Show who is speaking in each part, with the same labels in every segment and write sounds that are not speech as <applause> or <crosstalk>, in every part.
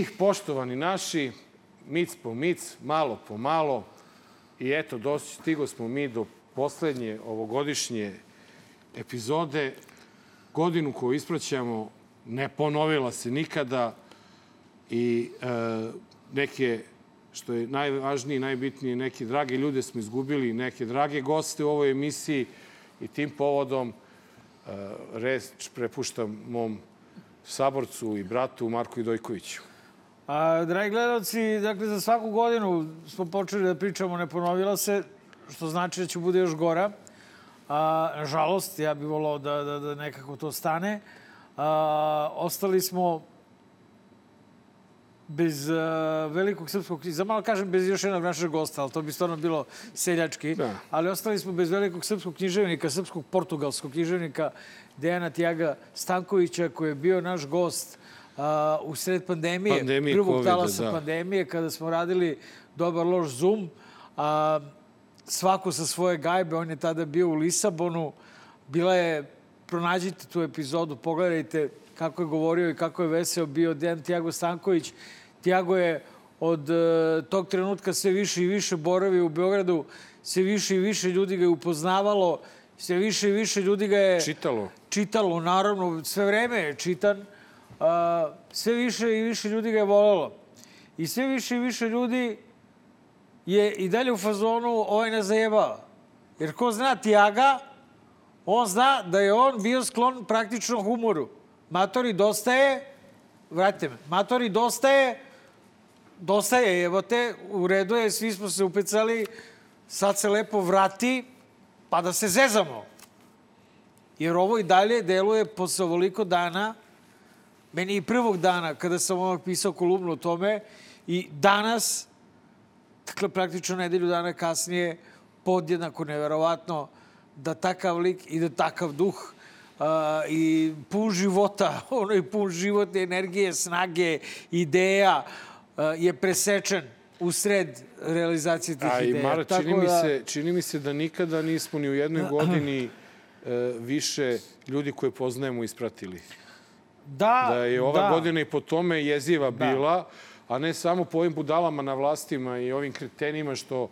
Speaker 1: I poštovani naši, mic po mic, malo po malo, i eto, dostigo smo mi do poslednje ovogodišnje epizode. Godinu koju ispraćamo ne ponovila se nikada i e, neke, što je najvažnije i najbitnije, neke drage ljude smo izgubili, neke drage goste u ovoj emisiji i tim povodom e, reč prepuštam mom saborcu i bratu Marku Idojkoviću.
Speaker 2: A, dragi gledalci, dakle, za svaku godinu smo počeli da pričamo ne ponovila se, što znači da će bude još gora. A, nažalost, ja bih volao da, da, da nekako to stane. A, ostali smo bez uh, velikog srpskog književnika, malo kažem bez još jednog našeg gosta, ali to bi stvarno bilo seljački,
Speaker 1: Da.
Speaker 2: ali ostali smo bez velikog srpskog književnika, srpskog portugalskog književnika Dejana Tijaga Stankovića, koji je bio naš gost u sred pandemije,
Speaker 1: Pandemije
Speaker 2: prvog
Speaker 1: Covida,
Speaker 2: talasa
Speaker 1: da.
Speaker 2: pandemije, kada smo radili dobar loš Zoom, a, svako sa svoje gajbe, on je tada bio u Lisabonu, bila je, pronađite tu epizodu, pogledajte kako je govorio i kako je veseo bio Dejan Tiago Stanković. Tiago je od e, tog trenutka sve više i više boravio u Beogradu, sve više i više ljudi ga je upoznavalo, sve više i više ljudi ga je
Speaker 1: Čitalo.
Speaker 2: čitalo, naravno, sve vreme je čitan. A, sve više i više ljudi ga je volelo. I sve više i više ljudi je i dalje u fazonu ovaj ne zajebava. Jer ko zna Tijaga, on zna da je on bio sklon praktično humoru. Matori, dosta je, vratite me, matori, dosta je, dosta je, evo te, u redu je, svi smo se upecali, sad se lepo vrati, pa da se zezamo. Jer ovo i dalje deluje posle ovoliko dana, meni i prvog dana kada sam ovak pisao kolumnu o tome, i danas, dakle praktično nedelju dana kasnije, podjednako neverovatno da takav lik i da takav duh a, i pun života, <laughs> ono i pun životne energije, snage, ideja, a, je presečen u sred realizacije tih
Speaker 1: A i
Speaker 2: ideja.
Speaker 1: Mara, čini,
Speaker 2: Tako
Speaker 1: mi
Speaker 2: da-
Speaker 1: se, čini mi se da nikada nismo ni u jednoj <clears throat> godini e, više ljudi koje poznajemo ispratili.
Speaker 2: Da,
Speaker 1: Da je ova
Speaker 2: da.
Speaker 1: godina i po tome jeziva bila, a ne samo po ovim budalama na vlastima i ovim kretenima što,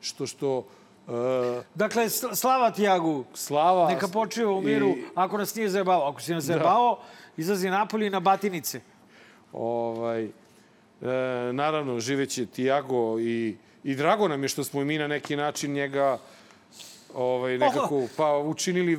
Speaker 1: što, što e,
Speaker 2: Dakle, slava Tijagu.
Speaker 1: slava...
Speaker 2: Neka počiva u miru,
Speaker 1: i-
Speaker 2: ako nas nije zajebao. Ako si nas zajebao, izlazi napolje na batinice.
Speaker 1: Ovaj, e, naravno, živeće Tiago i, i drago nam je što smo i mi na neki način njega ovaj, nekako pa, učinili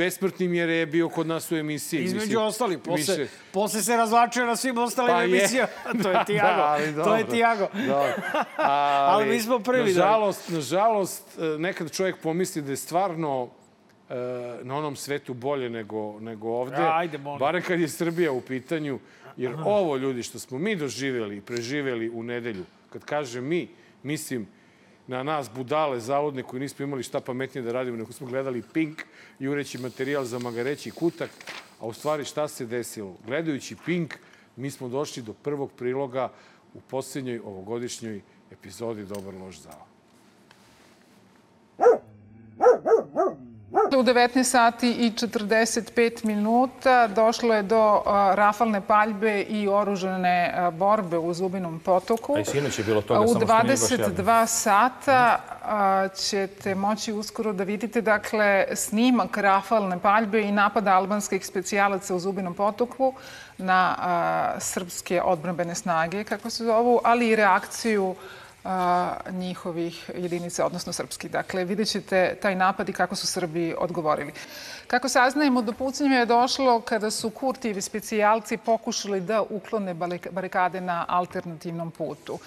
Speaker 1: besmrtnim jer je bio kod nas u emisiji.
Speaker 2: Između
Speaker 1: Mislim,
Speaker 2: ostali, posle,
Speaker 1: više-
Speaker 2: posle se razlačio na svim ostalim
Speaker 1: Pa
Speaker 2: emisijama. <laughs> to je.
Speaker 1: Da, ali
Speaker 2: to je
Speaker 1: dobro.
Speaker 2: Tijago.
Speaker 1: Da. <laughs> Ali,
Speaker 2: Ali mi smo prvi, da.
Speaker 1: Nažalost, nažalost, e, nekad čovjek pomisli da je stvarno e, na onom svetu bolje nego, nego ovde.
Speaker 2: Ajde, molim.
Speaker 1: Bare kad je Srbija u pitanju. Jer ovo, ljudi, što smo mi doživjeli i preživjeli u nedelju, kad kažem mi, mislim na nas budale zavodne koji nismo imali šta pametnije da radimo, nego smo gledali Pink, jureći materijal za magareći kutak, a u stvari šta se desilo? Gledajući Pink, mi smo došli do prvog priloga u posljednjoj ovogodišnjoj epizodi Dobar loš zao.
Speaker 3: U 19 sati i 45 minuta došlo je do rafalne paljbe i oružane a, borbe u Zubinom potoku.
Speaker 4: A i sinoć je bilo toga,
Speaker 3: U
Speaker 4: samo što nije baš javno.
Speaker 3: 22 sata ćete moći uskoro da vidite dakle, snimak rafalne paljbe i napada albanskih specijalaca u Zubinom potoku na srpske odbrambene snage, kako se zovu, ali i reakciju a, njihovih jedinica, odnosno srpskih. Dakle, vidjet ćete taj napad i kako su Srbi odgovorili. Kako saznajemo, do pucnjeva je došlo kada su Kurtijevi specijalci pokušali da uklone barik- barikade na alternativnom putu.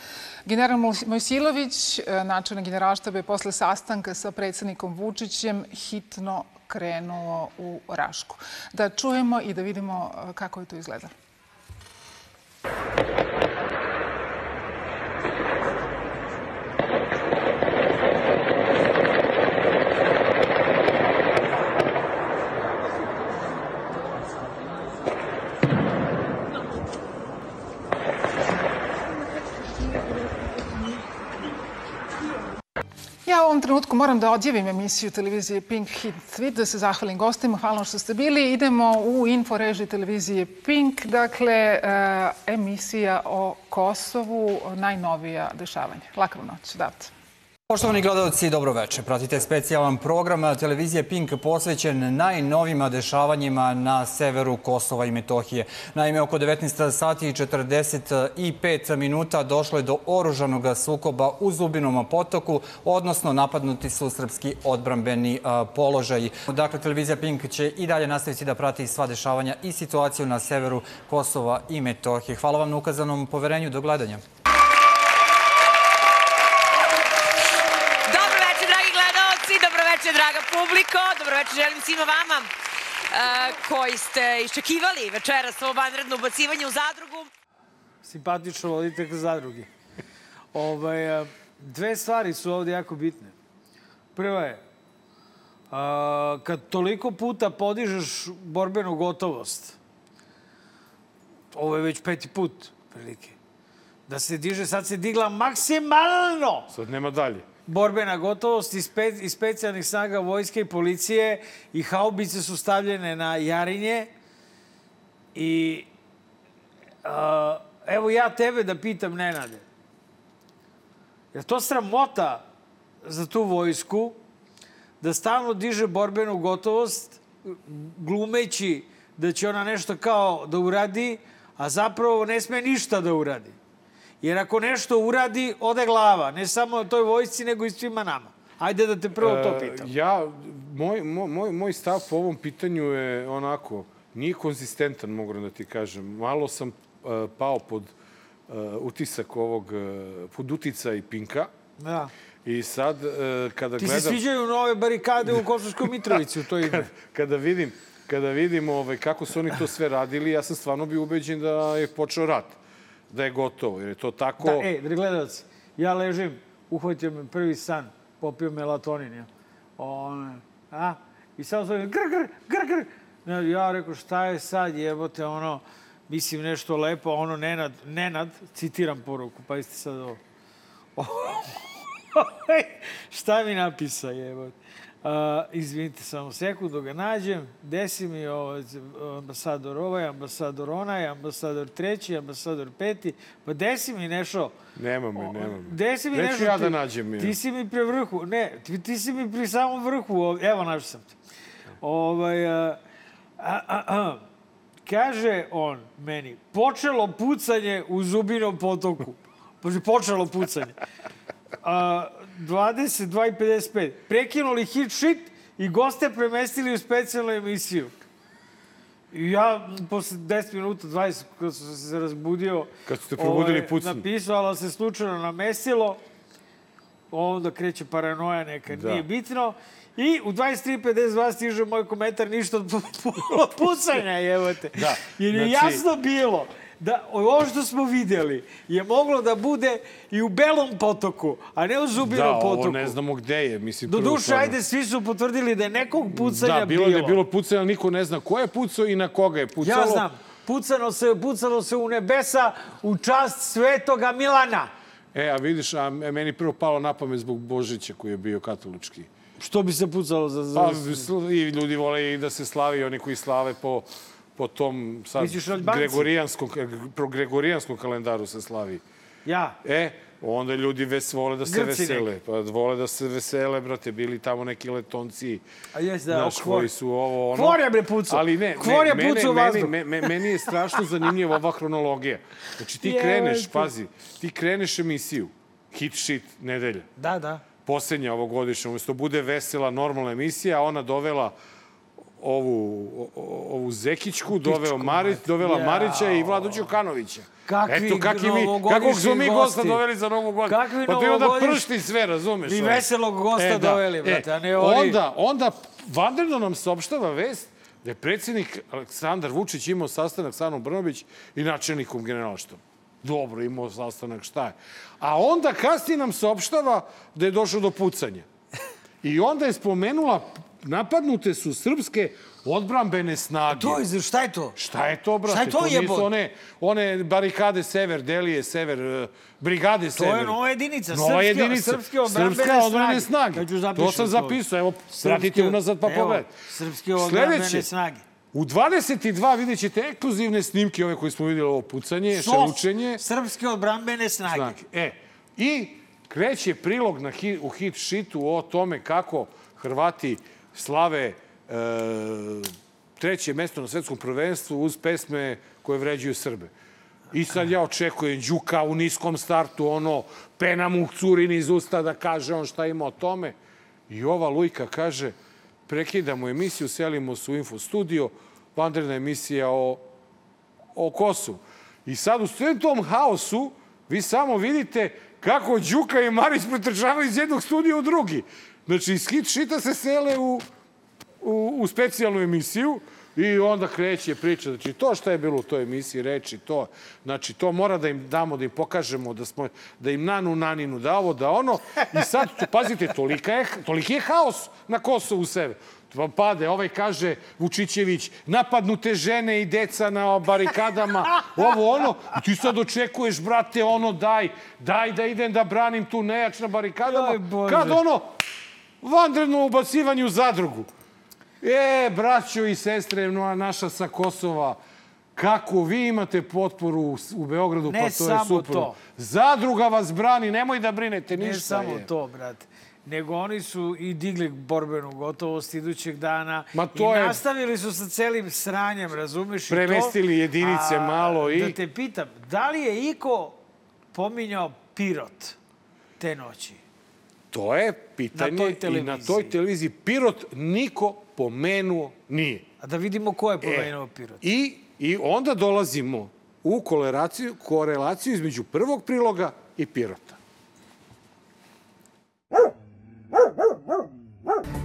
Speaker 3: General Moj- Mojsilović, e, načelnik generalštaba, je posle sastanka sa predsednikom Vučićem hitno krenuo u Rašku. Da čujemo i da vidimo e, kako je to izgledalo. Ja u ovom trenutku moram da odjavim emisiju televizije Pink Hit Tweet, da se zahvalim gostima, hvala vam što ste bili. Idemo u info režiji televizije Pink, dakle, e, emisija o Kosovu, najnovija dešavanja. Lakav noć, davte.
Speaker 4: Poštovani gledalci, dobro večer. Pratite specijalan program televizije Pink posvećen najnovima dešavanjima na severu Kosova i Metohije. Naime, oko 19 sati i 45 minuta došlo je do oružanog sukoba u Zubinom potoku, odnosno napadnuti su srpski odbrambeni položaji. Dakle, televizija Pink će i dalje nastaviti da prati sva dešavanja i situaciju na severu Kosova i Metohije. Hvala vam na ukazanom poverenju. Do gledanja.
Speaker 5: Dobro večer, želim svima vama uh, koji ste iščekivali večeras ovo vanredno ubacivanje u zadrugu.
Speaker 2: Simpatično vodite ka zadrugi. ovaj, uh, dve stvari su ovde jako bitne. Prva je, uh, kad toliko puta podižeš borbenu gotovost, ovo je već peti put, prilike, da se diže, sad se digla maksimalno.
Speaker 1: Sad nema dalje
Speaker 2: borbena gotovost i, spe, specijalnih snaga vojske i policije i haubice su stavljene na Jarinje i uh, evo ja tebe da pitam, Nenade, je to sramota za tu vojsku da stalno diže borbenu gotovost glumeći da će ona nešto kao da uradi, a zapravo ne sme ništa da uradi. Jer ako nešto uradi, ode glava. Ne samo toj vojsci, nego i svima nama. Ajde da te prvo to e, pitam.
Speaker 1: E, ja, moj, moj, moj stav po ovom pitanju je onako, nije konzistentan, mogu da ti kažem. Malo sam uh, pao pod uh, utisak ovog, uh, pod utica i Pinka.
Speaker 2: Da.
Speaker 1: I sad, kada
Speaker 2: ti
Speaker 1: gledam...
Speaker 2: Ti se sviđaju nove barikade u Kosovskoj Mitrovici u to ime.
Speaker 1: kada, kada vidim, kada vidim ovaj, kako su oni to sve radili, ja sam stvarno bio ubeđen da je počeo rat da je gotovo, jer je to tako...
Speaker 2: Da, e, gledalci, ja ležim, uhvatio me prvi san, popio melatonin, ja. On, a? I sad sam gr, gr, gr, gr. Ja rekao, šta je sad, jebote, ono, mislim nešto lepo, ono, Nenad, Nenad, citiram poruku, pa jeste sad ovo. <laughs> šta mi napisa, jebote? Uh, izvinite, samo sekundu ga nađem, desi mi ovaj, ambasador ovaj, ambasador onaj, ambasador treći, ambasador peti, pa desi mi nešto.
Speaker 1: Nema me, nema me.
Speaker 2: Desi mi
Speaker 1: Neću
Speaker 2: nešto.
Speaker 1: ja da nađem.
Speaker 2: Ti, ti si mi pri vrhu, ne, ti, ti si mi pri samom vrhu, evo našao sam ti. Ovaj, a, a, a, a, kaže on meni, počelo pucanje u Zubinom potoku. Počelo pucanje. A, 22.55. Prekinuli hit shit i goste premestili u specijalnu emisiju. I ja posle 10 minuta, 20, kad sam se razbudio...
Speaker 1: Kad ste probudili ovaj, pucnju.
Speaker 2: Napisao, ali se slučajno namestilo. Onda kreće paranoja neka, da. nije bitno. I u 23.52 stiže moj komentar, ništa od <laughs> pucanja, evo te. Da. Jer je znači... jasno bilo da ovo što smo videli je moglo da bude i u Belom potoku, a ne u Zubinom potoku.
Speaker 1: Da, ovo ne znamo gde je. Mislim,
Speaker 2: Do duše, ajde, svi su potvrdili da je nekog pucanja
Speaker 1: da, bilo. Da, bilo je bilo pucanja, ali niko ne zna ko je pucao i na koga je pucalo.
Speaker 2: Ja znam. Pucano se, pucalo se u nebesa u čast svetoga Milana.
Speaker 1: E, a vidiš, a meni prvo palo na pamet zbog Božića koji je bio katolički.
Speaker 2: Što bi se pucalo za... za...
Speaker 1: Pa, i ljudi vole i da se slavi, oni koji slave po po tom sad gregorijanskom, pro gregorijanskom kalendaru se slavi.
Speaker 2: Ja.
Speaker 1: E, onda ljudi ves, vole da se Grci vesele. Neki. Pa vole da se vesele, brate, bili tamo neki letonci.
Speaker 2: A jes da,
Speaker 1: naš, koji su ovo, ono...
Speaker 2: Kvor je bre pucao.
Speaker 1: Ali ne,
Speaker 2: Kvor je
Speaker 1: mene,
Speaker 2: pucao
Speaker 1: meni, meni, meni je strašno zanimljiva ova hronologija. Znači ti kreneš, pazi, ti kreneš emisiju, hit shit nedelja.
Speaker 2: Da, da.
Speaker 1: Poslednja ovogodišnja, umesto bude vesela, normalna emisija, ona dovela ovu, ovu Zekićku, doveo Marić, dovela ja. Marića i Vladu Đukanovića.
Speaker 2: Kakvi
Speaker 1: Eto, kakvi mi, kakvog smo mi gosta doveli za Novu godinu.
Speaker 2: Kakvi
Speaker 1: pa to je onda pršti sve, razumeš?
Speaker 2: Mi veselog gosta e, da. doveli, brate, e, a ne
Speaker 1: oni... Onda, onda vanredno nam saopštava vest da je predsjednik Aleksandar Vučić imao sastanak sa Anom Brnobić i načelnikom generalštvom. Dobro, imao sastanak, šta je? A onda kasnije nam saopštava da je došlo do pucanja. I onda je spomenula napadnute su srpske odbrambene snage.
Speaker 2: To je, šta je to?
Speaker 1: Šta je to, brate?
Speaker 2: Šta je to,
Speaker 1: nisu
Speaker 2: jebote?
Speaker 1: one, one barikade sever, delije sever, eh, brigade
Speaker 2: To
Speaker 1: sever.
Speaker 2: je nova jedinica.
Speaker 1: Nova
Speaker 2: srpske,
Speaker 1: jedinica.
Speaker 2: Srpske odbrambene
Speaker 1: Srpska odbrambene
Speaker 2: snage.
Speaker 1: snage. To sam zapisao. Evo,
Speaker 2: Srpske-
Speaker 1: vratite unazad pa pogledajte.
Speaker 2: Srpske odbrambene snage.
Speaker 1: U 22 vidjet ćete ekskluzivne snimke, ove koje smo vidjeli, ovo pucanje,
Speaker 2: SOS,
Speaker 1: šelučenje.
Speaker 2: Srpske odbrambene snage.
Speaker 1: Snage. E, i kreće prilog na hit, u hit šitu o tome kako Hrvati slave e, treće mesto na svetskom prvenstvu uz pesme koje vređuju Srbe. I sad ja očekujem Đuka u niskom startu, ono, pena mu curin iz usta da kaže on šta ima o tome. I ova Lujka kaže, prekidamo emisiju, selimo se u Info studio, vanredna emisija o, o Kosovu. I sad u svem tom haosu vi samo vidite kako Đuka i Marić pretrčavaju iz jednog studija u drugi. Znači, iz hit šita se sele u, u, u specijalnu emisiju i onda kreće priča. Znači, to što je bilo u toj emisiji, reči, to, znači, to mora da im damo, da im pokažemo, da, smo, da im nanu naninu, da ovo, da ono. I sad, pazite, tolika je, toliki je haos na Kosovu sebe. Pa pade, ovaj kaže, Vučićević, napadnute žene i deca na barikadama, ovo ono, i ti sad očekuješ, brate, ono, daj, daj da idem da branim tu nejač na barikadama, kad ono, vanredno ubacivanje u zadrugu. E, braćo i sestre, no, naša sa Kosova, kako vi imate potporu u, Beogradu,
Speaker 2: Ne
Speaker 1: pa to je super.
Speaker 2: to.
Speaker 1: Zadruga vas brani, nemoj da brinete ništa.
Speaker 2: Ne samo
Speaker 1: je.
Speaker 2: to, brate. Nego oni su i digli borbenu gotovost idućeg dana
Speaker 1: Ma to
Speaker 2: i
Speaker 1: je-
Speaker 2: nastavili su sa celim sranjem, razumeš? i to.
Speaker 1: Premestili jedinice malo i-
Speaker 2: Da te pitam, da li je Iko pominjao Pirot te noći?
Speaker 1: To je pitanje
Speaker 2: Na
Speaker 1: i na toj televiziji Pirot niko pomenuo nije.
Speaker 2: A da vidimo ko je
Speaker 1: E,
Speaker 2: pomenuo Pirot.
Speaker 1: I, I onda dolazimo u korelaciju, korelaciju između prvog priloga i Pirota.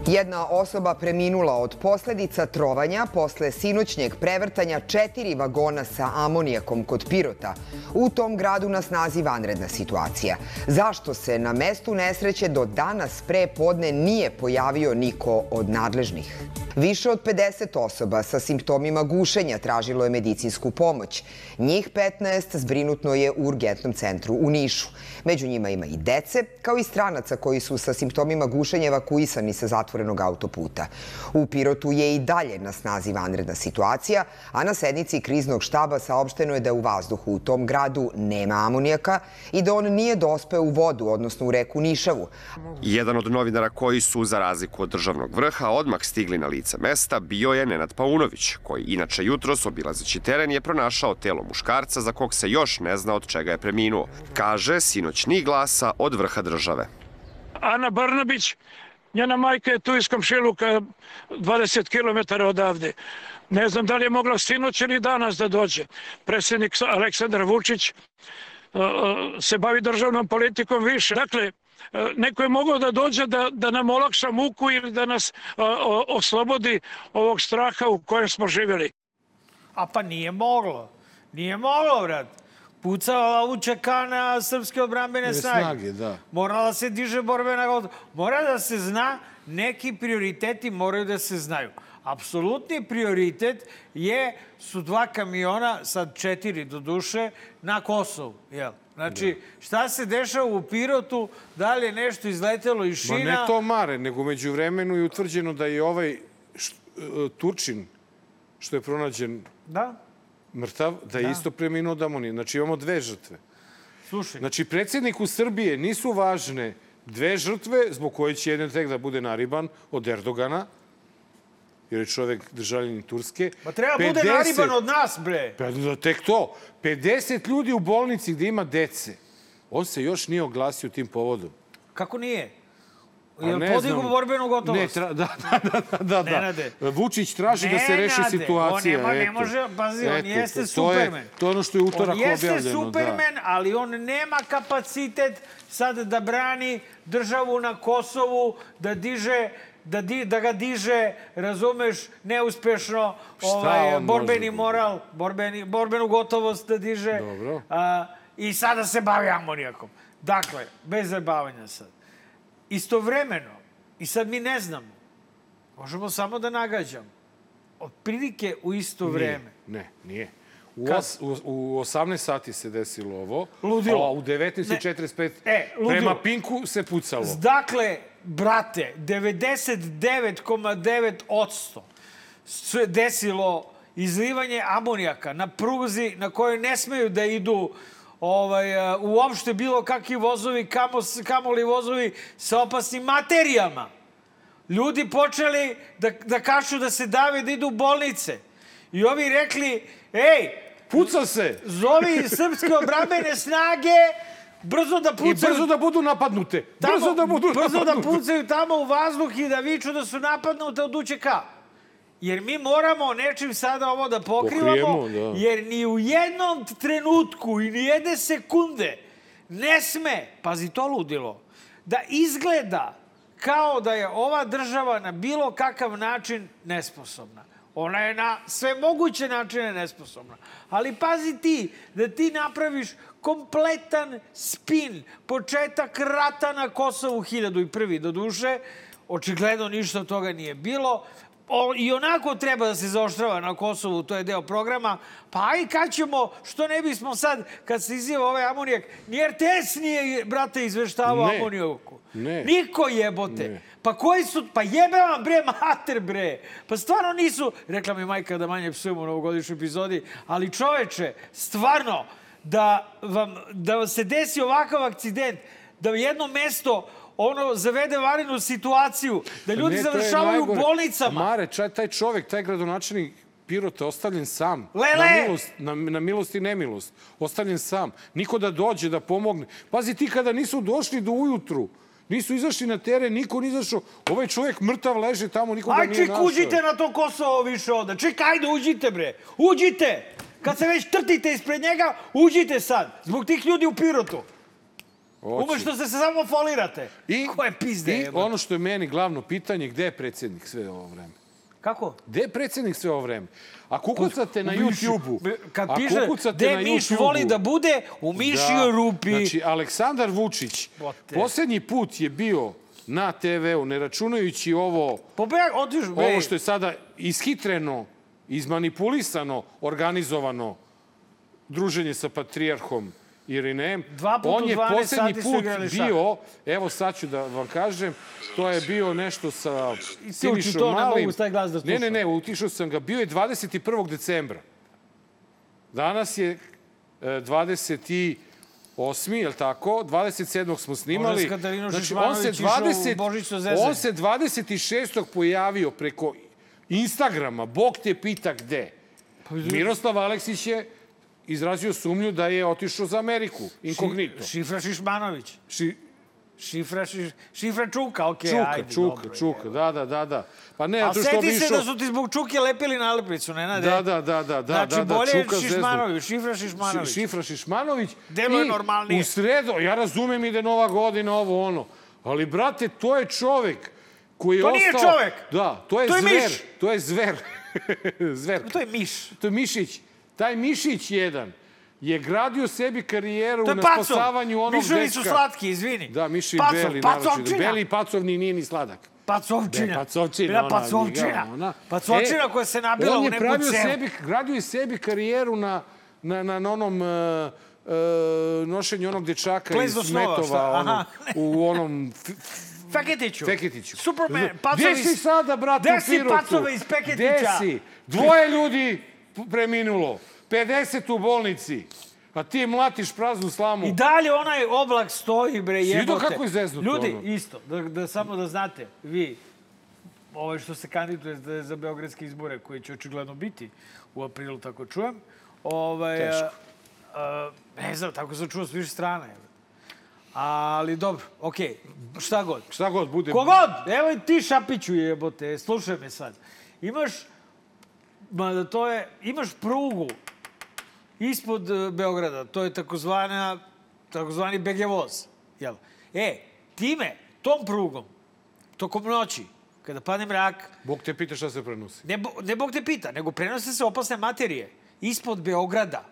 Speaker 6: Jedna osoba preminula od posledica trovanja posle sinoćnjeg prevrtanja četiri vagona sa amonijakom kod Pirota. U tom gradu na snazi vanredna situacija. Zašto se na mestu nesreće do danas pre podne nije pojavio niko od nadležnih? Više od 50 osoba sa simptomima gušenja tražilo je medicinsku pomoć. Njih 15 zbrinutno je u urgentnom centru u Nišu. Među njima ima i dece, kao i stranaca koji su sa simptomima gušenja evakuisani sa zatvorenog autoputa. U Pirotu je i dalje na snazi vanredna situacija, a na sednici kriznog štaba saopšteno je da u vazduhu u tom gradu nema amonijaka i da on nije dospeo u vodu, odnosno u reku Nišavu.
Speaker 7: Jedan od novinara koji su, za razliku od državnog vrha, odmah stigli na lice mesta bio je Nenad Paunović, koji inače jutros obilazeći teren je pronašao telo muškarca za kog se još ne zna od čega je preminuo. Kaže, sinoć ni glasa od vrha države.
Speaker 8: Ana Brnabić, njena majka je tu iz komšiluka 20 km odavde. Ne znam da li je mogla sinoć ili danas da dođe. Predsjednik Aleksandar Vučić uh, uh, se bavi državnom politikom više. Dakle, uh, neko je mogao da dođe da, da nam olakša muku ili da nas oslobodi ovog straha u kojem smo živjeli.
Speaker 2: A pa nije moglo. Nije moglo, brat. Pucala UČK na srpske odbrambene snage.
Speaker 1: snage, da.
Speaker 2: Morala se diže borbena gotovost. Mora da se zna, neki prioriteti moraju da se znaju. Apsolutni prioritet je, su dva kamiona, sad četiri do duše, na Kosovu. Jel? Znači, šta se dešava u Pirotu, da li je nešto izletelo iz
Speaker 1: Ma
Speaker 2: šina?
Speaker 1: ne to mare, nego među vremenu je utvrđeno da je ovaj e, Turčin, što je pronađen
Speaker 2: Da?
Speaker 1: Mrtav, da je isto preminuo od amonije. Znači imamo dve žrtve.
Speaker 2: Slušaj,
Speaker 1: Znači, predsjedniku Srbije nisu važne dve žrtve, zbog koje će jedan tek da bude nariban od Erdogana, jer je čovek državljenin Turske.
Speaker 2: pa treba bude
Speaker 1: 50
Speaker 2: nariban od nas, bre.
Speaker 1: Pa da tek to. 50 ljudi u bolnici gde ima dece. On se još nije oglasio tim povodom.
Speaker 2: Kako nije? Jel
Speaker 1: ne znam.
Speaker 2: borbenu gotovost?
Speaker 1: Ne, tra, da, da, da, da, da.
Speaker 2: Nenade.
Speaker 1: Vučić traži da se reši
Speaker 2: Nenade,
Speaker 1: situacija.
Speaker 2: On nema, ne
Speaker 1: eto.
Speaker 2: može, pazi, on
Speaker 1: Eto,
Speaker 2: jeste
Speaker 1: to,
Speaker 2: Superman.
Speaker 1: To je, to je ono što je utorak
Speaker 2: on jeste
Speaker 1: objavljeno.
Speaker 2: Superman,
Speaker 1: Da.
Speaker 2: ali on nema kapacitet sad da brani državu na Kosovu, da diže da, di, da ga diže, razumeš, neuspešno ovaj,
Speaker 1: on
Speaker 2: borbeni
Speaker 1: može?
Speaker 2: moral, borbeni, borbenu gotovost da diže.
Speaker 1: Dobro.
Speaker 2: A, I sada se bavi amonijakom. Dakle, bez zabavanja sad. Istovremeno, i sad mi ne znamo, Možemo samo da nagađamo. Otprilike u isto vreme.
Speaker 1: Ne, nije. U,
Speaker 2: Kad?
Speaker 1: os, u, u 18 sati se desilo ovo.
Speaker 2: Ludilo.
Speaker 1: A u 19.45
Speaker 2: E, ludilo.
Speaker 1: prema Pinku se pucalo.
Speaker 2: Dakle, brate, 99,9% se desilo izlivanje amonijaka na pruzi na kojoj ne smeju da idu ovaj, a, uopšte bilo kakvi vozovi, kamo, kamoli vozovi sa opasnim materijama. Ljudi počeli da, da kašu da se dave, da idu u bolnice. I ovi rekli, ej,
Speaker 1: Puca se!
Speaker 2: zovi srpske obrambene snage, brzo da
Speaker 1: I
Speaker 2: pucaju
Speaker 1: brzo da budu napadnute.
Speaker 2: tamo,
Speaker 1: brzo da budu
Speaker 2: brzo da
Speaker 1: napadnute.
Speaker 2: pucaju tamo u vazduh i da viču da su napadnute od UČK. Jer mi moramo nečim sada ovo da pokrivamo,
Speaker 1: Pokrijemo, da.
Speaker 2: jer ni u jednom trenutku i ni jedne sekunde ne sme, pazi to ludilo, da izgleda kao da je ova država na bilo kakav način nesposobna. Ona je na sve moguće načine nesposobna. Ali pazi ti, da ti napraviš kompletan spin, početak rata na Kosovu 1001. Do duše, očigledno ništa od toga nije bilo. O, I onako treba da se zaoštrava na Kosovu, to je deo programa. Pa aj kad ćemo, što ne bismo sad, kad se izjeva ovaj amonijak, ni RTS nije, brate, izveštavao
Speaker 1: Ne.
Speaker 2: amonijaku.
Speaker 1: Ne.
Speaker 2: Niko jebote.
Speaker 1: Ne.
Speaker 2: Pa koji su, pa jebe vam bre mater bre. Pa stvarno nisu, rekla mi majka da manje psujemo u novogodišnjoj epizodi, ali čoveče, stvarno, da vam, da vam se desi ovakav akcident, da jedno mesto ono zavede varenu situaciju, da ljudi
Speaker 1: Ne,
Speaker 2: završavaju u bolnicama.
Speaker 1: Mare, čaj, taj čovek, taj gradonačelnik Pirota ostavljen sam.
Speaker 2: Lele!
Speaker 1: Na milost, na, na milost i nemilost. Ostavljen sam. Niko da dođe, da pomogne. Pazi ti kada nisu došli do ujutru, nisu izašli na teren, niko ni izašao. Ovaj čovjek mrtav leže tamo, niko ga
Speaker 2: Aj,
Speaker 1: nije
Speaker 2: ček,
Speaker 1: našao.
Speaker 2: uđite na to Kosovo više onda. Ček, ajde, uđite, bre. Uđite! Kad se već trtite ispred njega, uđite sad. Zbog tih ljudi u Pirotu.
Speaker 1: Hoće.
Speaker 2: Umešto se samo folirate.
Speaker 1: I,
Speaker 2: Koje pizde
Speaker 1: I
Speaker 2: jebote.
Speaker 1: ono što je meni glavno pitanje, gde je predsjednik sve ovo vreme?
Speaker 2: Kako?
Speaker 1: Gde je predsjednik sve ovo vreme? Ako kucate na. YouTube-u,
Speaker 2: Kad piše gde miš voli da bude, u mišijoj rupi.
Speaker 1: Znači, Aleksandar Vučić,
Speaker 2: Bote.
Speaker 1: posljednji put je bio na TV-u, ne računajući ovo,
Speaker 2: Pobeg, otiš, bre.
Speaker 1: ovo što je sada ishitreno, izmanipulisano, organizovano druženje sa patrijarhom Irinejem.
Speaker 2: Dva puta
Speaker 1: On je
Speaker 2: 12
Speaker 1: posljednji
Speaker 2: sati su
Speaker 1: put bio, evo sad ću da vam kažem, to je bio nešto sa Sinišom
Speaker 2: to, ne
Speaker 1: Malim.
Speaker 2: mogu taj glas da
Speaker 1: Ne, ne,
Speaker 2: slušam.
Speaker 1: ne, utišao sam ga. Bio je 21. decembra. Danas je e, 28. je li tako? 27. smo snimali. Znači, on se,
Speaker 2: Šišmanović išao u
Speaker 1: 20,
Speaker 2: Božićno zezanje.
Speaker 1: on se 26. pojavio preko Instagrama. Bog te pita gde.
Speaker 2: Pa
Speaker 1: Miroslav Aleksić je izrazio sumnju da je otišao za Ameriku, inkognito.
Speaker 2: Šifra Šišmanović.
Speaker 1: Ši,
Speaker 2: Šifra, šiš, šifra Čuka, okej,
Speaker 1: čuka,
Speaker 2: ajde.
Speaker 1: čuka,
Speaker 2: dobro,
Speaker 1: čuka, da, da, da, da. Pa ne,
Speaker 2: A seti se
Speaker 1: išao...
Speaker 2: da su ti zbog Čuke lepili nalepnicu, Nenade.
Speaker 1: Da, da, da, da, da,
Speaker 2: Znači,
Speaker 1: da, da,
Speaker 2: bolje
Speaker 1: Čuka.
Speaker 2: Šišmanović, šifra Šišmanović.
Speaker 1: Ši- Šifra Šišmanović.
Speaker 2: Deluje
Speaker 1: I
Speaker 2: normalnije.
Speaker 1: U sredo, ja razumem i da je nova godina, ovo ono. Ali, brate, to je čovek koji je
Speaker 2: To
Speaker 1: ostao...
Speaker 2: nije čovek!
Speaker 1: Da, to je
Speaker 2: To je
Speaker 1: zver.
Speaker 2: miš!
Speaker 1: To je zver. <laughs> zver.
Speaker 2: To je miš.
Speaker 1: To je mišić. Taj mišić jedan je gradio sebi karijeru
Speaker 2: je
Speaker 1: na
Speaker 2: pacov.
Speaker 1: spasavanju onog
Speaker 2: Miševi
Speaker 1: dečka.
Speaker 2: su slatki, izvini.
Speaker 1: Da, miši
Speaker 2: Pacov,
Speaker 1: beli, naročito. Beli pacovni nije ni sladak.
Speaker 2: Pacovčina.
Speaker 1: Ne, pacovčina,
Speaker 2: Bila pacovčina.
Speaker 1: ona.
Speaker 2: Pacovčina
Speaker 1: E,
Speaker 2: koja se nabila
Speaker 1: on
Speaker 2: u
Speaker 1: je
Speaker 2: neku
Speaker 1: pravio
Speaker 2: cev.
Speaker 1: sebi, gradio je sebi karijeru na, na, na, na onom uh, uh, nošenju onog dečaka
Speaker 2: Plezno
Speaker 1: iz
Speaker 2: šta?
Speaker 1: ono, u onom
Speaker 2: Feketiću.
Speaker 1: Feketiću.
Speaker 2: Superman, pacovi
Speaker 1: Gde si sada, brate,
Speaker 2: Gde si pacove iz Feketića?
Speaker 1: Gde si? Dvoje ljudi preminulo. 50 u bolnici. A ti mlatiš praznu slamu.
Speaker 2: I dalje onaj oblak stoji, bre, jebote.
Speaker 1: kako je zeznut
Speaker 2: Ljudi,
Speaker 1: ono?
Speaker 2: isto, da, da samo da znate, vi, ovo što se kandiduje za, za beogradske izbore, koji će očigledno biti u aprilu, tako čujem, ovaj,
Speaker 1: Teško.
Speaker 2: a, ne znam, tako sam čuo s više strane. Ali dobro, okej, šta god.
Speaker 1: Šta god bude.
Speaker 2: Kogod, evo i ti Šapiću jebote, slušaj me sad. Imaš, ma da to je, imaš prugu ispod e, Beograda, to je takozvana, takozvani BG voz. Jel? E, time, tom prugom, tokom noći, kada padne mrak,
Speaker 1: Bog te pita šta se prenosi.
Speaker 2: ne, ne Bog te pita, nego prenose se opasne materije ispod Beograda.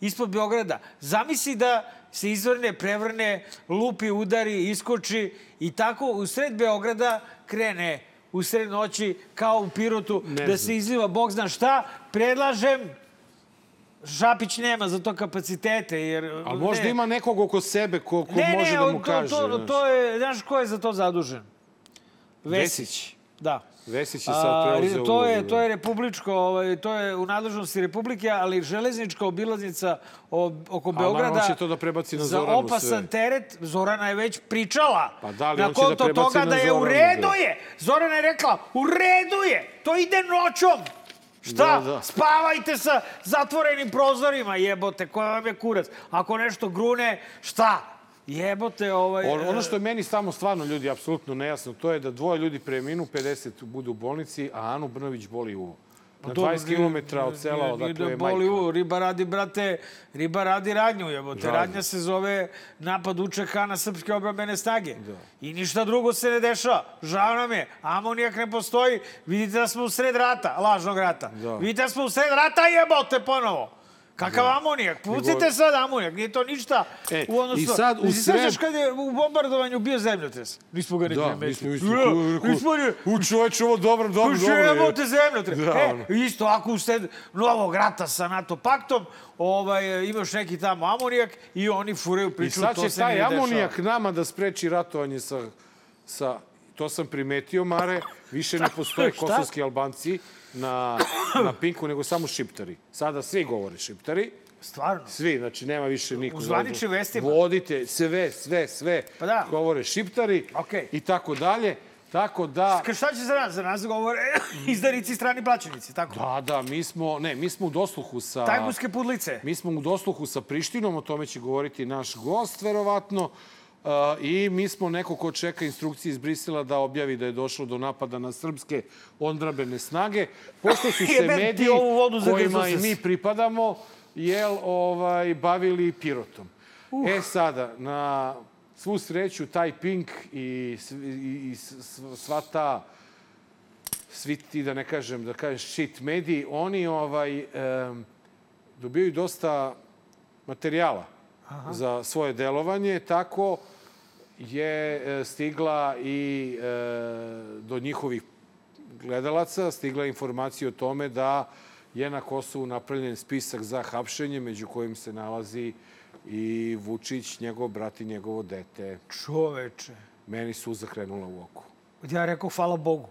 Speaker 2: Ispod Beograda. Zamisli da se izvrne, prevrne, lupi, udari, iskoči i tako u sred Beograda krene u sred noći kao u Pirotu
Speaker 1: Ne
Speaker 2: da se izliva Bog zna šta. Predlažem Šapić nema za to kapacitete, jer...
Speaker 1: Ali možda
Speaker 2: ne.
Speaker 1: ima nekog oko sebe ko, ko
Speaker 2: ne,
Speaker 1: može
Speaker 2: ne,
Speaker 1: da mu
Speaker 2: to,
Speaker 1: kaže.
Speaker 2: To,
Speaker 1: znaš.
Speaker 2: to je, znaš ko je za to zadužen?
Speaker 1: Vesić.
Speaker 2: Da.
Speaker 1: Vesić je sad preuzeo
Speaker 2: to je to
Speaker 1: da.
Speaker 2: je republičko, ovaj to je u nadležnosti Republike, ali železnička obilaznica oko Beograda
Speaker 1: on će to da prebaci na
Speaker 2: za
Speaker 1: Zoranu
Speaker 2: opasan
Speaker 1: sve.
Speaker 2: teret. Zorana je već pričala.
Speaker 1: Pa da, ali on će da prebaci
Speaker 2: toga
Speaker 1: na
Speaker 2: da je u
Speaker 1: Zoranu,
Speaker 2: redu
Speaker 1: da.
Speaker 2: je. Zorana je rekla, u redu je. To ide noćom. Šta?
Speaker 1: Da, da.
Speaker 2: Spavajte sa zatvorenim prozorima, jebote, koja vam je kurac. Ako nešto grune, šta? Jebote, ovaj...
Speaker 1: On, ono što je meni samo stvarno ljudi apsolutno nejasno, to je da dvoje ljudi preminu, 50 budu u bolnici, a Anu Brnović boli uvo. Na
Speaker 2: Dobro,
Speaker 1: 20
Speaker 2: nije-
Speaker 1: km od sela odakle je
Speaker 2: da boli
Speaker 1: majka.
Speaker 2: u, riba radi, brate, riba radi radnju, jebote.
Speaker 1: Da.
Speaker 2: Radnja se zove napad UČK na srpske obrambene snage. I ništa drugo se ne dešava. Žao nam je. Amonijak ne postoji. Vidite da smo u sred rata, lažnog rata.
Speaker 1: Da.
Speaker 2: Vidite da smo u sred rata, jebote, ponovo. Kakav amonijak? Pucite sad amonijak, nije to ništa
Speaker 1: E,
Speaker 2: u odnosu...
Speaker 1: i sad u sred-
Speaker 2: kad je u bombardovanju bio zemljotres? Nismo ga ni
Speaker 1: Da,
Speaker 2: primetili.
Speaker 1: mi smo isto...
Speaker 2: Ja, nismo ni-
Speaker 1: U čoveč, ovo dobro, dobro, dobro. je.
Speaker 2: Jebote zemljotre.
Speaker 1: Da,
Speaker 2: e, isto, ako usred novog rata sa NATO paktom, ovaj, imaš neki tamo amonijak i oni furaju
Speaker 1: I
Speaker 2: priču,
Speaker 1: sad
Speaker 2: to
Speaker 1: će
Speaker 2: se
Speaker 1: taj
Speaker 2: nije
Speaker 1: amonijak
Speaker 2: dešava.
Speaker 1: nama da spreči ratovanje sa, sa... To sam primetio, Mare. Više ne <laughs> postoje kosovski Albanci na, na Pinku, nego samo šiptari. Sada svi govore šiptari.
Speaker 2: Stvarno.
Speaker 1: Svi, znači nema više niko.
Speaker 2: U zvaničnim vestima?
Speaker 1: Vodite, sve, sve, sve.
Speaker 2: Pa da.
Speaker 1: Govore šiptari
Speaker 2: Okej.
Speaker 1: i tako dalje. Tako da...
Speaker 2: Ka šta će za nas? Za nas govore <clears throat> izdarici strani plaćenici, tako?
Speaker 1: Da, da, mi smo, ne, mi smo u dosluhu sa...
Speaker 2: Tajkunske pudlice.
Speaker 1: Mi smo u dosluhu sa Prištinom, o tome će govoriti naš gost, verovatno. Uh, I mi smo neko ko čeka instrukcije iz Brisela da objavi da je došlo do napada na srpske odbrambene snage. Pošto su <laughs> se mediji
Speaker 2: ovu vodu
Speaker 1: kojima i mi pripadamo, jel, ovaj, bavili pirotom. E sada, na svu sreću, taj Pink i, i, i sva ta svi ti, da ne kažem, da kažem shit mediji, oni ovaj, em, dobijaju dosta materijala za svoje delovanje, tako je e, stigla i e, do njihovih gledalaca, stigla informacija o tome da je na Kosovu napravljen spisak za hapšenje, među kojim se nalazi i Vučić, njegov brat i njegovo dete.
Speaker 2: Čoveče.
Speaker 1: Meni suza krenula u oku.
Speaker 2: Ja rekao, hvala Bogu.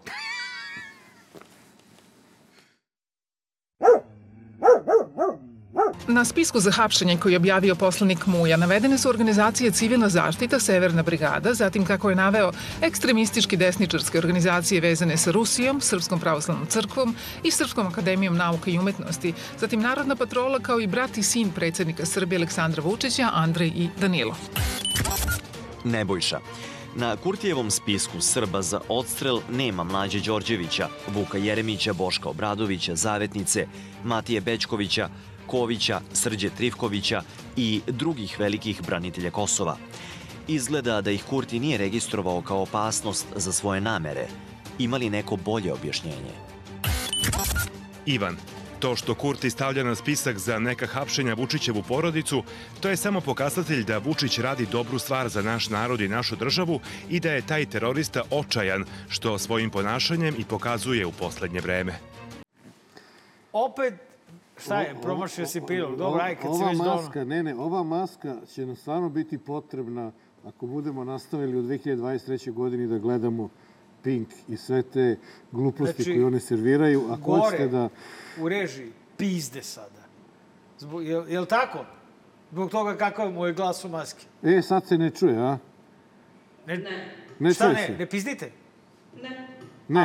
Speaker 3: Na spisku za hapšenje koji je objavio poslanik Muja navedene su organizacije Civilna zaštita, Severna brigada, zatim kako je naveo ekstremistički desničarske organizacije vezane sa Rusijom, Srpskom pravoslavnom crkvom i Srpskom akademijom nauke i umetnosti, zatim Narodna patrola kao i brat i sin predsednika Srbije Aleksandra Vučića, Andrej i Danilo.
Speaker 9: Nebojša. Na Kurtijevom spisku Srba za odstrel nema Mlađe Đorđevića, Vuka Jeremića, Boška Obradovića, Zavetnice, Matije Bečkovića, Kovića, Srđe Trivkovića i drugih velikih branitelja Kosova. Izgleda da ih Kurti nije registrovao kao opasnost za svoje namere. Ima li neko bolje objašnjenje?
Speaker 10: Ivan, to što Kurti stavlja na spisak za neka hapšenja Vučićevu porodicu, to je samo pokazatelj da Vučić radi dobru stvar za naš narod i našu državu i da je taj terorista očajan, što svojim ponašanjem i pokazuje u poslednje vreme.
Speaker 2: Opet, šta je, promašio si pilot. Dobro, aj, kad si već dono.
Speaker 11: maska, ne, ne, ova maska će nam stvarno biti potrebna ako budemo nastavili u 2023. godini da gledamo Pink i sve te gluposti
Speaker 2: Znači,
Speaker 11: koje one serviraju. Ako
Speaker 2: gore.
Speaker 11: hoćete da...
Speaker 2: U režiji, pizde sada. Zbog, jel, jel tako? Zbog toga kakav mu je glas u maski.
Speaker 11: E, sad se ne čuje, a?
Speaker 2: Ne,
Speaker 11: Ne
Speaker 2: Šta
Speaker 11: čuje
Speaker 2: ne?
Speaker 11: se.
Speaker 2: Ne pizdite?
Speaker 11: Ne,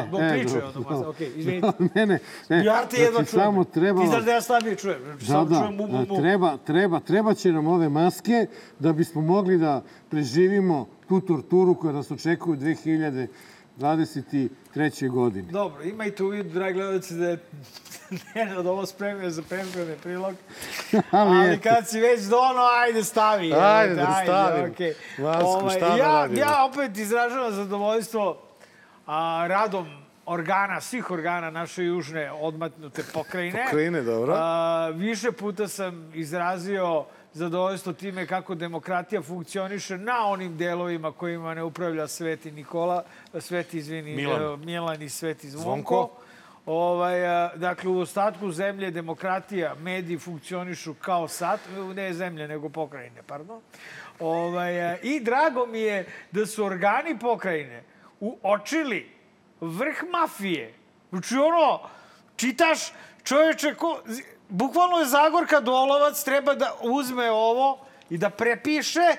Speaker 2: zbog
Speaker 11: e,
Speaker 2: priče
Speaker 11: dobro,
Speaker 2: o tome,
Speaker 11: dobro.
Speaker 2: okej, izvinite. <laughs>
Speaker 11: ne, ne, ne.
Speaker 2: Ja te jedva
Speaker 11: znači,
Speaker 2: čujem.
Speaker 11: samo treba...
Speaker 2: Ti znaš da ja slabije čujem. Znači,
Speaker 11: Da,
Speaker 2: samo
Speaker 11: da,
Speaker 2: čujem mu, mu, mu.
Speaker 11: treba, treba, treba će nam ove maske da bismo mogli da preživimo tu torturu koja nas očekuje u 2023. godini.
Speaker 2: Dobro, imajte u vidu, dragi gledalci, da je <laughs> Nenad ovo spremio za premijerni prilog. <laughs>
Speaker 11: Ali
Speaker 2: Ali kad si već dono, ajde stavi.
Speaker 1: Ajde,
Speaker 2: jebote,
Speaker 1: da stavim.
Speaker 2: okej.
Speaker 1: Masku, šta da
Speaker 2: ja, ja opet izražavam zadovoljstvo a, radom organa, svih organa naše južne odmatnute pokrajine.
Speaker 1: Pokrajine, dobro.
Speaker 2: A, više puta sam izrazio zadovoljstvo time kako demokratija funkcioniše na onim delovima kojima ne upravlja Sveti Nikola, Sveti, izvini,
Speaker 1: Milan.
Speaker 2: e, Milan i Sveti Zvonko.
Speaker 1: Zvonko.
Speaker 2: Ovaj, a, dakle, u ostatku zemlje demokratija, mediji funkcionišu kao sat, ne zemlje, nego pokrajine, pardon. Ovaj, a, I drago mi je da su organi pokrajine uočili vrh mafije. Znači, ono, čitaš čoveče, ko, bukvalno je Zagorka Dolovac treba da uzme ovo i da prepiše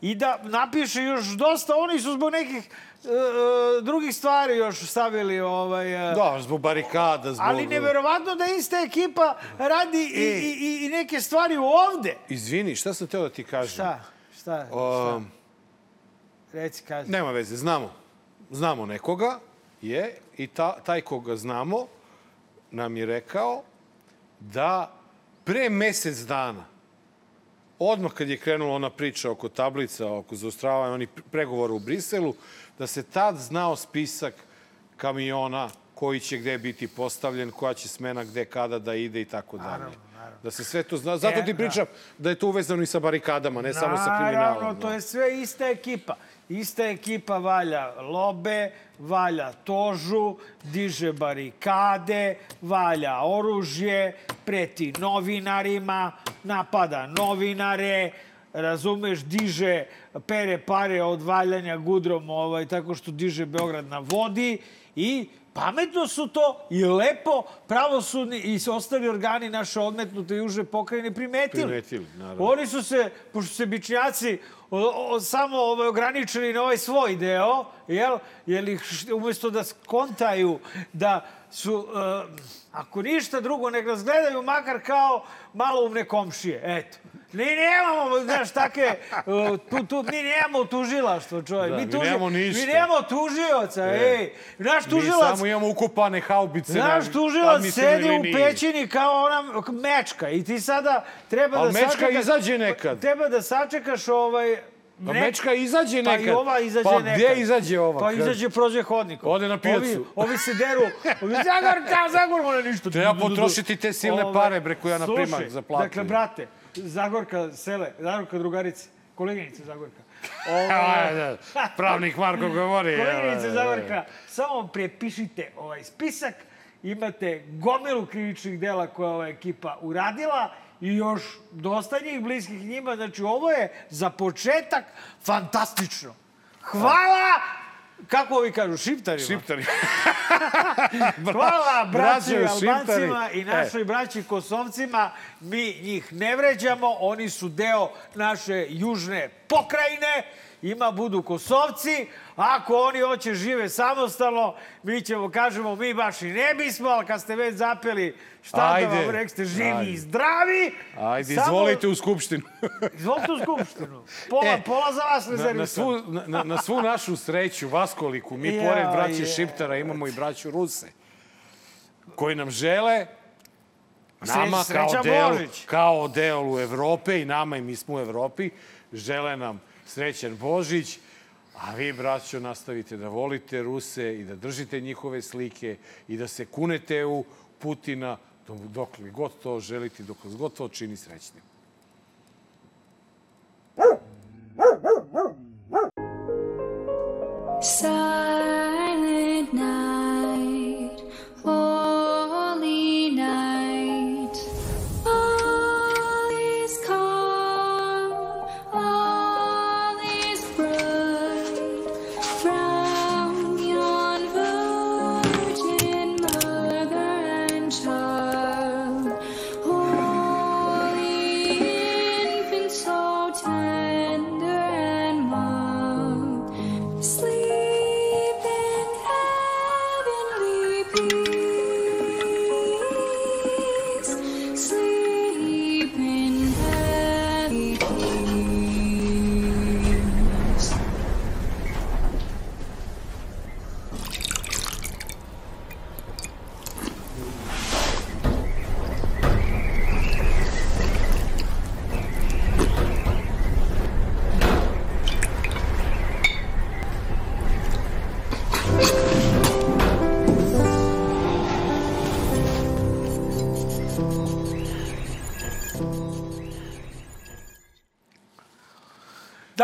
Speaker 2: i da napiše još dosta. Oni su zbog nekih e, e, drugih stvari još stavili ovaj... e,
Speaker 1: Da, zbog barikada, zbog...
Speaker 2: Ali neverovatno da ista ekipa radi i,
Speaker 1: E.
Speaker 2: i, i, i neke stvari ovde.
Speaker 1: Izvini, šta sam teo da ti kažem?
Speaker 2: Šta? Šta? Šta? Reci, kaži.
Speaker 1: nema veze, znamo. Znamo nekoga, je, i ta, taj koga znamo nam je rekao da pre mesec dana, odmah kad je krenula ona priča oko tablica, oko zaostravanja onih pregovora u Briselu, da se tad znao spisak kamiona koji će gde biti postavljen, koja će smena gde, kada da ide i tako dalje. Da se sve to zna. Zato
Speaker 2: E,
Speaker 1: ti
Speaker 2: da.
Speaker 1: pričam da je to uvezano i sa barikadama, ne samo sa kriminalom.
Speaker 2: Naravno, to je sve ista ekipa. Ista ekipa valja lobe, valja tožu, diže barikade, valja oružje, preti novinarima, napada novinare, razumeš, diže, pere pare od valjanja gudrom ovaj, tako što diže Beograd na vodi i pametno su to i lepo pravosudni i ostali organi naše odmetnute juže pokrajine primetili.
Speaker 1: Primetili, naravno.
Speaker 2: Oni su se, pošto se bičnjaci o, samo ovaj, ograničili na ovaj svoj deo, jel? Jer ih umesto da skontaju da su, e, ako ništa drugo, nek nas gledaju makar kao maloumne komšije. Eto. Mi nemamo, znaš, take, e, tu, tu, mi nemamo tužilaštvo, čovjek.
Speaker 1: Da,
Speaker 2: mi,
Speaker 1: mi nemamo ništa.
Speaker 2: Mi nemamo tužioca,
Speaker 1: E.
Speaker 2: ej. Naš
Speaker 1: Mi
Speaker 2: tužilac,
Speaker 1: samo imamo ukopane haubice
Speaker 2: Naš
Speaker 1: na
Speaker 2: tužilac
Speaker 1: administrativnoj
Speaker 2: sedi u pećini kao ona mečka i ti sada treba
Speaker 1: Ali
Speaker 2: da
Speaker 1: mečka
Speaker 2: sačekaš...
Speaker 1: izađe nekad.
Speaker 2: Treba da sačekaš ovaj...
Speaker 1: Pa mečka izađe
Speaker 2: Pa
Speaker 1: nekad.
Speaker 2: i ova izađe
Speaker 1: Pa
Speaker 2: nekad.
Speaker 1: gdje izađe ova?
Speaker 2: Pa izađe, prođe hodnikom.
Speaker 1: Ode na pijacu.
Speaker 2: Ovi, ovi se deru. <laughs> Ovi, Zagorka, Zagorka, ne ništa.
Speaker 1: Treba potrošiti te silne
Speaker 2: Ovaj,
Speaker 1: pare, bre, koje ja na primak za platu.
Speaker 2: Dakle, brate, Zagorka sele, Zagorka drugarice, koleginice Zagorka. <laughs>
Speaker 1: Ajde, Pravnik Marko govori.
Speaker 2: Koleginice Zagorka, samo prepišite ovaj spisak, imate gomilu krivičnih dela koja ova ekipa uradila i još dosta njih bliskih njima. Znači, ovo je za početak fantastično. Hvala! Kako ovi kažu, šiptarima?
Speaker 1: Šiptari. <laughs>
Speaker 2: Hvala braći Albancima i našoj braći Kosovcima. Mi njih ne vređamo, oni su deo naše južne pokrajine. Ima budu Kosovci. Ako oni hoće žive samostalno, mi ćemo kažemo mi baš i ne bismo, ali kad ste već zapeli šta
Speaker 1: Ajde.
Speaker 2: da vam rekste, živi
Speaker 1: Ajde.
Speaker 2: i zdravi.
Speaker 1: Ajde,
Speaker 2: Samo-
Speaker 1: izvolite u skupštinu. <laughs>
Speaker 2: Izvolite u skupštinu. <laughs> Pola,
Speaker 1: E,
Speaker 2: pola za vas
Speaker 1: Na,
Speaker 2: rezervisam.
Speaker 1: na, svu, na, na- na svu našu sreću, vaskoliku, mi
Speaker 2: Ja,
Speaker 1: pored braće
Speaker 2: je.
Speaker 1: Šiptara imamo i braću Ruse, koji nam žele nama
Speaker 2: Sreća
Speaker 1: kao deo,
Speaker 2: Božić.
Speaker 1: kao delu Evrope i nama i mi smo u Evropi, žele nam srećan Božić, a vi, braćo, nastavite da volite Ruse i da držite njihove slike i da se kunete u Putina dok, li god to želite, dok vas god to čini srećnim.
Speaker 12: Silent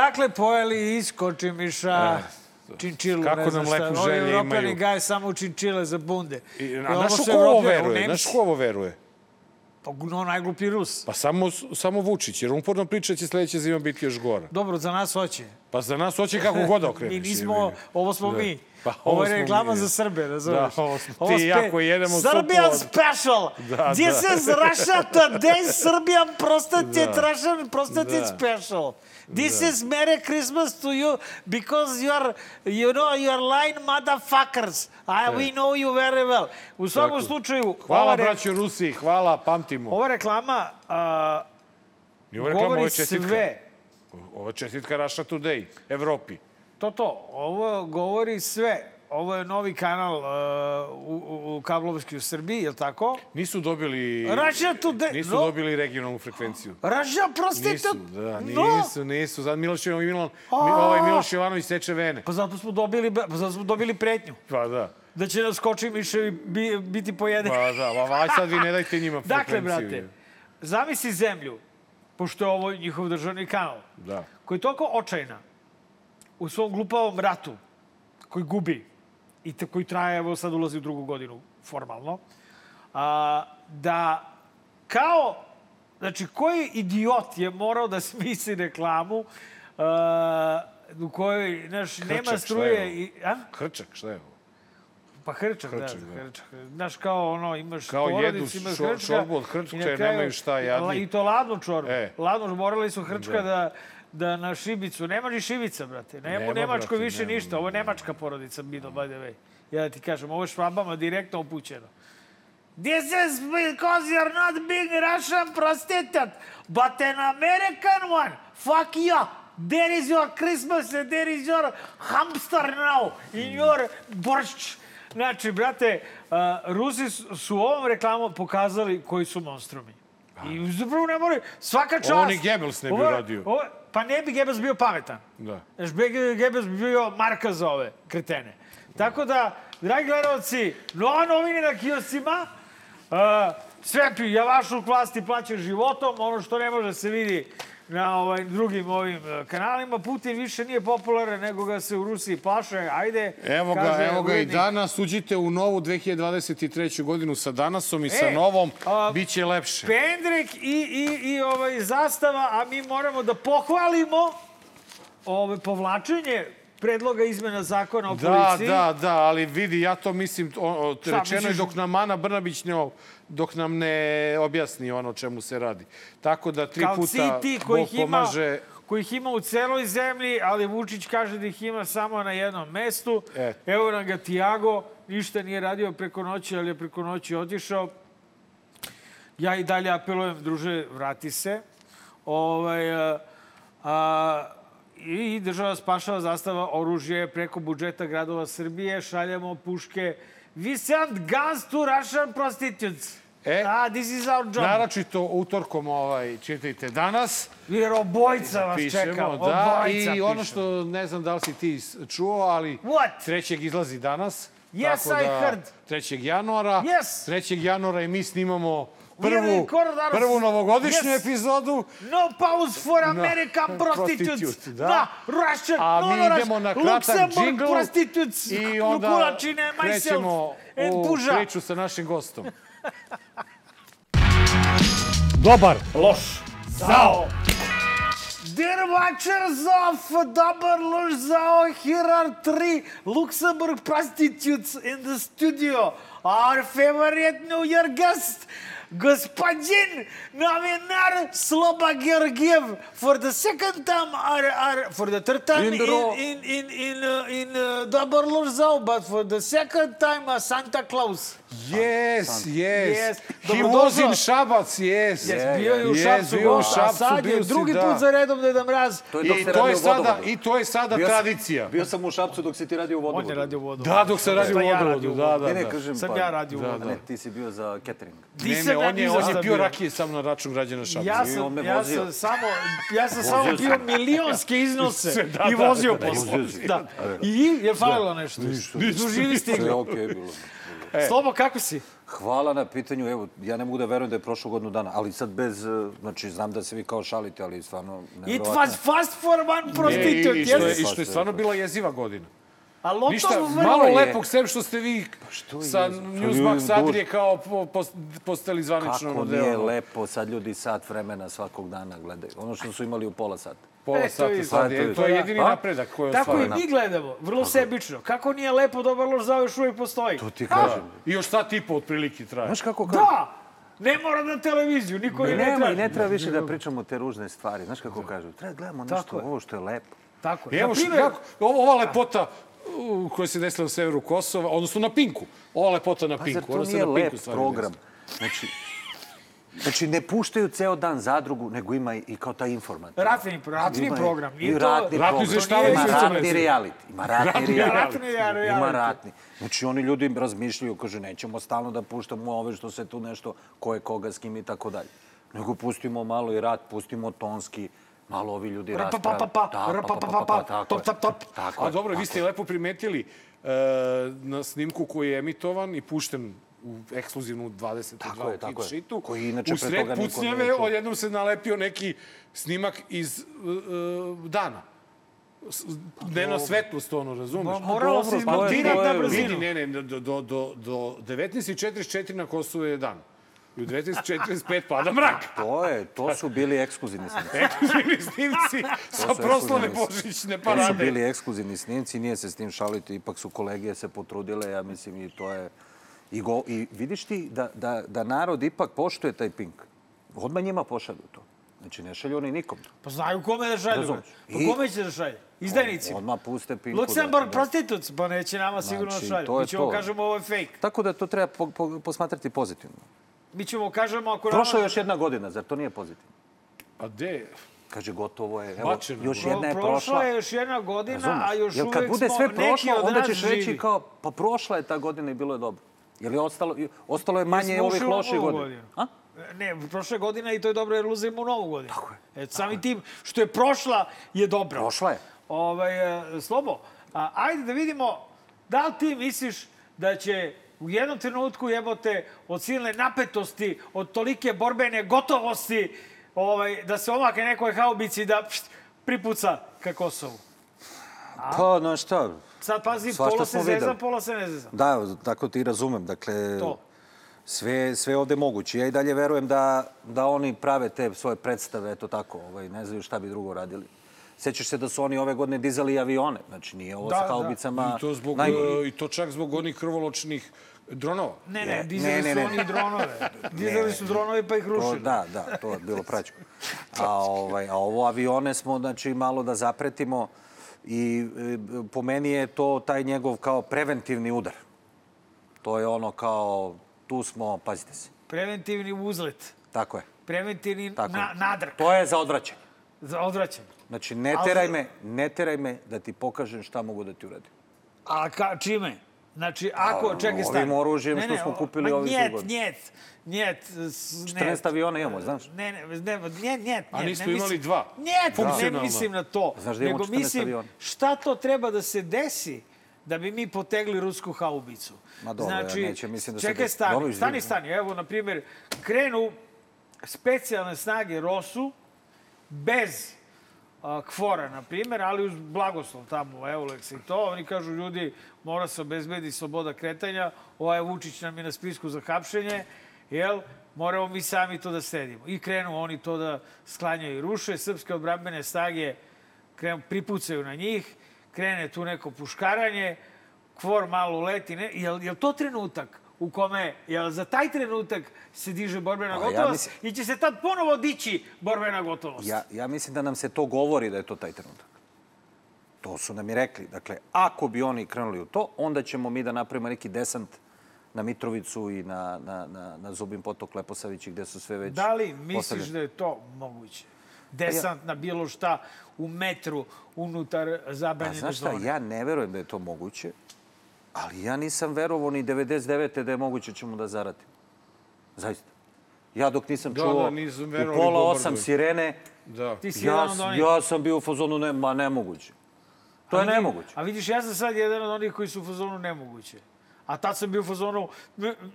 Speaker 2: Dakle, pojeli iz kočimiša, činčilu,
Speaker 1: E, Kako
Speaker 2: ne znam
Speaker 1: nam
Speaker 2: šta.
Speaker 1: lepe
Speaker 2: Ovi
Speaker 1: želje imaju.
Speaker 2: gaje samo činčile za bunde.
Speaker 1: I, a znaš ko ovo veruje? Znaš ko ovo veruje?
Speaker 2: Pa, no, najgluplji Rus.
Speaker 1: Pa samo, samo Vučić, jer uporno priča će sledeća zima biti još gora.
Speaker 2: Dobro, za nas hoće.
Speaker 1: Pa za nas hoće kako god <laughs> okreneš.
Speaker 2: Mi nismo, ovo smo
Speaker 1: Da.
Speaker 2: mi.
Speaker 1: Pa,
Speaker 2: ovo
Speaker 1: ovo
Speaker 2: je reklama za Srbe, razumeš?
Speaker 1: Da, ovo smo ti i ja koji jedemo
Speaker 2: Serbian
Speaker 1: supu od-
Speaker 2: special! <laughs>
Speaker 1: Da,
Speaker 2: This
Speaker 1: da.
Speaker 2: is <laughs> Russia today, Serbian prostate,
Speaker 1: Da.
Speaker 2: Russian prostate
Speaker 1: Da.
Speaker 2: special. This
Speaker 1: Da.
Speaker 2: is Merry Christmas to you because you are, you know, you are lying motherfuckers. I, we know you very well. U svakom slučaju,
Speaker 1: Hvala,
Speaker 2: ova, re-
Speaker 1: braćo Rusi, hvala, pamtimo.
Speaker 2: ova reklama a,
Speaker 1: I ovo reklama, ovo
Speaker 2: govori
Speaker 1: je čestitka.
Speaker 2: sve.
Speaker 1: Je čestitka Russia Today, Evropi.
Speaker 2: To to, ovo govori sve. Ovo je novi kanal uh, u, u, kablovski u Srbiji, je li tako?
Speaker 1: Nisu dobili...
Speaker 2: Russia Today,
Speaker 1: Nisu
Speaker 2: no.
Speaker 1: dobili regionalnu frekvenciju.
Speaker 2: Raža, prostite,
Speaker 1: Nisu, da,
Speaker 2: no.
Speaker 1: nisu, nisu. Sad Miloš, Milan, mi, ovaj Miloš Jovanović seče vene.
Speaker 2: Pa zato smo dobili, pa zato smo dobili pretnju.
Speaker 1: Pa da.
Speaker 2: Da će nas koči miševi bi, biti pojede.
Speaker 1: Pa da, pa aj sad vi ne dajte njima <laughs>
Speaker 2: dakle,
Speaker 1: frekvenciju.
Speaker 2: brate, zamisli zemlju, pošto je ovo njihov državni kanal,
Speaker 1: Da.
Speaker 2: koji je toliko očajna u svom glupavom ratu, koji gubi i te, koji traje, evo sad ulazi u drugu godinu formalno, a, da kao, znači koji idiot je morao da smisli reklamu a, u kojoj, znaš, nema struje i... A?
Speaker 1: Krčak, šta je ovo?
Speaker 2: Pa hrčak,
Speaker 1: Hrčak,
Speaker 2: da,
Speaker 1: da.
Speaker 2: hrčak. Znaš, kao ono, imaš
Speaker 1: Kao
Speaker 2: porodicu,
Speaker 1: jedu
Speaker 2: imaš hrčka.
Speaker 1: čorbu od hrčka
Speaker 2: i
Speaker 1: nemaju šta jadni.
Speaker 2: I to ladnu čorbu.
Speaker 1: E.
Speaker 2: Ladnu, morali su hrčka
Speaker 1: Da.
Speaker 2: da, da na šibicu. Nema ni šibica, brate. Nema,
Speaker 1: Nema,
Speaker 2: u Nemačkoj
Speaker 1: brate,
Speaker 2: više
Speaker 1: nema,
Speaker 2: ništa. Ovo je nemačka porodica, Bido, by the way. Ja da ti kažem, ovo je švabama direktno upućeno. This is because you're not being Russian prostitute, but an American one. Fuck you. There is your Christmas and there is your hamster now in your boršč. Znači, brate, uh, Rusi su, su ovom reklamom pokazali koji su monstrumi. I zapravo ne moraju, svaka čast.
Speaker 1: Ovo ni Goebbels ne bi uradio.
Speaker 2: ovo- pa ne bi Goebbels bio pametan.
Speaker 1: Da.
Speaker 2: Znaš, Be- Goebbels bi bio marka za ove kretene. Tako da, dragi gledalci, nova novine na kioscima, uh, sve pi, javašluk vlasti plaća životom, ono što ne može se vidi na ovaj, drugim ovim eh, kanalima. Putin više nije popularan, nego ga se u Rusiji plaše. Ajde,
Speaker 1: Evo ga,
Speaker 2: kaže
Speaker 1: evo ga i danas. Uđite u novu 2023. godinu sa danasom i sa
Speaker 2: E,
Speaker 1: novom.
Speaker 2: a,
Speaker 1: Biće lepše.
Speaker 2: Pendrek i, i, i ovaj zastava, a mi moramo da pohvalimo ovaj, povlačenje predloga izmena zakona o
Speaker 1: Da,
Speaker 2: policiji.
Speaker 1: da, da, ali vidi, ja to mislim, o, o, rečeno je dok nam Ana Brnabić ne, dok nam ne objasni ono čemu se radi. Tako da tri
Speaker 2: Kao
Speaker 1: puta
Speaker 2: citi
Speaker 1: Bog
Speaker 2: kojih ima,
Speaker 1: pomaže.
Speaker 2: kojih ima u celoj zemlji, ali Vučić kaže da ih ima samo na jednom mestu.
Speaker 1: E.
Speaker 2: Evo nam ga Tiago, ništa nije radio preko noći, ali je preko noći otišao. Ja i dalje apelujem, druže, vrati se. Ovaj, a, a, I država spašava zastava oružje preko budžeta gradova Srbije. Šaljemo puške. We send guns to Russian prostitutes.
Speaker 1: E,
Speaker 2: ah, this is our job.
Speaker 1: Naročito utorkom ovaj, čitajte danas.
Speaker 2: Jer obojica vas
Speaker 1: Pišemo,
Speaker 2: čeka.
Speaker 1: da.
Speaker 2: Obojica
Speaker 1: I ono što ne znam da li si ti čuo, ali
Speaker 2: What?
Speaker 1: trećeg izlazi danas.
Speaker 2: Yes,
Speaker 1: tako
Speaker 2: I
Speaker 1: da,
Speaker 2: heard.
Speaker 1: 3. januara.
Speaker 2: Yes.
Speaker 1: 3. januara i mi snimamo prvu, prvu novogodišnju
Speaker 2: Yes.
Speaker 1: epizodu.
Speaker 2: No pause for American prostitutes.
Speaker 1: prostitute, da.
Speaker 2: da. Russian,
Speaker 1: A
Speaker 2: no,
Speaker 1: mi
Speaker 2: no,
Speaker 1: idemo na kratak džingl
Speaker 2: prostitutes.
Speaker 1: i onda
Speaker 2: Kulačine, myself
Speaker 1: krećemo u priču sa našim gostom. <laughs>
Speaker 2: Dobar. Loš. Zao. Dear watchers of Dobar Loš Zao, here are three Luxembourg prostitutes in the studio. Our favorite New Year guest, господин novinar Sloba Georgiev, for the second time, or, or for the third time
Speaker 1: In
Speaker 2: in,
Speaker 1: the row.
Speaker 2: in, in, in, uh, in uh, Dobar Loš Zao, but for the second time, uh, Santa Claus.
Speaker 1: Yes, yes.
Speaker 2: Yes.
Speaker 1: He was in Šabac, yes.
Speaker 2: Yes, bio je u
Speaker 1: Yes,
Speaker 2: Šapcu,
Speaker 1: bio u
Speaker 2: gost, a
Speaker 1: Šapcu,
Speaker 2: sad je
Speaker 1: si,
Speaker 2: drugi
Speaker 1: da.
Speaker 2: put za redom Deda Mraz.
Speaker 13: To je dok
Speaker 1: I
Speaker 13: se
Speaker 1: to je
Speaker 13: u
Speaker 1: sada,
Speaker 13: vodovodu.
Speaker 1: i to je sada
Speaker 13: Bio sam-
Speaker 1: tradicija.
Speaker 13: Bio sam u Šapcu dok si ti radio u vodovodu.
Speaker 2: On je radio u vodovodu.
Speaker 1: Da, dok se radi u
Speaker 2: Šta ja u
Speaker 1: da,
Speaker 2: vodovodu?
Speaker 1: da,
Speaker 13: Ne, ne,
Speaker 1: da.
Speaker 13: kažem
Speaker 2: Sam
Speaker 13: pa.
Speaker 2: ja radio u
Speaker 13: Da,
Speaker 2: vodovodu.
Speaker 13: Ne, ti si bio za catering.
Speaker 2: Ti
Speaker 1: Ne,
Speaker 2: sam
Speaker 1: ne, on je, on je
Speaker 2: bio.
Speaker 1: rakije sam na račun građana Šapca.
Speaker 2: Ja
Speaker 13: I
Speaker 2: sam,
Speaker 13: me
Speaker 2: ja
Speaker 13: vozio.
Speaker 2: sam samo, ja sam <laughs> samo bio
Speaker 13: sam.
Speaker 2: milionske iznose <laughs>
Speaker 1: Da,
Speaker 2: i
Speaker 1: da,
Speaker 2: vozio
Speaker 1: da,
Speaker 2: posle. Da. I je falilo nešto?
Speaker 13: Ništa.
Speaker 2: Doživi
Speaker 13: Sve je okej bilo.
Speaker 2: Slobo, kako si?
Speaker 14: Hvala na pitanju. Evo, ja ne mogu da verujem da je prošlo godinu dana, ali sad bez, eh, znači, znam da se vi kao šalite, ali stvarno...
Speaker 2: It
Speaker 14: nevjerovatno
Speaker 2: was fast for one
Speaker 1: Ne, i,
Speaker 2: prostitute,
Speaker 1: i, što je,
Speaker 2: jesi?
Speaker 1: I što je stvarno bila jeziva godina.
Speaker 2: A loto
Speaker 1: Ništa, malo
Speaker 2: je.
Speaker 1: lepog, sem što ste vi sa
Speaker 14: jezivo?
Speaker 1: Newsmax
Speaker 14: Pa ljudi,
Speaker 1: Adrije kao po, pos- postali zvanično
Speaker 14: Kako
Speaker 1: ono
Speaker 14: nije
Speaker 1: deo.
Speaker 14: lepo, sad ljudi sat vremena svakog dana gledaju. Ono što su imali u pola sata.
Speaker 1: Pola
Speaker 2: E,
Speaker 1: sata sad je, to je jedini
Speaker 14: A?
Speaker 1: napredak koji je
Speaker 2: Tako i
Speaker 1: ostvaren.
Speaker 2: mi gledamo, vrlo sebično. Kako nije lepo, dobar loš zao još uvijek postoji.
Speaker 14: To ti kažem.
Speaker 1: I još sat i po otprilike traje.
Speaker 14: Znaš kako kažem?
Speaker 2: Da! Ne mora na televiziju, niko
Speaker 14: Ne,
Speaker 2: je ne
Speaker 14: nema, i
Speaker 2: traži.
Speaker 14: ne treba više da pričamo te ružne stvari. Znaš kako kažu? Treba da gledamo
Speaker 2: Tako
Speaker 14: nešto, ovo što je lepo.
Speaker 2: Tako
Speaker 1: I
Speaker 2: je.
Speaker 1: evo
Speaker 2: Na
Speaker 1: što,
Speaker 2: primjer,
Speaker 1: kako, ovo, ova lepota koja se desila na severu Kosova, odnosno na Pinku. Ova lepota na
Speaker 14: Pa
Speaker 1: Pinku.
Speaker 14: zar to
Speaker 1: ona se
Speaker 14: nije
Speaker 1: na
Speaker 14: lep
Speaker 1: Pinku
Speaker 14: program? Znači, Znači, ne puštaju ceo dan zadrugu, nego ima i, kao taj informativ.
Speaker 2: Ratni, ratni
Speaker 14: Ima
Speaker 2: program.
Speaker 14: I
Speaker 2: Nije to-
Speaker 14: ratni
Speaker 1: Ratni
Speaker 14: program. Ima
Speaker 1: se
Speaker 14: ratni
Speaker 1: desilo.
Speaker 14: reality. Ima ratni
Speaker 1: Ratni
Speaker 14: reality.
Speaker 2: ratni reality.
Speaker 14: Ima ratni. Znači, oni ljudi razmišljaju, kaže, nećemo stalno da puštamo ove što se tu nešto, ko je koga, s kim i tako dalje. Nego pustimo malo i rat, pustimo tonski, malo ovi ljudi
Speaker 2: Pa, pa,
Speaker 14: raspravljaju.
Speaker 2: pa, pa,
Speaker 14: Da,
Speaker 2: pa, pa, pa, pa,
Speaker 14: tako
Speaker 2: top, top, top.
Speaker 14: Tako
Speaker 1: A dobro, vi ste lepo primetili e, na snimku koji je emitovan i pušten u ekskluzivnu 22
Speaker 14: Tako je,
Speaker 1: hit
Speaker 14: tako je.
Speaker 1: šitu.
Speaker 14: Koji inače
Speaker 1: u
Speaker 14: pre
Speaker 1: sred
Speaker 14: toga niko
Speaker 1: pucnjave
Speaker 14: nije čuo.
Speaker 1: odjednom se nalepio neki snimak iz e, dana. Dnevna svetlost, ono, razumeš?
Speaker 2: Mo- moralo se
Speaker 1: Pa
Speaker 2: izmontirati na brzinu.
Speaker 1: Vidi, ne, ne, do, do, do, do 19.44 na Kosovu je dan. I u 19.45 pada mrak. <laughs>
Speaker 14: To je, to su bili ekskluzivni snimci.
Speaker 1: Ekskluzivni snimci sa proslave. Božićne
Speaker 14: To su
Speaker 1: parade.
Speaker 14: bili ekskluzivni snimci, nije se s tim šaliti, ipak su kolege se potrudile, ja mislim i to je... I, go, i vidiš ti da, da, da narod ipak poštuje taj pink. Odmah njima pošalju to. Znači, ne šalju oni nikom.
Speaker 2: Pa znaju kome da šalju. Pa
Speaker 14: I-
Speaker 2: kome će da šalje? Izdajnicima.
Speaker 14: Odmah puste pinku.
Speaker 2: Luksemburg
Speaker 14: da-
Speaker 2: prostituts, pa neće nama sigurno
Speaker 14: Znači,
Speaker 2: da šalju.
Speaker 14: to je
Speaker 2: Mi ćemo
Speaker 14: to.
Speaker 2: kažemo ovo je fake.
Speaker 14: Tako da to treba po, po, posmatrati pozitivno.
Speaker 2: Mi ćemo kažemo ako
Speaker 14: Prošla je još jedna godina, zar to nije pozitivno?
Speaker 1: A gde?
Speaker 14: Kaže, gotovo je. Evo,
Speaker 1: Bačeno.
Speaker 14: još jedna je
Speaker 2: prošla
Speaker 14: prošla.
Speaker 2: je još jedna godina,
Speaker 14: Razumeš?
Speaker 2: a još
Speaker 14: Jer
Speaker 2: uvek
Speaker 14: kad bude
Speaker 2: smo,
Speaker 14: sve
Speaker 2: neki
Speaker 14: prošlo,
Speaker 2: od
Speaker 14: onda ćeš reći
Speaker 2: živi.
Speaker 14: kao, pa prošla je ta godina i bilo je dobro. Jer je ostalo, ostalo je manje
Speaker 2: Jesmo
Speaker 14: ovih
Speaker 2: ušli u
Speaker 14: loših
Speaker 2: novu
Speaker 14: godina.
Speaker 2: godinu.
Speaker 14: A?
Speaker 2: Ne, prošle godine i to je dobro jer ulazimo u novu godinu. Tako je. E, samim tim što je prošla je dobro.
Speaker 14: Prošla je.
Speaker 2: Ovaj, e, Slobo, a, ajde da vidimo da li ti misliš da će u jednom trenutku jebote od silne napetosti, od tolike borbene gotovosti, ovaj, da se omakne nekoj haubici da pšt, pripuca ka Kosovu.
Speaker 14: Pa, znaš šta,
Speaker 2: Sad pazi,
Speaker 14: Svašta
Speaker 2: pola se zezam, pola se ne zezam.
Speaker 14: da, tako ti razumem. Dakle,
Speaker 2: To.
Speaker 14: sve, sve ovde moguće. Ja i dalje verujem da, da oni prave te svoje predstave, eto tako, ovaj, ne znaju šta bi drugo radili. Sećaš se da su oni ove godine dizali avione. Znači, nije ovo
Speaker 2: Da,
Speaker 14: sa
Speaker 2: da.
Speaker 14: haubicama...
Speaker 1: I to, zbog,
Speaker 14: najbolje.
Speaker 1: e, I to čak zbog onih krvoločnih dronova.
Speaker 2: Ne, ne,
Speaker 14: Je,
Speaker 2: dizali
Speaker 14: ne, ne,
Speaker 2: su
Speaker 14: ne.
Speaker 2: oni dronove. <laughs> Dizali su dronove pa ih
Speaker 14: To,
Speaker 2: rušili.
Speaker 14: da, da, to je bilo praćko. A, ovaj, a ovo avione smo, znači, malo da zapretimo i e, po meni je to taj njegov kao preventivni udar. To je ono kao, tu smo, pazite se,
Speaker 2: Preventivni uzlet.
Speaker 14: tako je.
Speaker 2: Preventivni
Speaker 14: Tako
Speaker 2: na, nadrk.
Speaker 14: To je za odvraćanje.
Speaker 2: Za odvraćanje.
Speaker 14: Znači, ne
Speaker 2: Ali-
Speaker 14: teraj me, ne teraj me da ti pokažem šta mogu da ti uradim.
Speaker 2: A ka, čime? Znači, ako,
Speaker 14: A,
Speaker 2: čekaj,
Speaker 14: ovim
Speaker 2: stani.
Speaker 14: oružjem što smo kupili ovih
Speaker 2: njet,
Speaker 14: godina.
Speaker 2: njet, njet, s-
Speaker 14: 14 aviona imamo, znaš?
Speaker 2: Ne, ne, ne, njet, njet,
Speaker 1: A nismo imali dva?
Speaker 2: Njet, ne mislim na to.
Speaker 14: Znaš da imamo
Speaker 2: nego
Speaker 14: 14
Speaker 2: mislim,
Speaker 14: aviona?
Speaker 2: šta to treba da se desi da bi mi potegli rusku haubicu?
Speaker 14: Ma dobro, ja
Speaker 2: znači,
Speaker 14: neće, mislim da se
Speaker 2: čekaj, stani,
Speaker 14: Dobro,
Speaker 2: stani, stani. Evo, na primjer, krenu specijalne snage ROSU bez kvora, na primjer, ali uz blagoslov tamo, Eulex i to. Oni kažu, ljudi, mora se obezbedi sloboda kretanja, ovaj Vučić nam je na spisku za hapšenje, jel? Moramo mi sami to da sledimo. I krenu oni to da sklanjaju i ruše. Srpske odbrambene snage krenu, pripucaju na njih, krene tu neko puškaranje, kvor malo leti. Ne? Jel, jel to trenutak u kome, jel za taj trenutak se diže borbena
Speaker 14: Pa, ja
Speaker 2: gotovost
Speaker 14: mislim-
Speaker 2: i će se tad ponovo dići borbena gotovost?
Speaker 14: Ja, ja mislim da nam se to govori da je to taj trenutak. To su nam i rekli. Dakle, ako bi oni krenuli u to, onda ćemo mi da napravimo neki desant na Mitrovicu i na, na, na, na Zubin potok Leposavići gde su sve već
Speaker 2: Da li misliš
Speaker 14: postavljeni.
Speaker 2: da je to moguće? Desant na bilo šta u metru unutar
Speaker 14: Pa
Speaker 2: zabranjene
Speaker 14: znaš šta,
Speaker 2: zone.
Speaker 14: ja ne verujem da je to moguće, ali ja nisam verovao ni 99. da je moguće ćemo da zaratimo. Zaista. Ja dok nisam
Speaker 1: Da,
Speaker 14: čuo
Speaker 1: da, nisam
Speaker 14: u pola osam sirene,
Speaker 1: Da.
Speaker 2: Ti si
Speaker 14: ja,
Speaker 2: onih.
Speaker 14: ja sam bio u fazonu, ne, ma nemoguće. To
Speaker 2: A
Speaker 14: je
Speaker 2: vidi-
Speaker 14: nemoguće.
Speaker 2: A vidiš, ja sam sad jedan od onih koji su u fazonu nemoguće. A tad sam bio u fazonu,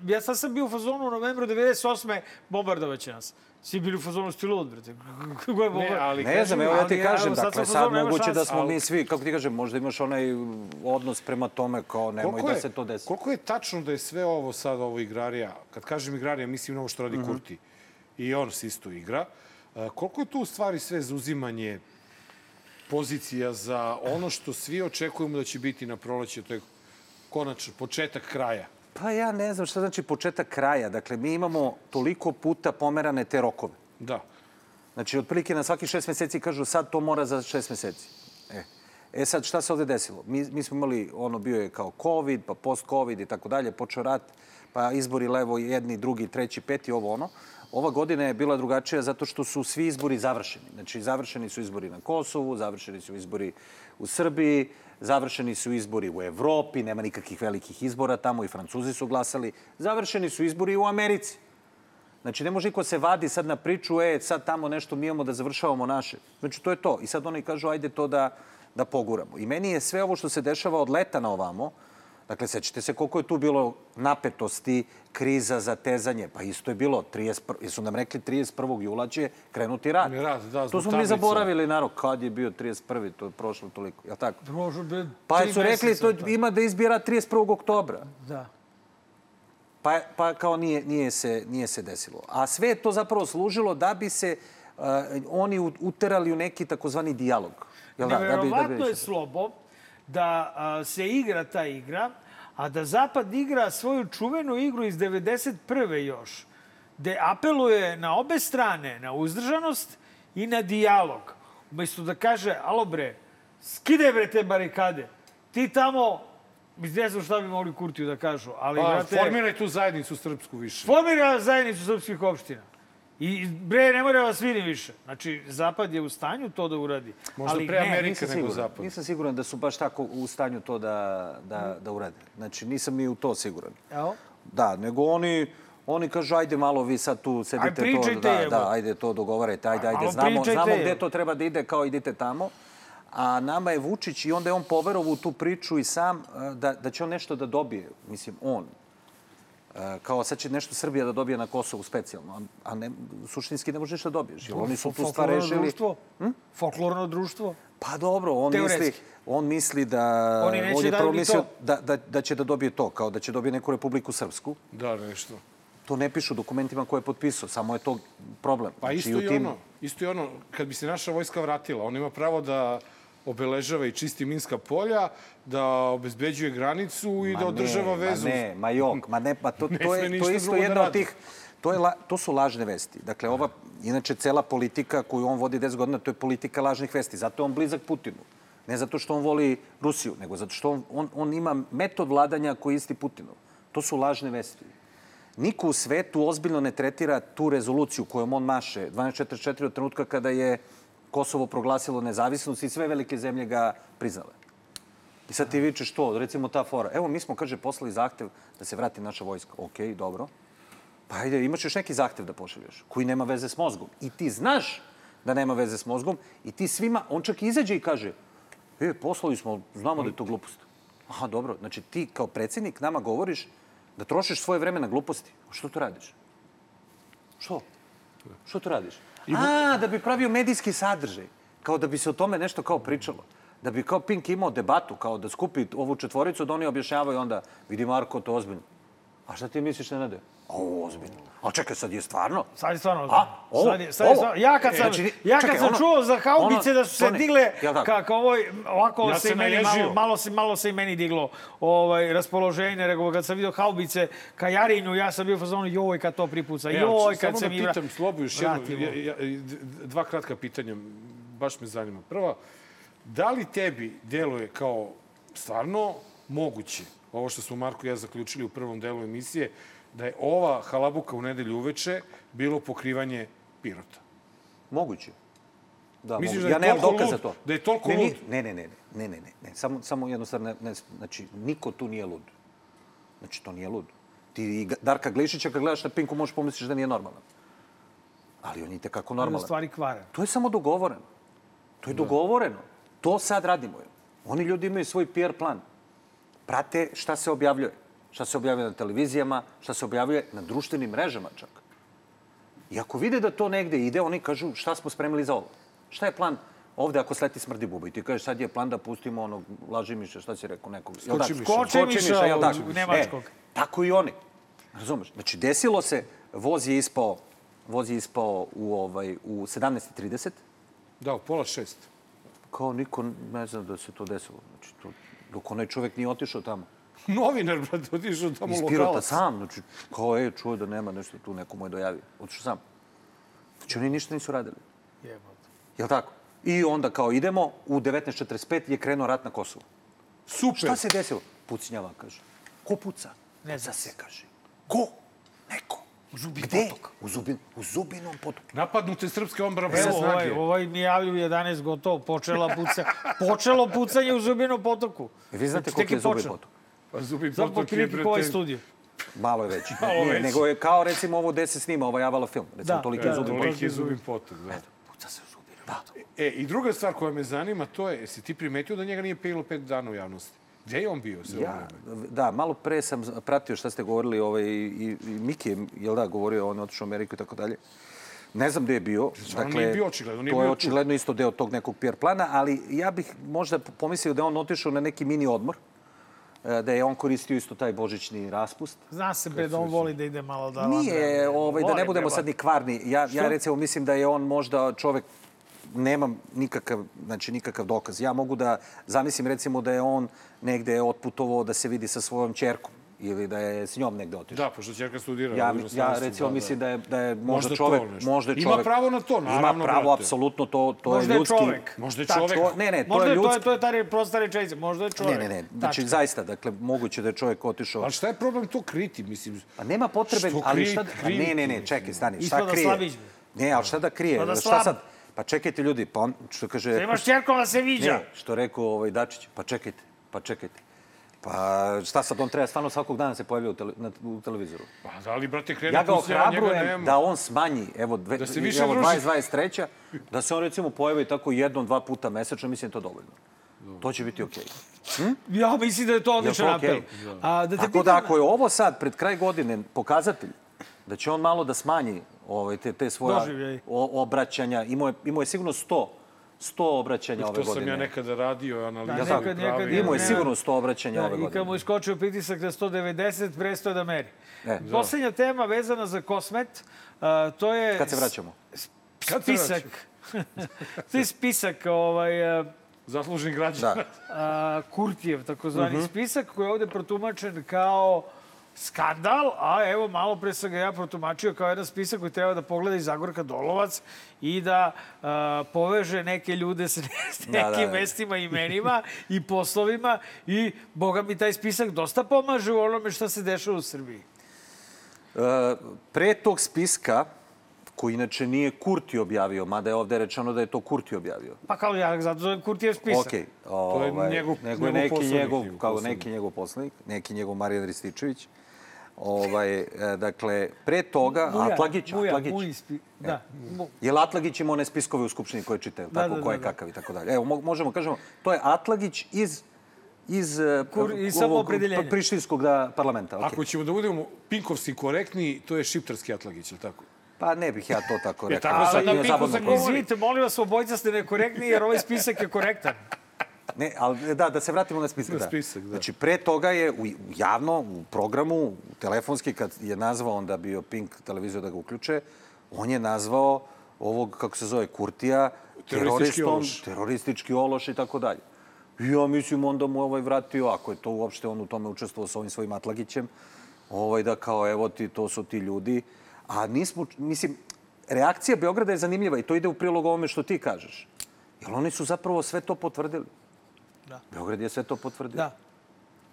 Speaker 2: ja sad sam bio u fazonu u novembru 98. bombardovaće nas. Svi bili u fazonu sti lud, brate. Kako je bombar...
Speaker 1: ali
Speaker 14: Ne znam, evo ja ti
Speaker 2: Ali,
Speaker 14: kažem,
Speaker 2: sad
Speaker 14: dakle, sad
Speaker 2: fazonu,
Speaker 14: moguće da smo
Speaker 2: Ali-
Speaker 14: mi svi, kako ti kažem, možda imaš onaj odnos prema tome kao nemoj da
Speaker 1: je-
Speaker 14: se to desi.
Speaker 1: Koliko je tačno da je sve ovo sad ovo igrarija, kad kažem igrarija, mislim na ovo što radi
Speaker 14: Mhm.
Speaker 1: Kurti, i on se isto igra, E, koliko je tu u stvari sve zauzimanje pozicija za ono što svi očekujemo da će biti na proleće, to je konačno početak kraja.
Speaker 14: Pa ja ne znam šta znači početak kraja. Dakle, mi imamo toliko puta pomerane te rokove.
Speaker 1: Da.
Speaker 14: Znači, otprilike na svaki šest meseci kažu sad to mora za šest meseci. E, e sad, šta se ovde desilo? Mi, mi smo imali, ono, bio je kao COVID, pa post-COVID i tako dalje, počeo rat, pa izbori levo, jedni, drugi, treći, peti, ovo ono. Ova godina je bila drugačija zato što su svi izbori završeni. Znači, završeni su izbori na Kosovu, završeni su izbori u Srbiji, završeni su izbori u Evropi, nema nikakvih velikih izbora tamo i Francuzi su glasali. Završeni su izbori u Americi. Znači, ne može niko se vadi sad na priču, e, sad tamo nešto mi imamo da završavamo naše. Znači, to je to. I sad oni kažu, ajde to da, da poguramo. I meni je sve ovo što se dešava od leta na ovamo, dakle, sećate se koliko je tu bilo napetosti, kriza, zatezanje. Pa isto je bilo, 30, jesu nam rekli 31. jula će krenuti rat.
Speaker 1: Rat, da,
Speaker 14: to smo mi
Speaker 1: tablica.
Speaker 14: zaboravili, narod, kad je bio 31. To je prošlo toliko, je tako?
Speaker 2: Prošlo bi
Speaker 14: Pa su rekli, to ima da izbira 31. oktobra.
Speaker 2: Da.
Speaker 14: Pa, pa kao nije, nije, se, nije se desilo. A sve je to zapravo služilo da bi se uh, oni uterali u neki takozvani dijalog. Jel da? Da bi, da bi
Speaker 2: je slobo da a, se igra ta igra, a da Zapad igra svoju čuvenu igru iz 91. još, gde apeluje na obe strane, na uzdržanost i na dijalog. Umesto da kaže, alo bre, skidaj bre te barikade. Ti tamo, ne znam šta bi mogli Kurtiju da kažu, ali,
Speaker 1: Pa,
Speaker 2: brate,
Speaker 1: formiraj tu zajednicu srpsku više.
Speaker 2: formira zajednicu srpskih opština. I bre, ne mora vas vidi više. Znači, Zapad je u stanju to da uradi.
Speaker 1: Možda
Speaker 2: ali
Speaker 1: pre
Speaker 2: ne,
Speaker 1: Amerike
Speaker 14: nisam
Speaker 1: nego
Speaker 14: siguran.
Speaker 1: zapad.
Speaker 14: Nisam siguran da su baš tako u stanju to da, da, da urade. Znači, nisam ni u to siguran.
Speaker 2: Evo.
Speaker 14: Da, nego oni, oni kažu, ajde malo vi sad tu sedite
Speaker 2: Aj,
Speaker 14: to, da, da, ajde to dogovarajte, ajde, ajde, znamo, znamo gde to treba da ide, kao idite tamo. A nama je Vučić i onda je on poverovao u tu priču i sam da, da će on nešto da dobije. Mislim, on. Kao sad će nešto Srbija da dobije na Kosovu specijalno, a- ne, suštinski ne možeš ništa da dobiješ. Jer oni su tu stvar rešili.
Speaker 2: Društvo? Hm? Folklorno društvo?
Speaker 14: Pa dobro, on
Speaker 2: Teoretski.
Speaker 14: misli, on misli da...
Speaker 2: Oni neće
Speaker 14: on je
Speaker 2: da
Speaker 14: da, da, da će da dobije to, kao da će dobije neku Republiku Srpsku.
Speaker 1: Da, nešto.
Speaker 14: To ne pišu dokumentima koje je potpisao, samo je to problem.
Speaker 1: Pa
Speaker 14: Znači,
Speaker 1: isto i
Speaker 14: tim-
Speaker 1: ono, isto i ono, kad bi se naša vojska vratila, on ima pravo da obeležava i čisti minska polja, da obezbeđuje granicu i
Speaker 14: Ma
Speaker 1: da održava
Speaker 14: ne,
Speaker 1: vezu.
Speaker 14: Ma ne, ma jok, ma ne, pa to, <laughs>
Speaker 1: Ne
Speaker 14: to, je, to je isto
Speaker 1: drugo da
Speaker 14: jedna od tih... To, je la, to su lažne vesti. Dakle, ova, inače, cela politika koju on vodi 10 godina, to je politika lažnih vesti. Zato je on blizak Putinu. Ne zato što on voli Rusiju, nego zato što on, on, on ima metod vladanja koji je isti Putinov. To su lažne vesti. Niko u svetu ozbiljno ne tretira tu rezoluciju kojom on maše 1244 od trenutka kada je Kosovo proglasilo nezavisnost i sve velike zemlje ga priznale. I sad ti vičeš to, recimo ta fora. Evo, mi smo, kaže, poslali zahtev da se vrati naša vojska. Okej, dobro. Pa ajde, imaš još neki zahtev da pošalješ, koji nema veze s mozgom. I ti znaš da nema veze s mozgom i ti svima, on čak izađe i kaže, e, poslali smo, znamo da je to glupost. Aha, dobro. Znači ti kao predsjednik nama govoriš da trošiš svoje vreme na gluposti. Što to radiš? Što? Što to radiš? A, da bi pravio medijski sadržaj. Kao da bi se o tome nešto kao pričalo. Da bi kao Pink imao debatu, kao da skupi ovu četvoricu, da oni objašnjavaju onda, vidi Marko, to ozbiljno. A šta ti misliš, Nenade? A ovo ozbiljno. A čekaj, sad je stvarno.
Speaker 2: Sad je stvarno
Speaker 14: A, ovo,
Speaker 2: sad je, sad je
Speaker 14: ovo.
Speaker 2: stvarno. Ja kad
Speaker 14: E,
Speaker 2: sam,
Speaker 14: znači,
Speaker 2: ja kad
Speaker 14: čekaj,
Speaker 2: sam
Speaker 14: ono-
Speaker 2: čuo za haubice
Speaker 14: ono-
Speaker 2: da su se
Speaker 14: to ne-
Speaker 2: digle,
Speaker 14: tako?
Speaker 2: kako ovoj, ovako
Speaker 1: Ja
Speaker 2: se i meni malo, malo, se, malo se i meni diglo ovaj, raspoloženje, rekao kad sam vidio haubice ka Jarinju, ja sam bio u fazonu, joj kad to pripuca,
Speaker 1: E,
Speaker 2: joj
Speaker 1: samo
Speaker 2: kad
Speaker 1: da
Speaker 2: se mi... vra-
Speaker 1: pitam Slobu još jedno, ja, ja, dva kratka pitanja, baš me zanima. Prva, da li tebi deluje kao stvarno moguće, ovo što smo Marko i ja zaključili u prvom delu emisije, da je ova halabuka u nedelju uveče bilo pokrivanje Pirota?
Speaker 14: Moguće. Da,
Speaker 1: Misliš
Speaker 14: mogu.
Speaker 1: da
Speaker 14: ja nemam dokaz za to.
Speaker 1: Da je toliko
Speaker 14: ne,
Speaker 1: lud?
Speaker 14: Ne, ne, ne, ne, ne, ne, ne. Samo, samo jednu stvar, ne, ne, znači, niko tu nije lud. Znači, to nije lud. Ti i Darka Glišića kad gledaš na Pinku možeš pomisliš da nije normalan. Ali on je tekako
Speaker 2: To je
Speaker 14: normalan.
Speaker 2: stvari kvare.
Speaker 14: To je samo dogovoreno. To je dogovoreno. To sad radimo. Oni ljudi imaju svoj PR plan. Prate šta se objavljuje. šta se objavljuje na televizijama, šta se objavljuje na društvenim mrežama čak. I ako vide da to negde ide, oni kažu šta smo spremili za ovo. Šta je plan ovde ako sleti smrdi buba? I ti kažeš sad je plan da pustimo onog lažimiša, šta si rekao nekog? Jel da?
Speaker 2: Skočimiša. Skočimiša,
Speaker 14: jel da?
Speaker 2: nemačkog.
Speaker 14: E, tako i oni. Razumeš? Znači, desilo se, voz je ispao, voz je ispao u, ovaj, u 17.30,
Speaker 1: Da, u pola šest.
Speaker 14: kao niko ne zna da se to desilo. Znači, to, dok onaj čovek nije otišao tamo. <laughs>
Speaker 1: Novinar, brate, otišao tamo
Speaker 14: Iz Pirota
Speaker 1: lokalac.
Speaker 14: sam, znači, kao je, čuo da nema nešto tu, neko mu je dojavio. Otišao sam. Znači, oni ništa nisu radili.
Speaker 2: Jebote.
Speaker 14: Jel tako? I onda kao idemo, u 1945 je krenuo rat na Kosovu.
Speaker 1: Super.
Speaker 14: Šta se desilo? Pucnjava, kaže. Ko puca?
Speaker 2: Ne
Speaker 14: Puca se, kaže. Ko? Neko.
Speaker 2: U Zubin
Speaker 14: Gde?
Speaker 2: potok.
Speaker 14: U, Zubin, u Zubinom potoku.
Speaker 1: Napadnute srpske ombrambene
Speaker 2: Evo, ovaj,
Speaker 1: snage.
Speaker 2: ovaj mi u 11 gotovo, počela puca, počelo pucanje u Zubinom potoku.
Speaker 14: E, Vi znate
Speaker 2: Znači,
Speaker 14: koliko je Zubin potok?
Speaker 1: Pa Zubin
Speaker 2: Zato
Speaker 1: potok je,
Speaker 2: kao ovaj studio.
Speaker 14: Malo je veći. <laughs>
Speaker 1: Malo
Speaker 14: Nije,
Speaker 1: veći.
Speaker 14: Nego je kao recimo ovo gde se snima ovaj Avala film. Recimo,
Speaker 2: Da,
Speaker 14: toliki
Speaker 2: da,
Speaker 14: je Zubin potok.
Speaker 1: Toliki je Zubin potok, da.
Speaker 14: Puca se u Zubinu. Da.
Speaker 1: E, i druga stvar koja me zanima, to je, jesi ti primetio da njega nije pilo pet dana u javnosti? Gde je on bio sve
Speaker 14: Ja, da, malo pre sam pratio šta ste govorili ovaj, i, i Miki je, jel da, govorio, on je otišao u Ameriku i tako dalje. Ne znam gde je bio.
Speaker 1: Stvarno nije bio očigledno, nije
Speaker 14: to je očigledno isto deo tog nekog PR plana, ali ja bih možda pomislio da je on otišao na neki mini odmor, e, da je on koristio isto taj božićni raspust.
Speaker 2: Zna se, bre, da on voli da ide malo da...
Speaker 14: Nije, ovaj, da ne budemo sad ni kvarni. Ja, ja recimo mislim da je on možda čovek nemam nikakav, znači nikakav dokaz. Ja mogu da zamislim recimo da je on negde otputovao da se vidi sa svojom ćerkom ili da je s njom negde otišao.
Speaker 1: Da, pošto ćerka studira.
Speaker 14: Ja, ja recimo
Speaker 1: da,
Speaker 14: mislim da je, da je možda,
Speaker 1: Možda
Speaker 14: čovek... Možda je
Speaker 1: Ima
Speaker 14: čovek,
Speaker 1: pravo na to, naravno,
Speaker 14: Ima pravo,
Speaker 1: brate.
Speaker 14: apsolutno, to, to
Speaker 2: Možda
Speaker 14: je
Speaker 2: je
Speaker 14: ljudski...
Speaker 2: čovek.
Speaker 1: Možda je čovek.
Speaker 14: To, ne, ne, to
Speaker 2: Možda
Speaker 14: je
Speaker 2: je, to
Speaker 14: ljudski...
Speaker 2: je, to je ta prosta rečenica, možda je čovek.
Speaker 14: Ne, ne, ne. Znači,
Speaker 2: Tačka.
Speaker 14: zaista, dakle, moguće da je čovek otišao...
Speaker 1: Ali šta je problem to kriti, mislim?
Speaker 14: Pa nema potrebe,
Speaker 1: Što
Speaker 14: ali
Speaker 1: kri-
Speaker 14: šta... Pa ne, ne, ne, čekaj, stani, šta
Speaker 2: Ispada
Speaker 14: krije?
Speaker 2: slabić.
Speaker 14: Ne, ali šta da krije?
Speaker 2: Pa da
Speaker 14: šta sad? Pa čekajte ljudi, pa on, što kaže...
Speaker 2: Da imaš čerkom da se viđa.
Speaker 14: Ne, što rekao ovaj Dačić, pa čekajte, pa čekajte. Pa šta sad, on treba stvarno svakog dana se pojavlja u, tele, na, u televizoru.
Speaker 1: Pa da li, brate, krene
Speaker 14: Ja ga ohrabrujem da on smanji, evo, dve,
Speaker 1: Da se više
Speaker 14: evo
Speaker 1: druži.
Speaker 14: 2023 da se on recimo pojavi tako jednom, dva puta mesečno, mislim da to dovoljno. To će biti okej.
Speaker 2: Ja mislim da je to odličan
Speaker 14: okej?
Speaker 2: apel. A, da te
Speaker 14: Tako
Speaker 2: pitam,
Speaker 14: da ako je ovo sad pred kraj godine pokazatelj da će on malo da smanji ovaj, te, te o, obraćanja, imao je, imao je sigurno 100, 100 obraćanja ove
Speaker 1: To
Speaker 14: godine.
Speaker 1: sam ja nekada radio, analizao.
Speaker 2: Da, nekad- nekad je-
Speaker 14: Imao je sigurno 100 obraćanja
Speaker 2: Da,
Speaker 14: ove
Speaker 2: I kad
Speaker 14: godine.
Speaker 2: mu iskočio pritisak na 190, prestao je da meri.
Speaker 14: E.
Speaker 2: Poslednja tema vezana za kosmet, a, to je...
Speaker 14: Kad se vraćamo?
Speaker 2: Spisak. <laughs> to je spisak ovaj, a,
Speaker 1: Zaslužni građana.
Speaker 14: Da.
Speaker 2: a, Kurtijev, takozvani
Speaker 14: Mhm.
Speaker 2: spisak, koji je ovde protumačen kao skandal, a evo malo pre sam ga ja protumačio kao jedan spisak koji treba da pogleda i Zagorka Dolovac i da a, poveže neke ljude s <laughs>
Speaker 14: Da, da,
Speaker 2: nekim
Speaker 14: da.
Speaker 2: mestima, imenima i poslovima i, boga mi, taj spisak dosta pomaže u onome šta se dešava u Srbiji.
Speaker 14: E, pre tog spiska, koji inače nije Kurti objavio, mada je ovde rečeno da je to Kurti objavio.
Speaker 2: Pa kao ja zato zovem Kurtijev spisak.
Speaker 14: Okej,
Speaker 1: je
Speaker 14: ovaj,
Speaker 1: njegov-
Speaker 14: nego je
Speaker 1: njegov
Speaker 14: neki njegov, kao neki njegov poslanik, neki njegov Marijan Rističević. Ovaj, e, dakle, pre toga,
Speaker 2: Muja,
Speaker 14: Atlagić,
Speaker 2: Muja,
Speaker 14: Atlagić.
Speaker 2: Muji spi... Da. Mu-
Speaker 14: Je li Atlagić ima one spiskove u Skupštini koje čita, jel
Speaker 2: Da,
Speaker 14: tako,
Speaker 2: da,
Speaker 14: ko je
Speaker 2: da, da.
Speaker 14: kakav i tako dalje. Evo, mo- možemo kažemo, to je Atlagić iz iz e,
Speaker 2: Kur- iz
Speaker 14: ovog prištinskog da, parlamenta. Okay.
Speaker 1: Ako ćemo da budemo pinkovski korektni, to je šiptarski Atlagić, je li tako?
Speaker 14: Pa ne bih ja to tako rekao.
Speaker 1: tako sad na Pinku
Speaker 14: prosto.
Speaker 2: Izvinite, molim vas, obojica ste nekorektni jer ovaj spisak je korektan.
Speaker 14: Ne, ali da, da se vratimo na spisak.
Speaker 1: Na
Speaker 14: da.
Speaker 1: spisak, da.
Speaker 14: Znači, pre toga je u, javno, u programu, telefonski, kad je nazvao onda bio Pink televiziju da ga uključe, on je nazvao ovog, kako se zove, Kurtija, teroristom,
Speaker 1: ološ.
Speaker 14: teroristički ološ i tako dalje. Ja mislim onda mu ovaj vratio, ako je to uopšte on u tome učestvovao sa ovim svojim Atlagićem, ovaj da kao evo ti, to su ti ljudi. A nismo, mislim, reakcija Beograda je zanimljiva i to ide u prilog ovome što ti kažeš. Jer oni su zapravo sve to potvrdili.
Speaker 2: Da.
Speaker 14: Beograd je sve to potvrdio.
Speaker 2: Da.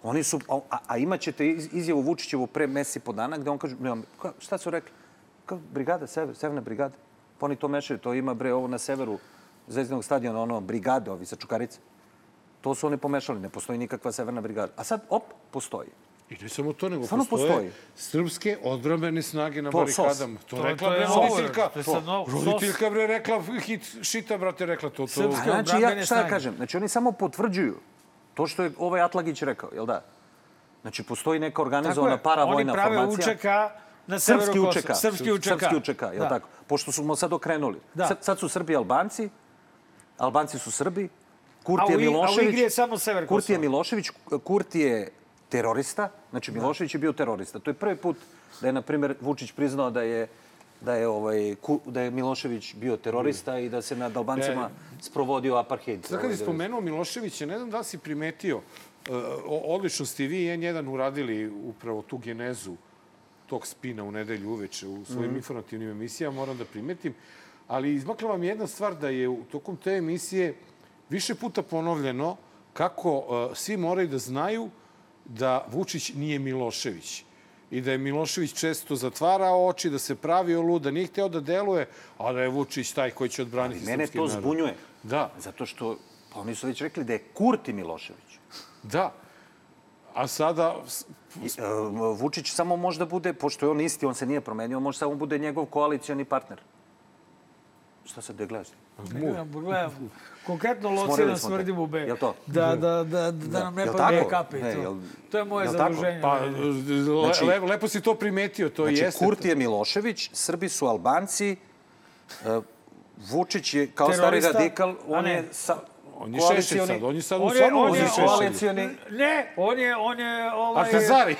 Speaker 14: Oni su, a, a- imaćete iz- izjavu Vučićevu pre meseci po dana gde on kaže, ne, ka, šta su rekli? Kao, brigada, sever, severna brigada. Pa oni to mešaju, to ima bre ovo na severu Zvezdinog stadiona, ono, brigade, ovi sa Čukarice. To su oni pomešali, ne postoji nikakva severna brigada. A sad, op, postoji.
Speaker 1: I ne samo to, nego
Speaker 14: Stvarno
Speaker 1: postoje
Speaker 14: postoji.
Speaker 1: srpske odbrambene snage na
Speaker 14: To,
Speaker 1: barikadama. To,
Speaker 2: To-
Speaker 1: rekla
Speaker 2: to
Speaker 1: bre roditeljka. Roditeljka bre rekla hit šita, brate, rekla to. to.
Speaker 2: Srpske
Speaker 14: A znači, ja, šta da kažem? Znači, oni samo potvrđuju to što je ovaj Atlagić rekao, jel da? Znači, postoji neka organizovana paravojna
Speaker 2: Oni prave
Speaker 14: formacija.
Speaker 2: UČK na
Speaker 14: Srpski. UČK.
Speaker 2: Srpski UČK.
Speaker 14: Srpski UČK, je
Speaker 2: Da.
Speaker 14: tako? Pošto smo sad okrenuli.
Speaker 2: Da.
Speaker 14: Sad, sad su Srbi Albanci, Albanci su Srbi,
Speaker 2: A
Speaker 14: Kurti je
Speaker 2: u i- a u
Speaker 14: Milošević...
Speaker 2: igri je samo sever
Speaker 14: Kurti je
Speaker 2: Kosova.
Speaker 14: Milošević, Kurti je terorista, znači Milošević je bio terorista. To je prvi put da je, na primjer, Vučić priznao da je da je ovaj da je Milošević bio terorista i da se nad Albancima sprovodio apartheid.
Speaker 1: Sad kad
Speaker 14: Ovaj,
Speaker 1: je spomenuo Miloševića, ne znam da si primetio, e, odlično ste vi i N1 uradili upravo tu genezu tog spina u nedelju uveče u svojim
Speaker 14: Mhm.
Speaker 1: informativnim emisijama, moram da primetim. Ali izmakla vam jedna stvar da je tokom te emisije više puta ponovljeno kako e, svi moraju da znaju da Vučić nije Milošević i da je Milošević često zatvarao oči, da se pravio lud, da nije hteo da deluje, a da je Vučić taj koji će odbraniti
Speaker 14: Mene
Speaker 1: srpski
Speaker 14: to
Speaker 1: narod.
Speaker 14: zbunjuje.
Speaker 1: Da.
Speaker 14: Zato što, pa oni su već rekli da je Kurti Milošević.
Speaker 1: Da. A sada...
Speaker 14: I, e, Vučić samo može da bude, pošto je on isti, on se nije promenio, može samo bude njegov koalicioni partner. Šta sad da gledaš?
Speaker 2: Gledam, gledam. Konkretno lociram smrdim u B.
Speaker 14: Jel to?
Speaker 2: Da, da, da, da nam ne padne
Speaker 14: tako?
Speaker 2: kape. i
Speaker 14: Ne,
Speaker 2: to.
Speaker 14: jel-
Speaker 2: To je moje zaduženje.
Speaker 1: Pa,
Speaker 14: Znači-
Speaker 1: le, lepo si to primetio, to
Speaker 14: Znači,
Speaker 1: jeste.
Speaker 14: Kurti je Milošević, Srbi su Albanci, e, Vučić je kao stari radikal, on je sa,
Speaker 1: On je Šešelj
Speaker 14: koalicioni-
Speaker 1: sad, on je sad u
Speaker 2: On je,
Speaker 1: samo
Speaker 2: on je,
Speaker 1: Šešelj.
Speaker 14: koalicioni...
Speaker 2: Ne, on je, on je, ovaj...
Speaker 1: Artazari.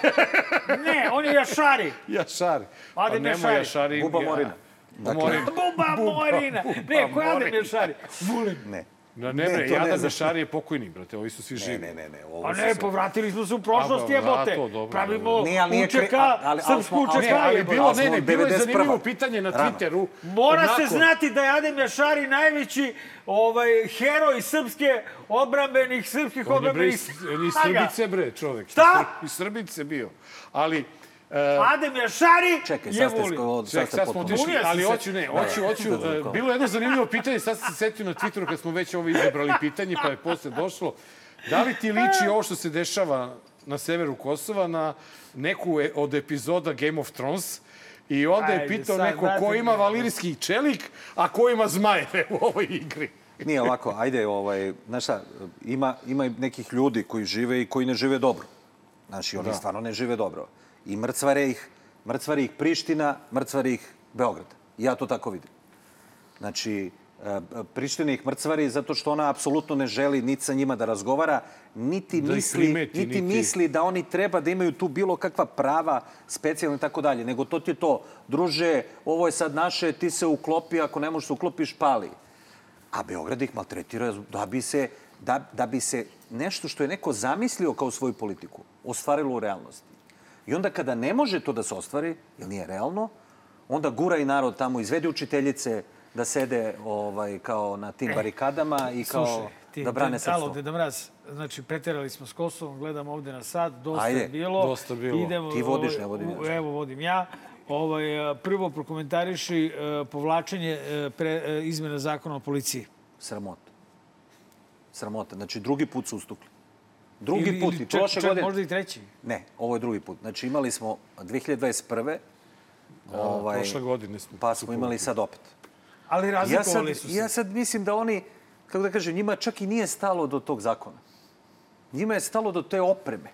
Speaker 2: Ne, on je Jašari. <laughs>
Speaker 1: Jašari. Pa nemoj
Speaker 2: Jašari.
Speaker 14: Buba
Speaker 1: ja-
Speaker 14: Morina. Dakle,
Speaker 1: Morin. <laughs>
Speaker 2: Buba Morina. Ne, ko je Adem Jašari? Vulin.
Speaker 14: Ne.
Speaker 1: Da, ne,
Speaker 14: Ne,
Speaker 1: bre,
Speaker 14: znam.
Speaker 1: Jašari je pokojni, brate, ovi su svi živi.
Speaker 14: Ne, ne, ne. Ovo
Speaker 2: A ne,
Speaker 14: sve-
Speaker 2: povratili smo se u prošlost, jebote.
Speaker 1: da, to dobro,
Speaker 2: Pravimo
Speaker 14: ali
Speaker 2: srpsku
Speaker 14: smo- ali-
Speaker 1: bilo, ne, ne, bilo je
Speaker 14: 91..
Speaker 1: zanimljivo pitanje na
Speaker 14: Rano.
Speaker 1: Twitteru.
Speaker 2: Mora se znati da je Adem Jašari najveći ovaj, heroj srpske odbrambenih, srpskih
Speaker 1: On je bre
Speaker 2: odbrambenih
Speaker 1: iz, on je iz
Speaker 2: snaga.
Speaker 1: Srbice, bre, čovek.
Speaker 2: Šta?
Speaker 1: Iz Srbice bio. Ali, e,
Speaker 2: Adem Jašari
Speaker 14: Čekaj,
Speaker 2: je
Speaker 14: sad ste,
Speaker 2: Vulin.
Speaker 14: sko- sad
Speaker 1: Ček,
Speaker 14: ste
Speaker 1: sad smo otišli, ali hoću, ne, hoću, hoću.
Speaker 14: Da,
Speaker 1: e,
Speaker 14: da,
Speaker 1: Bilo je jedno zanimljivo pitanje, sad sam se setio na Twitteru kad smo već ovo izabrali pitanje, pa je posle došlo. Da li ti liči ovo što se dešava na severu Kosova na neku e- od epizoda Game of Thrones? I onda je pitao
Speaker 2: sad,
Speaker 1: neko ko ima valirijski čelik, a ko ima zmajeve u ovoj igri.
Speaker 14: Nije ovako, ajde, ovaj, znaš šta, ima, ima i nekih ljudi koji žive i koji ne žive dobro. Znači, oni
Speaker 1: Da.
Speaker 14: stvarno ne žive dobro. I mrcvare ih, mrcvari ih Priština, mrcvari ih Beograd. Ja to tako vidim. Znači, e, Priština ih mrcvari zato što ona apsolutno ne želi niti sa njima da razgovara, niti,
Speaker 1: Da
Speaker 14: misli,
Speaker 1: primeti,
Speaker 14: niti,
Speaker 1: niti-
Speaker 14: misli da oni treba da imaju tu bilo kakva prava specijalna i tako dalje. Nego to ti je to, druže, ovo je sad naše, ti se uklopi, ako ne možeš se uklopiš, pali. A Beograd ih maltretira da bi se, da, da bi se nešto što je neko zamislio kao svoju politiku ostvarilo u realnosti. I onda kada ne može to da se ostvari, jer nije realno, onda gura i narod tamo, izvede učiteljice da sede ovaj, kao na tim barikadama i kao
Speaker 2: Slušaj, ti,
Speaker 14: da brane
Speaker 2: ti, Alo,
Speaker 14: srpstvo.
Speaker 2: Deda Mraz, znači preterali smo s Kosovom, gledam ovde na sad, dosta
Speaker 14: Ajde,
Speaker 2: je bilo.
Speaker 1: dosta bilo.
Speaker 2: Idemo,
Speaker 14: Ti vodiš,
Speaker 2: ovaj,
Speaker 14: ne vodim ja.
Speaker 2: u- Evo, vodim ja. Ovaj, e, prvo prokomentariši e, povlačenje e, pre, e, izmena zakona o policiji.
Speaker 14: Sramota. Sramota. Znači, drugi put su ustukli. Drugi
Speaker 2: Ili-
Speaker 14: put.
Speaker 2: ili
Speaker 14: I
Speaker 2: čak-
Speaker 14: prošle
Speaker 2: čak
Speaker 14: godine...
Speaker 2: Možda i treći.
Speaker 14: Ne, ovo je drugi put. Znači, imali smo 2021. ovaj,
Speaker 1: prošle godine smo
Speaker 14: Pa smo imali sad opet.
Speaker 2: Ali
Speaker 14: Ja sad,
Speaker 2: razlikovali su se.
Speaker 14: ja sad mislim da oni, kako da kažem, njima čak i nije stalo do tog zakona. Njima je stalo do te opreme.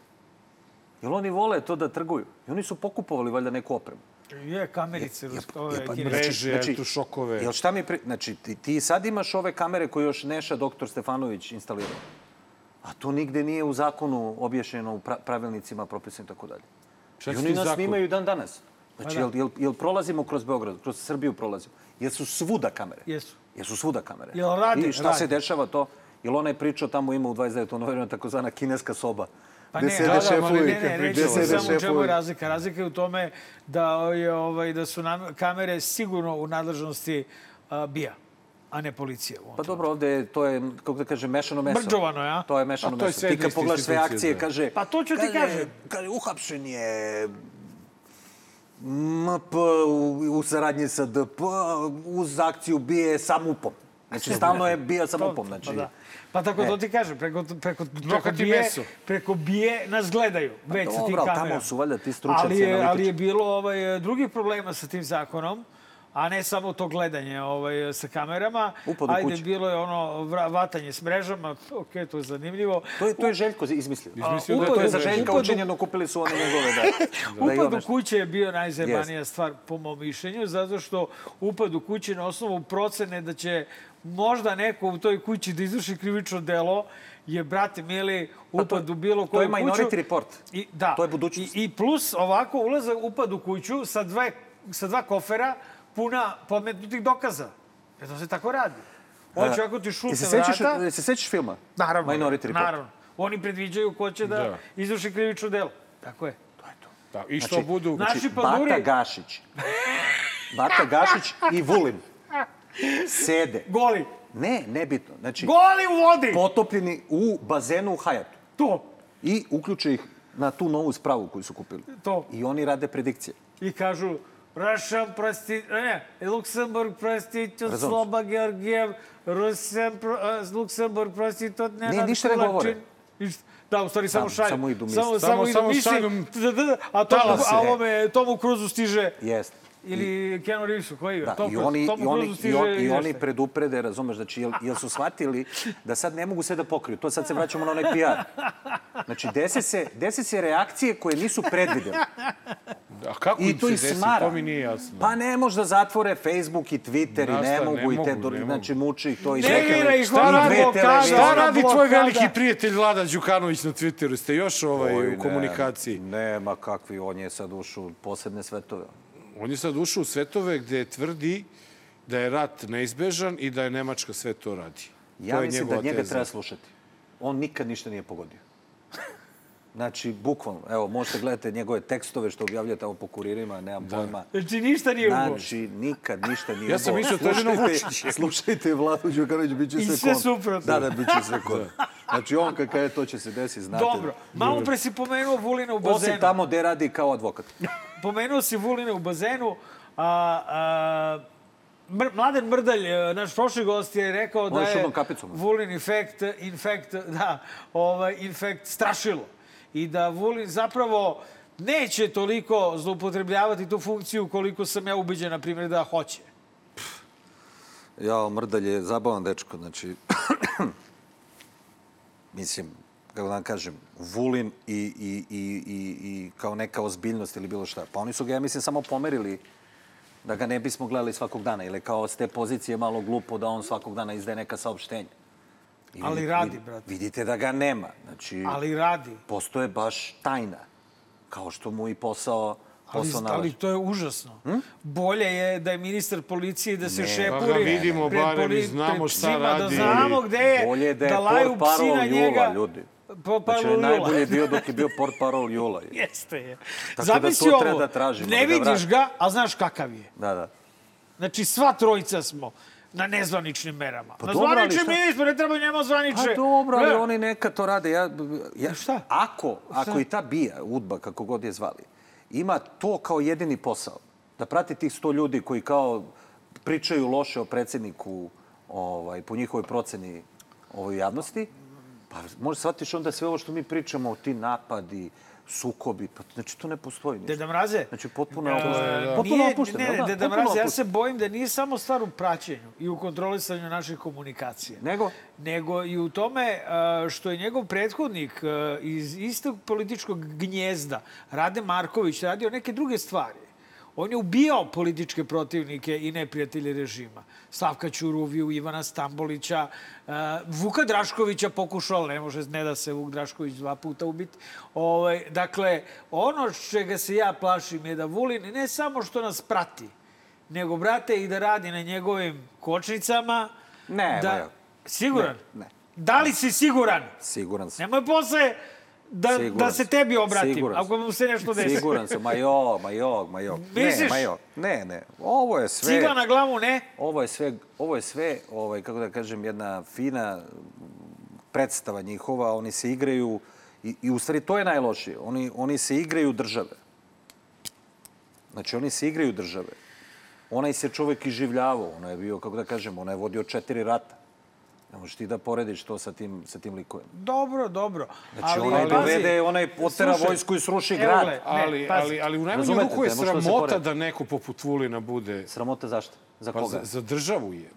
Speaker 14: Jer oni vole to da trguju. I oni su pokupovali valjda neku opremu.
Speaker 2: Je, kamerice, rusko, ove,
Speaker 14: pa,
Speaker 2: kineske.
Speaker 1: Mreže, elektrošokove.
Speaker 14: Jel šta mi... Pri... Znači, ti, ti sad imaš ove kamere koje još Neša doktor Stefanović instalirao. A to nigde nije u zakonu objašnjeno u pra- pravilnicima, propisima i tako dalje. I
Speaker 1: su
Speaker 14: oni nas snimaju dan danas. Znači,
Speaker 2: Pa da.
Speaker 14: jel, jel, jel prolazimo kroz Beograd, kroz Srbiju prolazimo? Jesu svuda kamere?
Speaker 2: Jesu.
Speaker 14: Jesu svuda kamere.
Speaker 2: Jel rade?
Speaker 14: I šta
Speaker 2: Rade.
Speaker 14: se dešava to? Jel onaj pričao tamo ima u 29. novembru takozvana kineska soba.
Speaker 2: Pa ne, da, da,
Speaker 14: šefovi,
Speaker 2: ne, ne, reći
Speaker 14: sede
Speaker 2: samo u čemu je razlika. Razlika je u tome da, je, ovaj, da su nam, kamere sigurno u nadležnosti a, BIA, a ne ovom
Speaker 14: Pa dobro, ovde je, to je, kako da kažem, mešano meso.
Speaker 2: Mrđovano je, a?
Speaker 14: To je mešano
Speaker 1: A to je
Speaker 14: meso.
Speaker 1: sve
Speaker 14: Ti kad pogledaš sve akcije,
Speaker 1: da.
Speaker 14: kaže...
Speaker 2: Pa to ću ti
Speaker 14: kaže,
Speaker 2: kažem.
Speaker 14: Kaže, uhapšen je MP u, u saradnji sa DP uz akciju bije sa MUP-om. Znači, stalno je bija sa MUP-om. Znači,
Speaker 2: Pa, da. pa tako
Speaker 14: E.
Speaker 2: to ti kažem, preko, preko, preko, bije,
Speaker 1: meso.
Speaker 2: preko bije nas gledaju već sa tim kamerama.
Speaker 14: tamo su valjda ti stručnjaci
Speaker 2: ali je, ali je bilo ovaj, drugih problema sa tim zakonom, a ne samo to gledanje ovaj, sa kamerama.
Speaker 14: Upad u
Speaker 2: Ajde,
Speaker 14: kuću.
Speaker 2: bilo je ono vatanje s mrežama, ok, to je zanimljivo.
Speaker 14: To je, to je Željko izmislio.
Speaker 2: Izmislio da je
Speaker 14: to je za
Speaker 2: Željko.
Speaker 14: Željka
Speaker 2: Upad
Speaker 14: učinjeno, kupili su one njegove, da. <laughs> da
Speaker 2: Upad u kuće je bio najzajebanija stvar po mom mišljenju, zato što upad u kuće na osnovu procene da će možda neko u toj kući da izvrši krivično delo je, brate mili, upad u bilo
Speaker 14: Pa to je
Speaker 2: koju kuću.
Speaker 14: Minority Report.
Speaker 2: I, da.
Speaker 14: To je budućnost.
Speaker 2: I, I plus ovako ulazak, upad u kuću sa, dve, sa dva kofera puna podmetnutih dokaza. Jer to se tako radi. Hoću ako ti šutne
Speaker 14: se sećaš,
Speaker 2: vrata...
Speaker 14: jel se sećaš filma?
Speaker 2: Naravno.
Speaker 14: Minority Report.
Speaker 2: Naravno. Oni predviđaju ko će da,
Speaker 1: Da.
Speaker 2: izvrši krivično delo. Tako je.
Speaker 1: Da, I što
Speaker 14: Znači,
Speaker 1: budu...
Speaker 2: Naši
Speaker 14: Bata
Speaker 2: panduri...
Speaker 14: Gašić. Bata Gašić i Vulin sede.
Speaker 2: Goli.
Speaker 14: Ne, nebitno. Znači,
Speaker 2: Goli u vodi!
Speaker 14: potopljeni u bazenu u Hajatu.
Speaker 2: To.
Speaker 14: I uključe ih na tu novu spravu koju su kupili.
Speaker 2: To.
Speaker 14: I oni rade predikcije.
Speaker 2: I kažu, Russian. Ne, Luksemburg prostitut,
Speaker 14: Razumeš?
Speaker 2: Sloba Georgijev, pro, uh, Luksemburg prostitut, Nenad
Speaker 14: ništa ne
Speaker 2: Kulačin.
Speaker 14: govore.
Speaker 2: Ništa. Da, u stvari samo šalju.
Speaker 14: samo idu misli.
Speaker 2: Samo,
Speaker 1: Samo-
Speaker 2: samo, idu
Speaker 1: samo šalju
Speaker 2: A, tomu, a ovome, Tomu Cruzu stiže,
Speaker 14: Jeste.
Speaker 2: Ili Keanu Reevesu, koji je?
Speaker 14: Da,
Speaker 2: Tom
Speaker 14: i oni,
Speaker 2: Tomu
Speaker 14: i oni, i, on, i oni preduprede, razumeš, znači, jel, jel su shvatili da sad ne mogu sve da pokriju. To sad se vraćamo na onaj PR. Znači, dese se, dese se reakcije koje nisu predvideli.
Speaker 1: A kako
Speaker 14: I
Speaker 1: im
Speaker 14: to
Speaker 1: se desi?
Speaker 14: smara.
Speaker 1: To mi nije jasno.
Speaker 14: Pa ne može da zatvore Facebook i Twitter i
Speaker 1: Znaš
Speaker 14: ne mogu
Speaker 1: ne
Speaker 14: i te,
Speaker 1: mogu, ne
Speaker 14: znači muči ih to i
Speaker 2: Ne
Speaker 14: neke- šta radi.
Speaker 1: Šta radi tvoj veliki prijatelj Vlada Đukanović na Twitteru? Ste još ovaj,
Speaker 14: Oj,
Speaker 1: u
Speaker 14: ne,
Speaker 1: komunikaciji?
Speaker 14: Nema kakvi, on je sad ušao u posebne svetove.
Speaker 1: On je sad ušao u svetove gde tvrdi da je rat neizbežan i da je Nemačka sve to radi.
Speaker 14: Ja
Speaker 1: to
Speaker 14: mislim da njega
Speaker 1: teza.
Speaker 14: treba slušati. On nikad ništa nije pogodio. Znači, bukvalno, evo, možete gledati njegove tekstove što objavlja tamo po kuririma, nemam da. pojma.
Speaker 2: Znači, ništa nije ugo.
Speaker 14: Znači, nikad ništa nije
Speaker 1: Ja sam mislio to je
Speaker 14: Slušajte- Vladu Đukanović, bit će
Speaker 2: I
Speaker 14: sve
Speaker 2: sve
Speaker 14: kon.
Speaker 2: suprotno.
Speaker 14: Da, da, bit će sve kon. Znači, on kakav je, to će se desiti, znate.
Speaker 2: Dobro. Malo pre si pomenuo Vulina u
Speaker 14: Osim
Speaker 2: bazenu.
Speaker 14: tamo gde radi kao advokat.
Speaker 2: Pomenuo si Vulina u bazenu. A, a, Mr, Mladen Mrdalj, e, naš prošli gost, je rekao
Speaker 14: On
Speaker 2: da
Speaker 14: je.
Speaker 2: Vulin infekt, infekt, da, ovaj, infekt strašilo. I da Vulin zapravo neće toliko zloupotrebljavati tu funkciju koliko sam ja ubeđen, na primjer, da hoće.
Speaker 14: Ja, Mrdalj je zabavan dečko, znači... <clears throat> mislim, kako da vam kažem, Vulin i, i, i, i, i kao neka ozbiljnost ili bilo šta. Pa oni su ga, ja mislim, samo pomerili da ga ne bismo gledali svakog dana. Ili kao s te pozicije malo glupo da on svakog dana izdaje neka saopštenja. I
Speaker 2: Ali
Speaker 14: vidi-
Speaker 2: radi, brate.
Speaker 14: Vidite da ga nema. Znači,
Speaker 2: Ali radi.
Speaker 14: postoje baš tajna. Kao što mu i posao,
Speaker 2: Ali,
Speaker 14: posao
Speaker 2: ali to je užasno. Bolje je da je ministar policije da se
Speaker 14: Ne.
Speaker 2: šepuri.
Speaker 1: Ga vidimo
Speaker 2: pred
Speaker 1: barem
Speaker 2: poli-
Speaker 1: znamo
Speaker 2: pred
Speaker 1: šta
Speaker 2: svima, Da
Speaker 1: radi.
Speaker 2: znamo gde je,
Speaker 14: Bolje da je
Speaker 2: laju
Speaker 14: port
Speaker 2: psi na njega.
Speaker 14: Jula, ljudi.
Speaker 2: Po,
Speaker 14: Znači, najbolje je bio dok je bio port parol Jula. <laughs>
Speaker 2: Jeste je.
Speaker 14: da
Speaker 2: Zamisli
Speaker 14: to
Speaker 2: ovo,
Speaker 14: treba da tražimo,
Speaker 2: ne
Speaker 14: da
Speaker 2: vidiš ga, a znaš kakav je.
Speaker 14: Da, da.
Speaker 2: Znači, sva trojica smo na nezvaničnim merama.
Speaker 14: Pa
Speaker 2: na
Speaker 14: dobro, ali
Speaker 2: zvaničnim
Speaker 14: šta?
Speaker 2: nismo, ne treba njema zvanične.
Speaker 14: Pa dobro, ali
Speaker 2: Ne.
Speaker 14: oni neka to rade. Ja, ja,
Speaker 2: šta?
Speaker 14: Ako, ako i ta bija, udba, kako god je zvali, ima to kao jedini posao, da prati tih sto ljudi koji kao pričaju loše o predsjedniku ovaj, po njihovoj proceni ovoj javnosti, pa možeš shvatiš onda sve ovo što mi pričamo, ti napadi, sukobi, pa znači to ne postoji ništa.
Speaker 2: Deda Mraze,
Speaker 14: Znači potpuno
Speaker 2: nije-
Speaker 14: opušteno,
Speaker 2: Ne, ne,
Speaker 14: da,
Speaker 2: Deda Mraze, ja se bojim da nije samo stvar u praćenju i u kontrolisanju naših komunikacija.
Speaker 14: Nego?
Speaker 2: Nego i u tome e, što je njegov prethodnik e, iz istog političkog gnjezda, Rade Marković, radio neke druge stvari. On je ubijao političke protivnike i neprijatelje režima. Slavka Ćuruviju, Ivana Stambolića, e, Vuka Draškovića pokušao, ali ne može, ne da se Vuk Drašković dva puta ubiti. Ovaj, dakle, ono čega se ja plašim je da Vulin ne samo što nas prati, nego, brate, i da radi na njegovim kočnicama.
Speaker 14: Ne,
Speaker 2: da. Siguran?
Speaker 14: Ne, ne.
Speaker 2: Da li si siguran?
Speaker 14: Siguran sam.
Speaker 2: Nemoj posle da,
Speaker 14: Siguran
Speaker 2: da se tebi obratim,
Speaker 14: Siguran
Speaker 2: ako mu se nešto desi.
Speaker 14: Siguran sam, ma jo, ma jo, ma jo. Ne,
Speaker 2: Misliš?
Speaker 14: ma jo. Ne, ne. Ovo je sve...
Speaker 2: Cigla na glavu, ne?
Speaker 14: Ovo je sve, ovo je sve ovaj, kako da kažem, jedna fina predstava njihova. Oni se igraju i, i u stvari to je najlošije. Oni, oni se igraju države. Znači, oni se igraju države. Onaj se čovek iživljavao. Ono je bio, kako da kažem, ono je vodio četiri rata. Ne možeš ti da porediš to sa tim, sa tim likovima.
Speaker 2: Dobro, dobro.
Speaker 14: Znači, onaj dovede, onaj potera
Speaker 2: slušaj,
Speaker 14: vojsku i sruši
Speaker 2: evo
Speaker 14: grad.
Speaker 2: ne,
Speaker 1: Ali,
Speaker 2: pazi.
Speaker 1: ali, ali u najmanju
Speaker 14: Razumete,
Speaker 1: ruku je
Speaker 14: da
Speaker 1: sramota da neko poput Vulina bude...
Speaker 14: Sramota zašto? Za
Speaker 1: Pa
Speaker 14: koga?
Speaker 1: za, za državu je.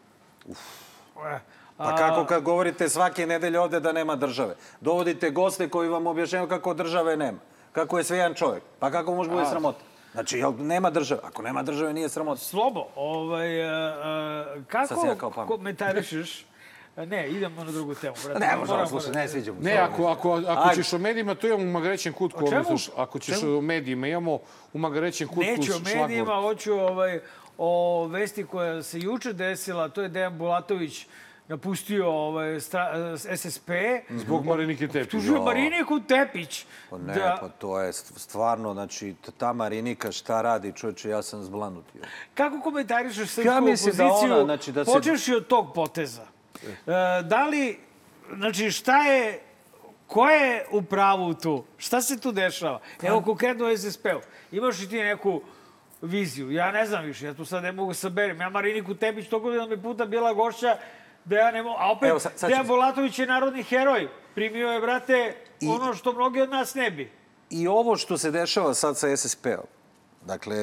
Speaker 14: Pa kako kad govorite svake nedelje ovde da nema države? Dovodite goste koji vam objašnjaju kako države nema. Kako je sve jedan čovjek. Pa kako može bude sramota? Znači, jel nema države? Ako nema države, nije sramota.
Speaker 2: Slobo, ovaj, uh, kako
Speaker 14: Sad si ja
Speaker 2: komentarišeš... Ne, idemo na drugu temu. brate.
Speaker 14: Ne, možemo,
Speaker 2: Moramo
Speaker 14: slušaj,
Speaker 2: da-
Speaker 14: ne sviđa mu se.
Speaker 1: Ne, ako, ako, ako
Speaker 14: Ajde.
Speaker 1: ćeš o medijima, to imamo u Magarećem kutku.
Speaker 2: O čemu?
Speaker 1: Ako ćeš
Speaker 2: Čemu?
Speaker 1: o medijima, imamo u Magarećem kutku
Speaker 2: Neću o medijima, hoću ovaj, o vesti koja se juče desila, to je Dejan Bulatović napustio ovaj, stra, SSP.
Speaker 1: Zbog Marinike Tepić.
Speaker 2: Tužio Mariniku Tepić.
Speaker 14: Pa ne,
Speaker 2: da,
Speaker 14: pa to je st- stvarno, znači, ta Marinika šta radi, čovječe, ja sam zblanut. jo.
Speaker 2: Kako komentarišeš srpsku
Speaker 14: Ja da
Speaker 2: opoziciju,
Speaker 14: ona, znači, da se-
Speaker 2: počevši od tog poteza? E, da li, znači, šta je, ko je u pravu tu? Šta se tu dešava? Evo, konkretno u SSP-u. Imaš i ti neku viziju? Ja ne znam više, ja tu sad ne mogu saberem. Ja Mariniku Tepić toliko da mi puta bila gošća da ja ne mogu... A opet,
Speaker 14: Evo, sad- sad ću-
Speaker 2: Dejan Bolatović je narodni heroj. Primio je, brate, ono što mnogi od nas ne bi.
Speaker 14: I ovo što se dešava sad sa SSP-om, dakle,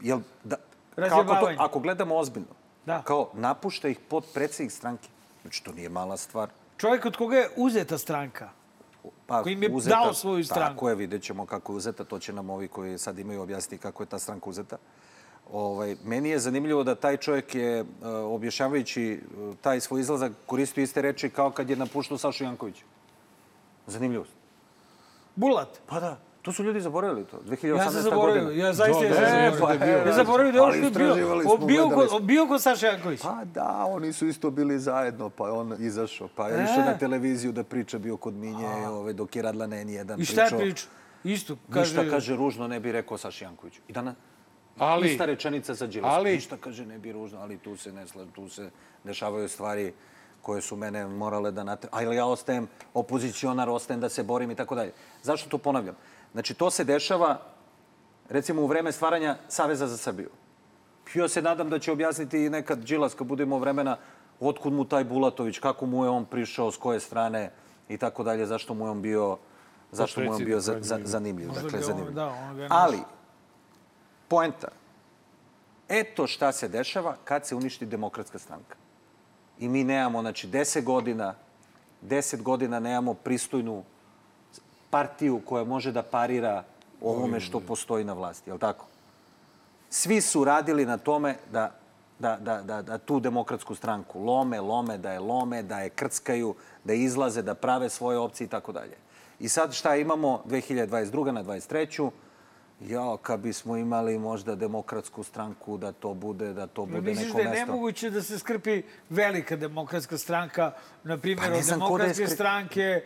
Speaker 14: jel, da, kako to, ako gledamo ozbiljno,
Speaker 2: Da.
Speaker 14: kao napušta ih pod predsjednik stranke. Znači, to nije mala stvar.
Speaker 2: Čovjek od koga je uzeta stranka.
Speaker 14: Pa,
Speaker 2: Koji im je dao svoju stranku.
Speaker 14: Tako je, vidjet ćemo kako je uzeta. To će nam ovi koji sad imaju objasniti kako je ta stranka uzeta. Ovaj, meni je zanimljivo da taj čovjek je, uh, objašnjavajući uh, taj svoj izlazak, koristio iste reči kao kad je napuštao Sašu Janković. Zanimljivo.
Speaker 2: Bulat.
Speaker 14: Pa da, to su ljudi zaboravili to. 2018.
Speaker 2: Ja sam zaboravio,
Speaker 14: godina.
Speaker 2: ja zaista
Speaker 14: Da,
Speaker 2: jesam
Speaker 14: da,
Speaker 2: zaboravio.
Speaker 14: pa
Speaker 2: Ja zaboravio da je bio.
Speaker 14: smo,
Speaker 2: bio,
Speaker 14: smo.
Speaker 2: bio kod Saša Janković.
Speaker 14: Pa da, oni su isto bili zajedno, pa on izašao. Pa je išao
Speaker 2: E.
Speaker 14: na televiziju da priča, bio kod Minje, ove, dok je radila na N1
Speaker 2: I šta je
Speaker 14: pričao.
Speaker 2: pričao? Isto,
Speaker 14: Ništa,
Speaker 2: kaže...
Speaker 14: kaže, ružno ne bi rekao Saši Jankoviću. I danas,
Speaker 1: Ali-
Speaker 14: ista rečenica za Đilasa.
Speaker 1: ali-
Speaker 14: Ništa, kaže, ne bi ružno, ali tu se ne tu se dešavaju stvari koje su mene morale da natre... Ali ja ostajem opozicionar, ostajem da se borim i tako dalje. Zašto to ponavljam? Znači, to se dešava, recimo, u vreme stvaranja Saveza za Srbiju. Ja se nadam da će objasniti i nekad Đilas, kad budemo vremena, otkud mu taj Bulatović, kako mu je on prišao, s koje strane i tako dalje, zašto mu je on bio, zašto mu je on bio za, za, zanimljiv.
Speaker 2: Možda
Speaker 14: Dakle, zanimljiv.
Speaker 2: da, on ga je
Speaker 14: Ali, poenta, eto šta se dešava kad se uništi demokratska stranka. I mi nemamo, znači, deset godina, deset godina nemamo pristojnu partiju koja može da parira ovome što postoji na vlasti, je li tako? Svi su radili na tome da, da, da, da, da tu demokratsku stranku lome, lome, da je lome, da je krckaju, da izlaze, da prave svoje opcije i tako dalje. I sad šta imamo 2022. na 23. Ja, kad bismo imali možda demokratsku stranku, da to bude, da to bude
Speaker 2: Misliš
Speaker 14: neko
Speaker 2: da je
Speaker 14: mesto.
Speaker 2: nemoguće da se skrpi velika demokratska stranka, na primjer
Speaker 14: Pa
Speaker 2: od
Speaker 14: da
Speaker 2: demokratske
Speaker 14: skri-
Speaker 2: stranke,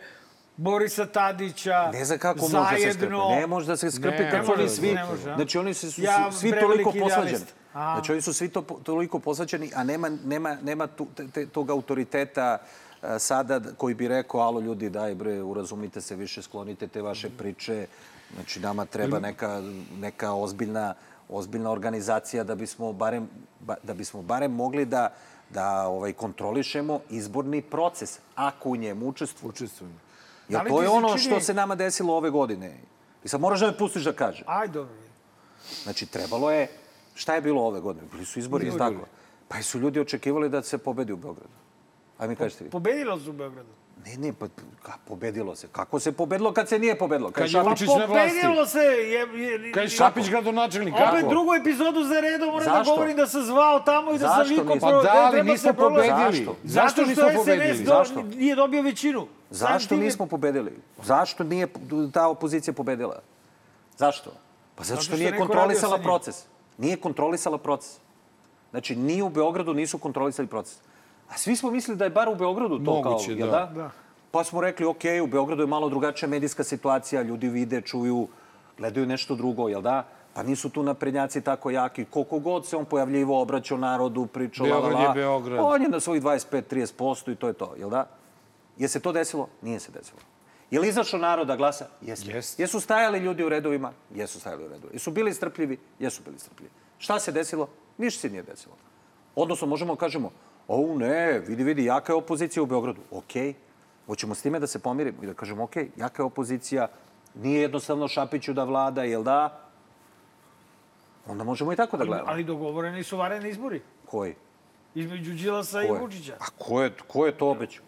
Speaker 2: Borisa Tadića,
Speaker 14: Ne znam kako
Speaker 2: zajedno...
Speaker 14: može da se skrpi. Ne može da se skrpi
Speaker 2: Ne
Speaker 14: kad su oni
Speaker 2: može,
Speaker 14: svi...
Speaker 2: ne može,
Speaker 14: znači oni su, su,
Speaker 2: Ja,
Speaker 14: svi toliko posvađani. Znači oni su svi to, toliko posvađani, a nema, nema, nema tu, te, tog autoriteta e, sada koji bi rekao, alo ljudi, daj bre, urazumite se više, sklonite te vaše priče. Znači nama treba neka, neka ozbiljna, ozbiljna organizacija da bismo barem, ba, da bismo barem mogli da da ovaj kontrolišemo izborni proces, ako u njemu učestvujemo.
Speaker 1: Učestvujemo.
Speaker 14: Jer to je ono
Speaker 2: čini-
Speaker 14: što se nama desilo ove godine. I sad moraš da me pustiš da kažem.
Speaker 2: Aj, dobro.
Speaker 14: Znači, trebalo je... Šta je bilo ove godine? Bili su izbori, je tako? Pa su ljudi očekivali da se pobedi u Beogradu. Aj mi kažete vi.
Speaker 2: Pobedilo su u Beogradu.
Speaker 14: Ne, ne, pa ka, pobedilo se. Kako se pobedilo kad se nije pobedilo?
Speaker 1: Kad je
Speaker 14: Šapić-
Speaker 1: Vučić na vlasti.
Speaker 2: Pobedilo se! Je, je,
Speaker 1: Kad je Šapić gradonačelnik,
Speaker 2: Opet
Speaker 1: kako?
Speaker 2: drugu epizodu za redom moram da govorim da sam zvao tamo i da
Speaker 14: Zašto
Speaker 2: sam
Speaker 14: nismo?
Speaker 1: Pa
Speaker 2: pro-
Speaker 1: da,
Speaker 2: ne
Speaker 1: ali nismo pobedili.
Speaker 14: Zašto?
Speaker 2: Zato
Speaker 1: Zašto
Speaker 2: što
Speaker 1: nismo
Speaker 2: SNS
Speaker 1: pobedili?
Speaker 2: do,
Speaker 14: Zašto?
Speaker 2: nije dobio većinu.
Speaker 14: Zašto
Speaker 2: je-
Speaker 14: nismo pobedili? Zašto nije ta opozicija pobedila? Zašto? Pa zato što nije kontrolisala proces. Nije kontrolisala proces. Znači, ni u Beogradu nisu kontrolisali proces. A svi smo mislili da je bar u Beogradu to
Speaker 1: Moguće,
Speaker 14: kao, jel
Speaker 1: da.
Speaker 14: da? Pa smo rekli, ok, u Beogradu je malo drugačija medijska situacija, ljudi vide, čuju, gledaju nešto drugo, jel da? Pa nisu tu naprednjaci tako jaki. Koliko god se on pojavljivo, obraćao narodu, pričao, la, la,
Speaker 1: Beograd je
Speaker 14: la.
Speaker 1: Beograd.
Speaker 14: On je na svojih 25-30% i to je to, jel da? Je se to desilo? Nije se desilo. Je li izašao narod da glasa? Jeste.
Speaker 1: Jeste.
Speaker 14: Jesu stajali ljudi u redovima? Jesu stajali u redovima. Jesu bili strpljivi? Jesu bili strpljivi. Šta se desilo? Ništa se nije desilo. Odnosno, možemo da kažemo, O, ne, vidi, vidi, jaka je opozicija u Beogradu. Okej, hoćemo s time da se pomirimo i da kažemo, okej, jaka je opozicija, nije jednostavno Šapiću da vlada, jel da? Onda možemo i tako da gledamo.
Speaker 2: Ali dogovoreni su vareni izbori
Speaker 14: Koji?
Speaker 2: između Đilasa i? Vučića.
Speaker 14: A ko je, ko je to obećao?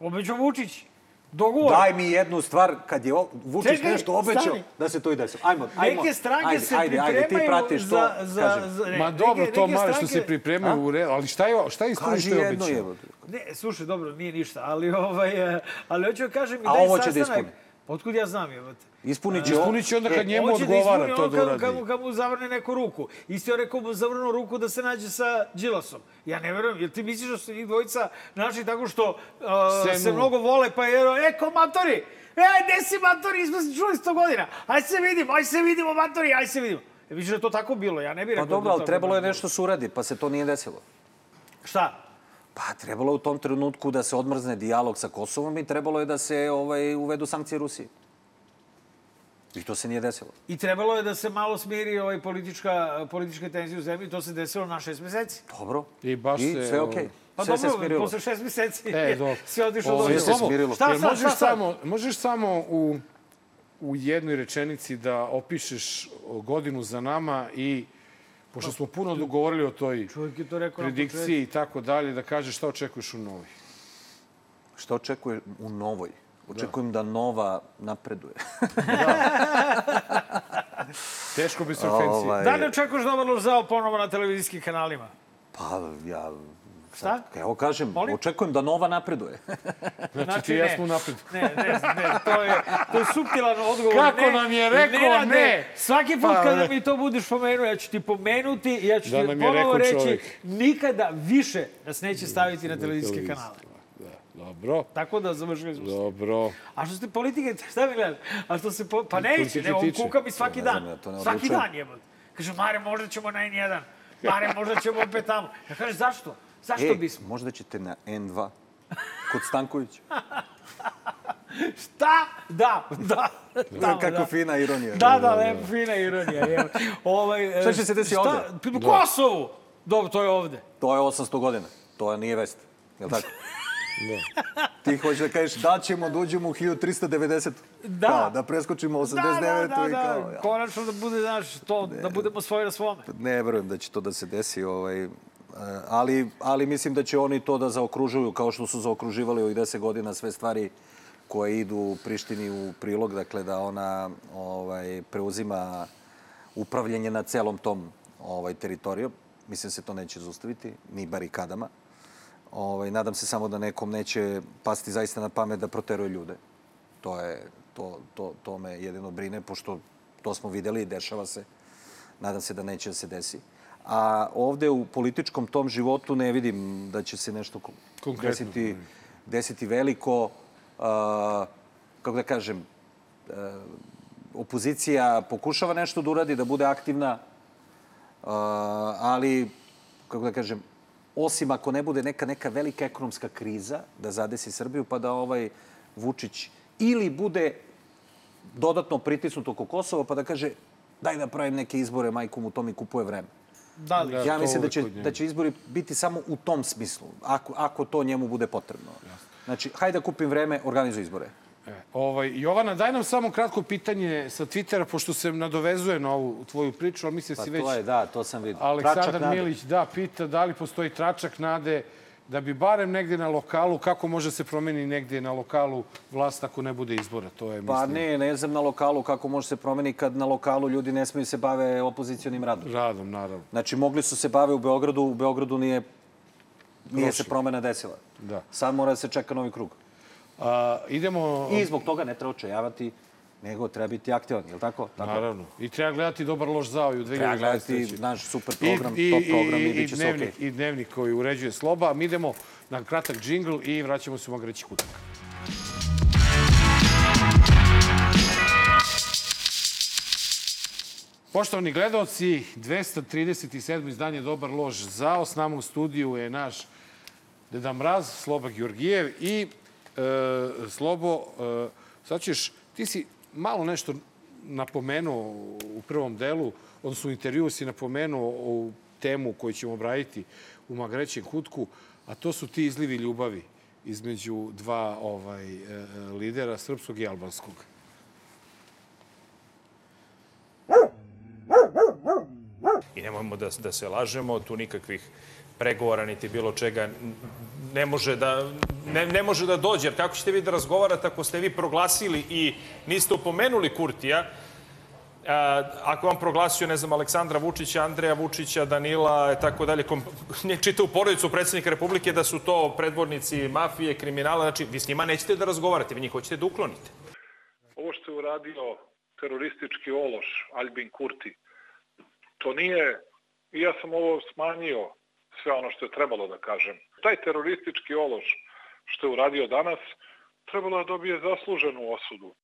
Speaker 2: Obećao Vučić. Dogovor.
Speaker 14: Daj mi jednu stvar, kad je Vučić
Speaker 2: Čekaj,
Speaker 14: nešto obećao,
Speaker 2: stani.
Speaker 14: da se to i desi. Ajmo, ajmo.
Speaker 2: Neke stranke
Speaker 14: ajde,
Speaker 2: se
Speaker 14: ajde,
Speaker 2: pripremaju
Speaker 14: ajde, ti pratiš to,
Speaker 2: za... za, za ne,
Speaker 1: Ma dobro,
Speaker 2: neke-
Speaker 1: to
Speaker 2: neke
Speaker 1: male što
Speaker 2: stranke-
Speaker 1: se pripremaju u redu, ali šta je, šta je
Speaker 14: Kaži
Speaker 1: što je obećao?
Speaker 2: Ne, slušaj, dobro, nije ništa, ali, ovaj, eh, ali hoću da kažem
Speaker 14: A
Speaker 2: da
Speaker 14: ovo će da
Speaker 2: sastanak... Otkud ja znam, jebote?
Speaker 14: Ispunit će...
Speaker 1: Ispunit će onda kad
Speaker 14: E,
Speaker 1: njemu
Speaker 2: Hoće
Speaker 1: odgovara
Speaker 2: ispuni
Speaker 1: to da uradi.
Speaker 2: Kad mu, kad mu zavrne neku ruku. Isto je rekao mu zavrnu ruku da se nađe sa Đilasom. Ja ne verujem, jer ti misliš da su njih dvojica našli tako što uh,
Speaker 1: Senu.
Speaker 2: se mnogo vole, pa je e, ko matori! E, gde si matori? Smo se čuli sto godina. Aj se vidimo, aj se vidimo, matori, aj se vidimo. Ja mislim da je to tako bilo, ja ne bih
Speaker 14: Pa
Speaker 2: rekao
Speaker 14: dobro,
Speaker 2: da
Speaker 14: ali trebalo je nešto se uradi, pa se to nije desilo.
Speaker 2: Šta?
Speaker 14: Pa trebalo je u tom trenutku da se odmrzne dijalog sa Kosovom i trebalo je da se ovaj, uvedu sankcije Rusiji. I to se nije desilo.
Speaker 2: I trebalo je da se malo smiri ovaj politička, političke tenzije u zemlji, to se desilo na šest meseci.
Speaker 14: Dobro.
Speaker 1: I baš
Speaker 14: I
Speaker 1: se,
Speaker 14: sve okej.
Speaker 2: Pa
Speaker 14: Sve se
Speaker 2: dobro,
Speaker 14: smirilo.
Speaker 2: posle šest meseci
Speaker 1: E, dobro.
Speaker 2: sve otišlo
Speaker 1: Ovo,
Speaker 2: do
Speaker 14: Sve se smirilo.
Speaker 2: Šta, šta,
Speaker 1: možeš
Speaker 2: šta, šta?
Speaker 1: samo, možeš samo u, u jednoj rečenici da opišeš godinu za nama i pošto smo puno dogovorili o toj
Speaker 2: to rekao
Speaker 1: predikciji i tako dalje, da kažeš šta očekuješ u novoj.
Speaker 14: Šta očekuje u novoj? Očekujem da nova napreduje. <laughs>
Speaker 1: Teško bi se ofenciji.
Speaker 14: Ovaj,
Speaker 2: Da li očekuješ dobar Lozao ponovo na televizijskim kanalima?
Speaker 14: Pa ja...
Speaker 2: Šta?
Speaker 14: Evo kažem,
Speaker 2: Molim?
Speaker 14: očekujem da nova napreduje. <laughs>
Speaker 1: Znači, ti i ja smo napred.
Speaker 2: Ne, ne, ne, to je, to je suptilan odgovor.
Speaker 1: Kako
Speaker 2: ne,
Speaker 1: nam je rekao,
Speaker 2: Nenade,
Speaker 1: ne.
Speaker 2: Svaki put
Speaker 1: Pa,
Speaker 2: kada
Speaker 1: ne.
Speaker 2: mi to budeš pomenuo, ja ću ti pomenuti i ja ću
Speaker 1: Da
Speaker 2: ti ponovo reći,
Speaker 1: čovjek.
Speaker 2: nikada više nas neće staviti na televizijske kanale.
Speaker 1: Da, dobro,
Speaker 2: Tako da završili smo
Speaker 1: dobro.
Speaker 2: A što se politike, <laughs> šta mi gledaš? A što se, po, pa neće, ne, on kuka mi svaki
Speaker 14: ne
Speaker 2: dan.
Speaker 14: znam, ja to ne
Speaker 2: svaki dan jebote. Kaže, Mare, možda ćemo na N1. Mare, možda ćemo opet tamo. Ja kažem, zašto? Zašto
Speaker 14: E,
Speaker 2: bismo?
Speaker 14: možda ćete na N2 kod Stankovića. <laughs>
Speaker 2: Šta? Da, da. Tamo,
Speaker 14: Kako
Speaker 2: da.
Speaker 14: fina ironija.
Speaker 2: Da, da, lepo, fina ironija. Je. Ovaj, <laughs>
Speaker 14: Šta će se desiti
Speaker 2: šta-
Speaker 14: ovde?
Speaker 2: U Kosovu! Dobro, to je ovde.
Speaker 14: To je 800 godina. To nije vest. Je li tako? <laughs> Ti hoćeš da kažeš da ćemo da uđemo u 1390.
Speaker 2: Da.
Speaker 14: Kao, da preskočimo 89.
Speaker 2: Da, da, da,
Speaker 14: i kao...
Speaker 2: da.
Speaker 14: ja.
Speaker 2: Konačno da bude, znaš, to, da budemo svoje na svome.
Speaker 14: Ne verujem da će to da se desi, ovaj, ali, ali mislim da će oni to da zaokružuju kao što su zaokruživali ovih 10 godina sve stvari koje idu Prištini u prilog, dakle da ona ovaj, preuzima upravljanje na celom tom ovaj, teritorijom. Mislim se to neće zaustaviti, ni barikadama. Ovaj, nadam se samo da nekom neće pasti zaista na pamet da proteruje ljude. To, je, to, to, to me jedino brine, pošto to smo videli i dešava se. Nadam se da neće da se desi. A ovde u političkom tom životu ne vidim da će se nešto ko-
Speaker 1: Konkretno.
Speaker 14: desiti, desiti veliko. Uh, kako da kažem, uh, opozicija pokušava nešto da uradi, da bude aktivna, uh, ali, kako da kažem, osim ako ne bude neka, neka velika ekonomska kriza da zadesi Srbiju, pa da ovaj Vučić ili bude dodatno pritisnut oko Kosova, pa da kaže daj da pravim neke izbore, majku mu to mi kupuje vreme.
Speaker 2: Da li?
Speaker 1: Da,
Speaker 14: ja mislim da će, da će izbori biti samo u tom smislu, ako, ako to njemu bude potrebno. Znači, hajde da kupim vreme, organizuj izbore.
Speaker 1: E, ovaj, Jovana, daj nam samo kratko pitanje sa Twittera, pošto se nadovezuje na ovu tvoju priču, ali mislim
Speaker 14: Pa
Speaker 1: si već...
Speaker 14: to je, da, to sam vidio.
Speaker 1: Aleksandar
Speaker 14: Tračak nade.
Speaker 1: Milić, da, pita da li postoji tračak nade da bi barem negde na lokalu, kako može se promeni negde na lokalu vlast ako ne bude izbora, to je,
Speaker 14: Pa
Speaker 1: mislim,
Speaker 14: ne, ne znam na lokalu kako može se promeni kad na lokalu ljudi ne smiju se bave opozicijonim radom.
Speaker 1: radom, naravno.
Speaker 14: Znači, mogli su se bave u Beogradu, u Beogradu nije, nije se
Speaker 1: Prošlo.
Speaker 14: promena desila.
Speaker 1: Da.
Speaker 14: Sad mora da se čeka novi krug.
Speaker 1: A, idemo...
Speaker 14: I zbog toga ne treba očajavati, nego treba biti aktivan, je li tako? tako.
Speaker 1: Naravno. I treba gledati dobar loš zao i u 2023.
Speaker 14: Treba gledati naš super program, top program i, bit će sve okej.
Speaker 1: dnevnik, I dnevnik koji uređuje Sloba. Mi idemo na kratak džingl i vraćamo se u Magreći kutak. Poštovani gledalci, 237. izdanje Dobar lož zao. S nama u studiju je naš Deda Mraz, Sloba Georgijev i e, Slobo, e, sad ćeš, ti si malo nešto napomenuo u prvom delu, odnosno u intervju si napomenuo u temu koju ćemo obraditi u Magrećem kutku, a to su ti izlivi ljubavi između dva ovaj, e, e, lidera, srpskog i albanskog.
Speaker 15: I nemojmo da, da se lažemo, tu nikakvih pregovora niti bilo čega ne može da, ne, ne može da dođe. Jer kako ćete vi da razgovarate ako ste vi proglasili i niste upomenuli Kurtija, ako vam proglasio, ne znam, Aleksandra Vučića, Andreja Vučića, Danila, tako dalje, <laughs> čitavu porodicu predsjednika Republike da su to predvodnici mafije, kriminala, znači vi s njima nećete da razgovarate, vi njih hoćete da uklonite.
Speaker 16: Ovo što je uradio teroristički ološ Albin Kurti, to nije, i ja sam ovo smanjio, sve ono što je trebalo da kažem. Taj teroristički ološ što je uradio danas, trebalo da dobije zasluženu osudu.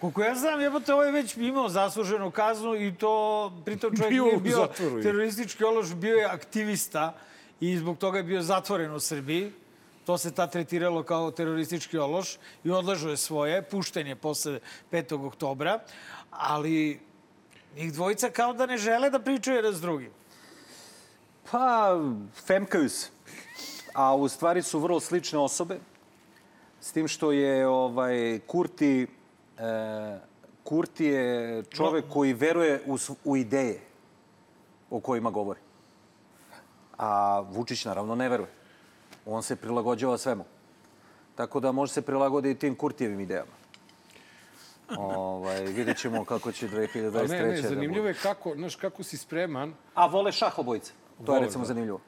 Speaker 2: Koliko ja znam, jebote, ovo je već imao zasluženu kaznu i to, pritom čovjek
Speaker 1: Bio
Speaker 2: nije bio
Speaker 1: zatvoru,
Speaker 2: teroristički ološ, bio je aktivista i zbog toga je bio zatvoren u Srbiji. To se tad tretiralo kao teroristički ološ i odlažo je svoje, pušten je posle 5. oktobra, ali njih dvojica kao da ne žele da pričaju jedan s drugim.
Speaker 14: Pa, femkaju se. A u stvari su vrlo slične osobe. S tim što je ovaj, Kurti, e, Kurti je čovek koji veruje u, u ideje o kojima govori. A Vučić naravno ne veruje. On se prilagođava svemu. Tako da može se prilagoditi i tim Kurtijevim idejama. <laughs> ovaj, vidjet ćemo kako će 2023.
Speaker 1: Ali ne, ne,
Speaker 14: da
Speaker 1: zanimljivo
Speaker 14: bude.
Speaker 1: je kako, znaš, kako si spreman.
Speaker 14: A vole šah obojice. To je recimo zanimljivo.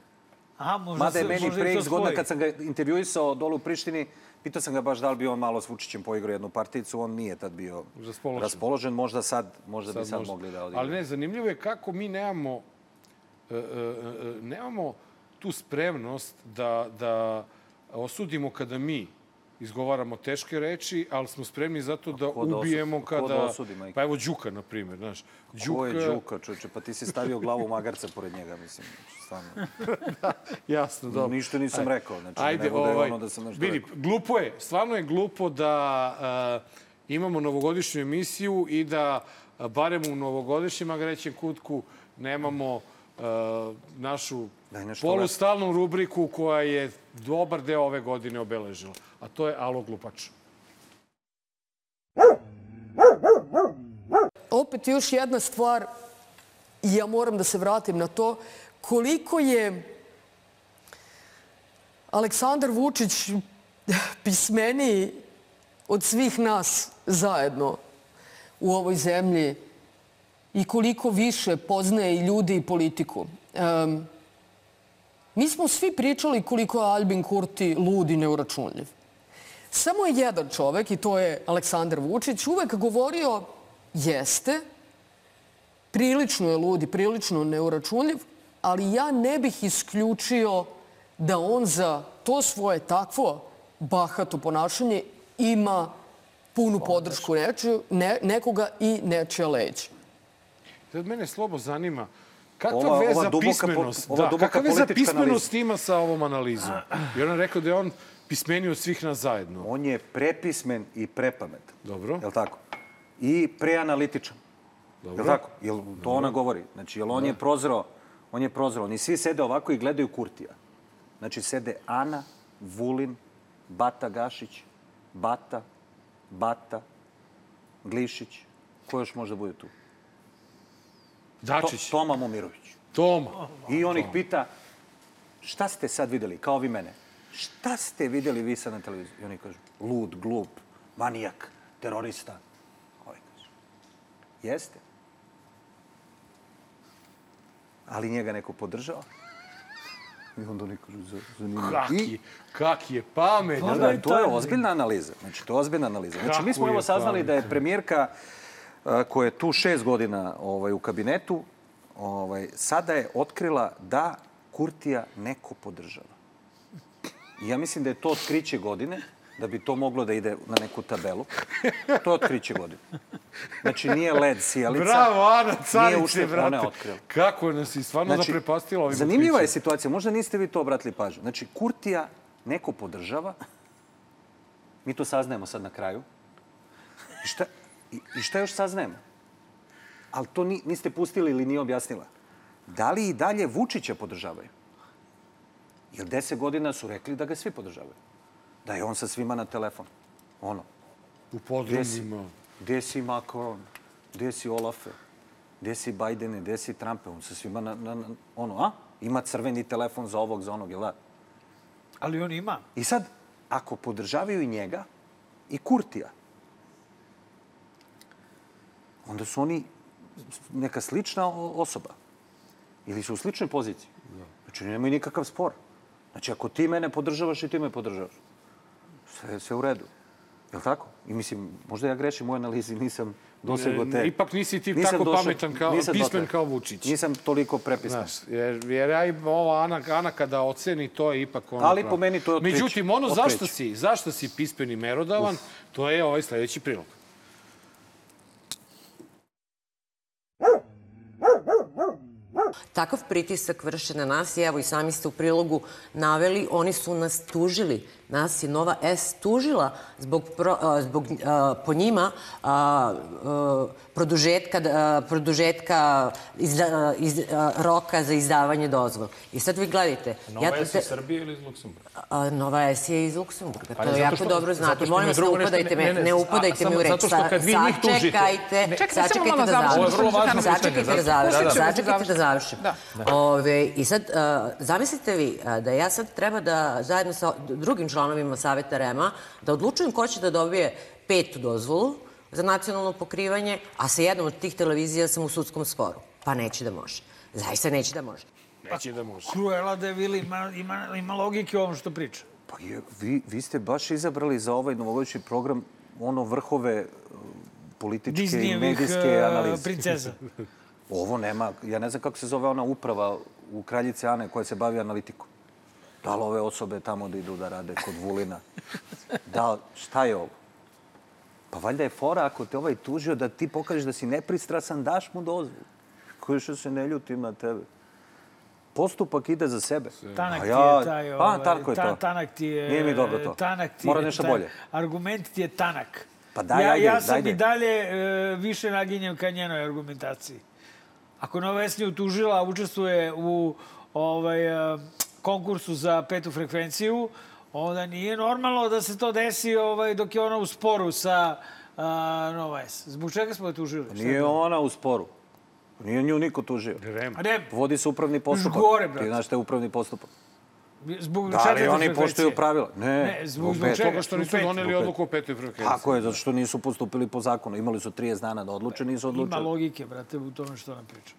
Speaker 2: Aha, možda
Speaker 14: Mada je
Speaker 2: se-
Speaker 14: meni pre x godina kad sam ga intervjuisao dole u Prištini, pitao sam ga baš da li bi on malo s Vučićem poigrao jednu particu, on nije tad bio
Speaker 1: Raspoložen.
Speaker 14: raspoložen. Možda sad, možda bi
Speaker 1: Sad
Speaker 14: sad
Speaker 1: možda.
Speaker 14: mogli da odigraju.
Speaker 1: Ali ne, zanimljivo je kako mi nemamo, e, e, nemamo tu spremnost da, da osudimo kada mi izgovaramo teške reči, ali smo spremni zato da
Speaker 14: da
Speaker 1: ubijemo
Speaker 14: ko da
Speaker 1: kada...
Speaker 14: osudi,
Speaker 1: pa evo Đuka, na primjer, znaš.
Speaker 14: Ko je Đuka, čoče? Pa ti si stavio glavu magarca pored njega, mislim. Stvarno. <laughs>
Speaker 1: Jasno, dobro.
Speaker 14: Ništa nisam
Speaker 1: Ajde.
Speaker 14: rekao, znači, da ne bude ono da sam nešto
Speaker 1: vidi,
Speaker 14: rekao.
Speaker 1: Glupo je, stvarno je glupo da uh, imamo novogodišnju emisiju i da a, barem u novogodišnjem agrećem kutku nemamo uh, našu
Speaker 14: Daj nešto
Speaker 1: polustalnu rubriku koja je dobar deo ove godine obeležila. A to je Alo Glupač.
Speaker 17: opet još jedna stvar, i ja moram da se vratim na to, koliko je Aleksandar Vučić pismeniji od svih nas zajedno u ovoj zemlji i koliko više poznaje i ljudi i politiku. Um, mi smo svi pričali koliko je Albin Kurti lud i neuračunljiv. Samo je jedan čovek, i to je Aleksandar Vučić, uvek govorio jeste, prilično je lud i prilično neuračunljiv, ali ja ne bih isključio da on za to svoje takvo bahato ponašanje ima punu podršku nečiju, ne, nekoga i nečija leđa.
Speaker 1: Sad mene slobo zanima kakva
Speaker 14: Ova- ova
Speaker 1: veza
Speaker 14: po-
Speaker 1: pismenost,
Speaker 14: ova
Speaker 1: da, kakva veza pismenost ima sa ovom analizom? Jer on rekao da je on pismeniji od svih nas zajedno.
Speaker 14: On je prepismen i prepametan.
Speaker 1: Dobro.
Speaker 14: Jel tako? I preanalitičan.
Speaker 1: Dobro.
Speaker 14: Jel tako? Jel to ona govori? Znači, jel on je prozrao, on je prozrao. Oni svi sede ovako i gledaju Kurtija. Znači, sede Ana, Vulin, Bata Gašić, Bata, Bata, Glišić. Ko još može da bude tu?
Speaker 1: Dačić.
Speaker 14: To, Toma Momirović.
Speaker 1: Toma.
Speaker 14: I on ih pita, šta ste sad videli, kao vi mene? Šta ste videli vi sad na televiziji? I oni kažu, lud, glup, manijak, terorista. Ovaj kaže, jeste. Ali njega neko podržava. I onda oni kažu, "Za- zanimljivo.
Speaker 1: Kaki, kaki je pamet.
Speaker 14: Da, da, to je ozbiljna analiza. Znači, to je ozbiljna analiza. Znači, mi smo evo saznali da je premijerka koja je tu šest godina ovaj, u kabinetu, ovaj, sada je otkrila da Kurtija neko podržava. I ja mislim da je to otkriće godine, da bi to moglo da ide na neku tabelu. To je otkriće godine. Znači, nije led sijalica.
Speaker 1: Bravo, Ana Carice,
Speaker 14: uštev, ona je
Speaker 1: brate.
Speaker 14: otkrila.
Speaker 1: Kako nas si stvarno znači, zaprepastila ovim
Speaker 14: Zanimljiva je
Speaker 1: otkrićem.
Speaker 14: situacija, možda niste vi to obratili pažnju. Znači, Kurtija neko podržava, mi to saznajemo sad na kraju. Šta, i, i šta još saznajemo? Ali to ni, niste pustili ili nije objasnila. da li i dalje Vučića podržavaju? Jer deset godina su rekli da ga svi podržavaju. Da je on sa svima na telefon. Ono.
Speaker 1: U podrumima.
Speaker 14: gde si Macron? Gde si Olafe? Gde si Bajdene? Gde si Trumpe? On sa svima na, na, na, ono, a? Ima crveni telefon za ovog, za onog, jel da?
Speaker 2: Ali on ima.
Speaker 14: I sad, ako podržavaju i njega i Kurtija, onda su oni neka slična osoba. Ili su u sličnoj poziciji. Znači, nemaju nikakav spor. Znači, ako ti mene podržavaš i ti me podržavaš, sve, sve u redu. Je li tako? I mislim, možda ja grešim u analizi, nisam dosegao te...
Speaker 1: ipak nisi ti
Speaker 14: Nisam
Speaker 1: tako
Speaker 14: došao-
Speaker 1: pametan kao- pismen kao Vučić.
Speaker 14: Nisam toliko prepisan.
Speaker 1: Znaš, jer, jer ja im, ova Ana, Ana kada oceni, to je ipak ono...
Speaker 14: Ali
Speaker 1: pravo.
Speaker 14: po meni to je otkriće.
Speaker 1: Međutim, ono zašto
Speaker 14: Otkriće.
Speaker 1: si, zašto si pispen i merodavan, to je ovaj sledeći prilog.
Speaker 18: Takav pritisak vrše na nas i evo i sami ste u prilogu naveli, oni su nas tužili. Nas je Nova S tužila zbog, pro, a, zbog a, po njima a, a, produžetka, a, produžetka izda, iz, a, roka za izdavanje dozvola. I sad vi gledajte.
Speaker 15: Nova je
Speaker 18: te-
Speaker 15: iz Srbije ili iz Luksemburga?
Speaker 18: A, Nova S je iz Luksemburga,
Speaker 15: Pa
Speaker 18: to
Speaker 15: zato
Speaker 18: jako
Speaker 15: što-
Speaker 18: dobro znate. Molim vas, ne upadajte
Speaker 15: ne-
Speaker 18: me,
Speaker 15: ne,
Speaker 18: ne
Speaker 15: a-
Speaker 18: upadajte
Speaker 15: samo
Speaker 18: mi u reč.
Speaker 15: zato što kad vi njih tužite-
Speaker 18: Sačekajte, sačekajte da
Speaker 3: završim,
Speaker 18: Sačekajte da završim, sačekajte da završim. Ove, I sad, zamislite vi da ja sad treba da zajedno sa drugim članovima Saveta REMA da odlučujem ko će da dobije petu dozvolu za nacionalno pokrivanje, a sa jednom od tih televizija sam u sudskom sporu. Pa neće da može. Zaista neće da može.
Speaker 1: Neće da može.
Speaker 2: Cruella de Vil ima, ima, ima logike u ovom što priča.
Speaker 14: Pa je, vi, vi ste baš izabrali za ovaj novogodišnji program ono vrhove e, političke i
Speaker 2: Disneyevih
Speaker 14: medijske
Speaker 2: e,
Speaker 14: analize.
Speaker 2: princeza. <laughs>
Speaker 14: Ovo nema, ja ne znam kako se zove ona uprava u Kraljice Ane koja se bavi analitikom. Da li ove osobe tamo da idu da rade kod Vulina? Da, šta je ovo? Pa valjda je fora ako te ovaj tužio da ti pokažeš da si nepristrasan, daš mu dozvolu. Koji što se ne ljutim na tebe. Postupak ide za sebe.
Speaker 2: Tanak ti je taj... ovaj,
Speaker 14: Pa, tako je to.
Speaker 2: Tanak ti je...
Speaker 14: Nije mi dobro to.
Speaker 2: Tanak ti
Speaker 14: Mora nešto bolje.
Speaker 2: Argument ti je tanak.
Speaker 14: Pa daj,
Speaker 2: ja,
Speaker 14: ajde,
Speaker 2: ja sam
Speaker 14: dajde.
Speaker 2: i dalje e, više naginjem ka njenoj argumentaciji. Ako Nova S nju utužila, učestvuje u ovaj, e, konkursu za petu frekvenciju, onda nije normalno da se to desi ovaj, dok je ona u sporu sa a, Nova S. Zbog čega smo je tužili?
Speaker 14: Nije ona u sporu. Nije nju niko tužio.
Speaker 1: Rem.
Speaker 2: Rem.
Speaker 14: Vodi se upravni postupak.
Speaker 2: gore, brate.
Speaker 14: Ti znaš šta je upravni postupak.
Speaker 2: Zbog
Speaker 14: Da li oni
Speaker 2: frekvencije.
Speaker 14: poštuju pravila? Ne.
Speaker 2: Ne, zbog, zbog čega?
Speaker 1: Toga što nisu doneli odluku o petoj frekvenciji.
Speaker 14: Tako je, zato što nisu postupili po zakonu. Imali su 30 dana da odluče, nisu
Speaker 2: Ima
Speaker 14: odlučili.
Speaker 2: logike, brate, u tome što nam priča.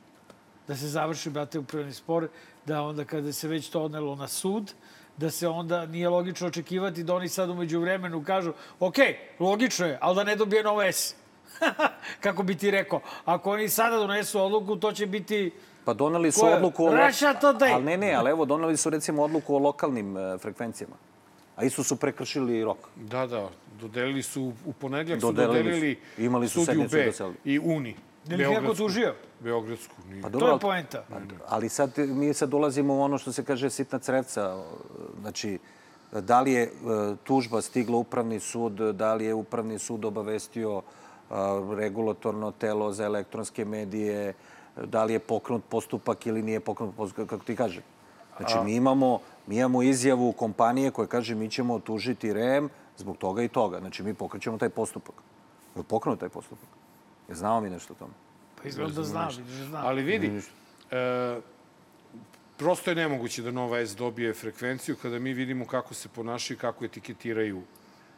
Speaker 2: Da se završi, brate, upravni spor, da onda kada se već to odnelo na sud, da se onda nije logično očekivati da oni sad umeđu vremenu kažu ok, logično je, ali da ne dobije nova S. <laughs> Kako bi ti rekao, ako oni sada donesu odluku, to će biti...
Speaker 14: Pa doneli su
Speaker 2: Ko je?
Speaker 14: odluku o...
Speaker 2: Russia Today.
Speaker 14: Ali ne, ne, ali evo, doneli su recimo odluku o lokalnim e, frekvencijama. A isto su prekršili rok.
Speaker 1: Da, da. Dodelili su, u ponedljak su
Speaker 14: Dodelili su.
Speaker 1: dodelili
Speaker 14: Imali su sednicu i
Speaker 1: B
Speaker 14: doselili.
Speaker 1: i Uni.
Speaker 2: Je li neko
Speaker 1: Beogradsku.
Speaker 2: tužio?
Speaker 1: Beogradsku. Nije.
Speaker 14: Pa
Speaker 2: To
Speaker 14: dobro,
Speaker 2: je poenta.
Speaker 14: Ali sad mi sad dolazimo u ono što se kaže sitna crevca. Znači, da li je e, tužba stigla upravni sud, da li je upravni sud obavestio e, regulatorno telo za elektronske medije, da li je pokrenut postupak ili nije pokrenut postupak, kako ti kažem. Znači, mi imamo, mi imamo izjavu kompanije koja kaže mi ćemo tužiti REM zbog toga i toga. Znači, mi pokrećemo taj postupak. Je li pokrenut taj postupak? Je znao mi nešto o tome?
Speaker 2: Pa izgleda da znam, vidiš znam.
Speaker 1: Ali vidi, e, prosto je nemoguće da Nova S dobije frekvenciju kada mi vidimo kako se ponašaju i kako etiketiraju.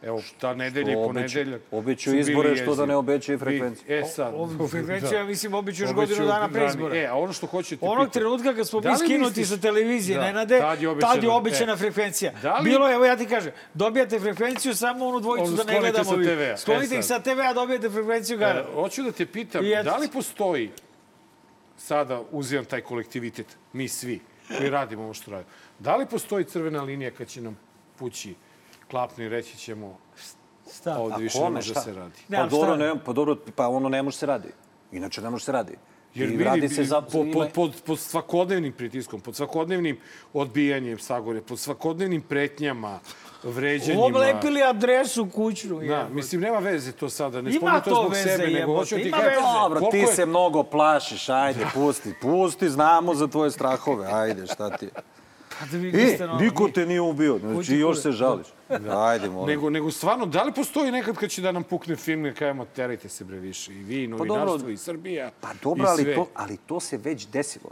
Speaker 1: Evo, ta nedelja i ponedeljak
Speaker 14: obećaju izbore, što da ne obećaju frekvenciju?
Speaker 1: E sad...
Speaker 2: Frekvenciju, ja mislim, obećaju još godinu dana pre izbora.
Speaker 1: E, a ono što hoćete
Speaker 2: Onog
Speaker 1: pitati,
Speaker 2: trenutka kad smo
Speaker 1: da
Speaker 2: mi
Speaker 1: li
Speaker 2: skinuti sa televizije,
Speaker 1: Da,
Speaker 2: Nenade,
Speaker 1: tad je obećana- e.
Speaker 2: frekvencija.
Speaker 1: Da
Speaker 2: Bilo je, evo ja ti kažem, dobijate frekvenciju samo onu dvojicu da ne gledamo.
Speaker 1: TV-a.
Speaker 2: Sklonite
Speaker 1: E,
Speaker 2: ih sa. TV-a, dobijete frekvenciju gara.
Speaker 1: E, hoću da te pitam, da li postoji, sada uzimam taj kolektivitet, mi svi koji radimo ovo što radimo, da li postoji crvena linija kad će nam pući klapni i reći ćemo
Speaker 2: Šta?
Speaker 1: ovde
Speaker 14: A
Speaker 1: više ne može
Speaker 14: šta?
Speaker 1: se radi?
Speaker 14: Pa dobro, ne, pa dobro, pa ono ne može se radi. Inače ne može se radi.
Speaker 1: Jer
Speaker 14: I
Speaker 1: vidi,
Speaker 14: radi se za...
Speaker 1: pod,
Speaker 14: ima-
Speaker 1: pod, pod, svakodnevnim pritiskom, pod svakodnevnim odbijanjem sagore, pod svakodnevnim pretnjama, vređanjima.
Speaker 2: Oblepili adresu kućnu.
Speaker 1: Da, mislim, nema veze to sada. Ne
Speaker 2: Ima
Speaker 1: to
Speaker 2: to
Speaker 1: zbog
Speaker 2: veze,
Speaker 1: sebe, nego hoću ti kažem...
Speaker 14: Dobro, ti
Speaker 1: je-
Speaker 14: se mnogo plašiš, ajde, pusti, pusti, znamo za tvoje strahove, ajde, šta ti je.
Speaker 2: Pa da vi
Speaker 14: E, niko te nije ubio, znači još se žališ. Ajde, molim.
Speaker 1: Nego, nego stvarno, da li postoji nekad kad će da nam pukne film i kažemo terajte se bre više i vi, i novinarstvo,
Speaker 14: dobro.
Speaker 1: i Srbija,
Speaker 14: Pa dobro, ali to, ali to se već desilo.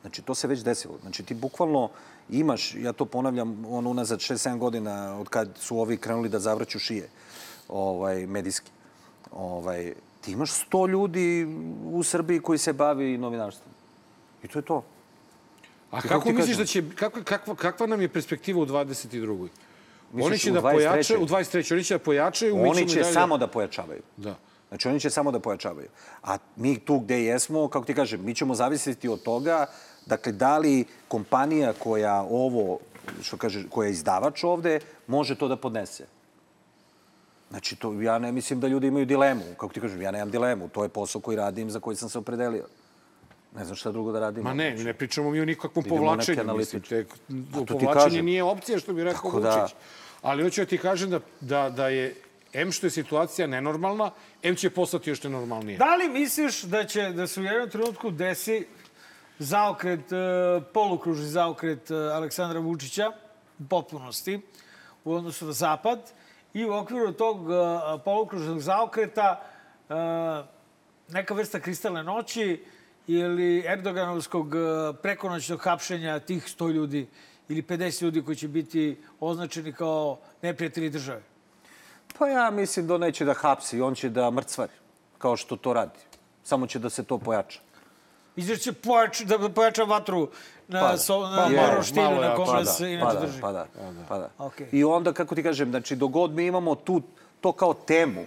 Speaker 14: Znači, to se već desilo. Znači, ti bukvalno imaš, ja to ponavljam, on unazad 6-7 godina od kad su ovi krenuli da zavrću šije ovaj, medijski. Ovaj, ti imaš 100 ljudi u Srbiji koji se bavi novinarstvom. I to je to.
Speaker 1: A kako misliš
Speaker 14: kažem?
Speaker 1: da će, kakva, kakva, kakva nam je perspektiva u 22. Oni
Speaker 14: Misliš
Speaker 1: će
Speaker 14: u
Speaker 1: da
Speaker 14: 23.?
Speaker 1: pojačaju, u 23. Oni će da pojačaju,
Speaker 14: Oni će
Speaker 1: dalje...
Speaker 14: samo da pojačavaju.
Speaker 1: Da.
Speaker 14: Znači, oni će samo da pojačavaju. A mi tu gde jesmo, kako ti kažem, mi ćemo zavisiti od toga, dakle, da li kompanija koja ovo, što kaže, koja je izdavač ovde, može to da podnese. Znači, to, ja ne mislim da ljudi imaju dilemu. Kako ti kažem, ja nemam dilemu. To je posao koji radim, za koji sam se opredelio. Ne znam šta drugo da radim.
Speaker 1: Ma ne, ne pričamo mi o nikakvom
Speaker 14: Idemo
Speaker 1: povlačenju. Mislim,
Speaker 14: to ti
Speaker 1: povlačenje
Speaker 14: kažem.
Speaker 1: nije opcija, što bi rekao
Speaker 14: Tako da-
Speaker 1: Vučić. Ali hoću da ti kažem da, da, da je, M što je situacija nenormalna, M će postati još nenormalnije.
Speaker 2: Da li misliš da će da se u jednom trenutku desi zaokret, e, polukružni zaokret e, Aleksandra Vučića u potpunosti u odnosu na Zapad i u okviru tog e, polukružnog zaokreta neka vrsta kristalne noći ili Erdoganovskog e, prekonoćnog hapšenja tih 100 ljudi ili 50 ljudi koji će biti označeni kao neprijatelji države?
Speaker 14: Pa ja mislim da on neće da hapsi, on će da mrcvari, kao što to radi. Samo će da se to pojača.
Speaker 2: Mislim da će pojač, da pojača vatru na, so, na
Speaker 14: Je,
Speaker 2: Moroštinu
Speaker 14: malo
Speaker 2: na
Speaker 14: jače.
Speaker 2: kome
Speaker 14: Pa
Speaker 2: se
Speaker 14: da,
Speaker 2: inače
Speaker 14: pa da,
Speaker 2: drži.
Speaker 14: Pa da, pa da.
Speaker 2: Okej.
Speaker 14: I onda, kako ti kažem, znači, dogod mi imamo tu, to kao temu,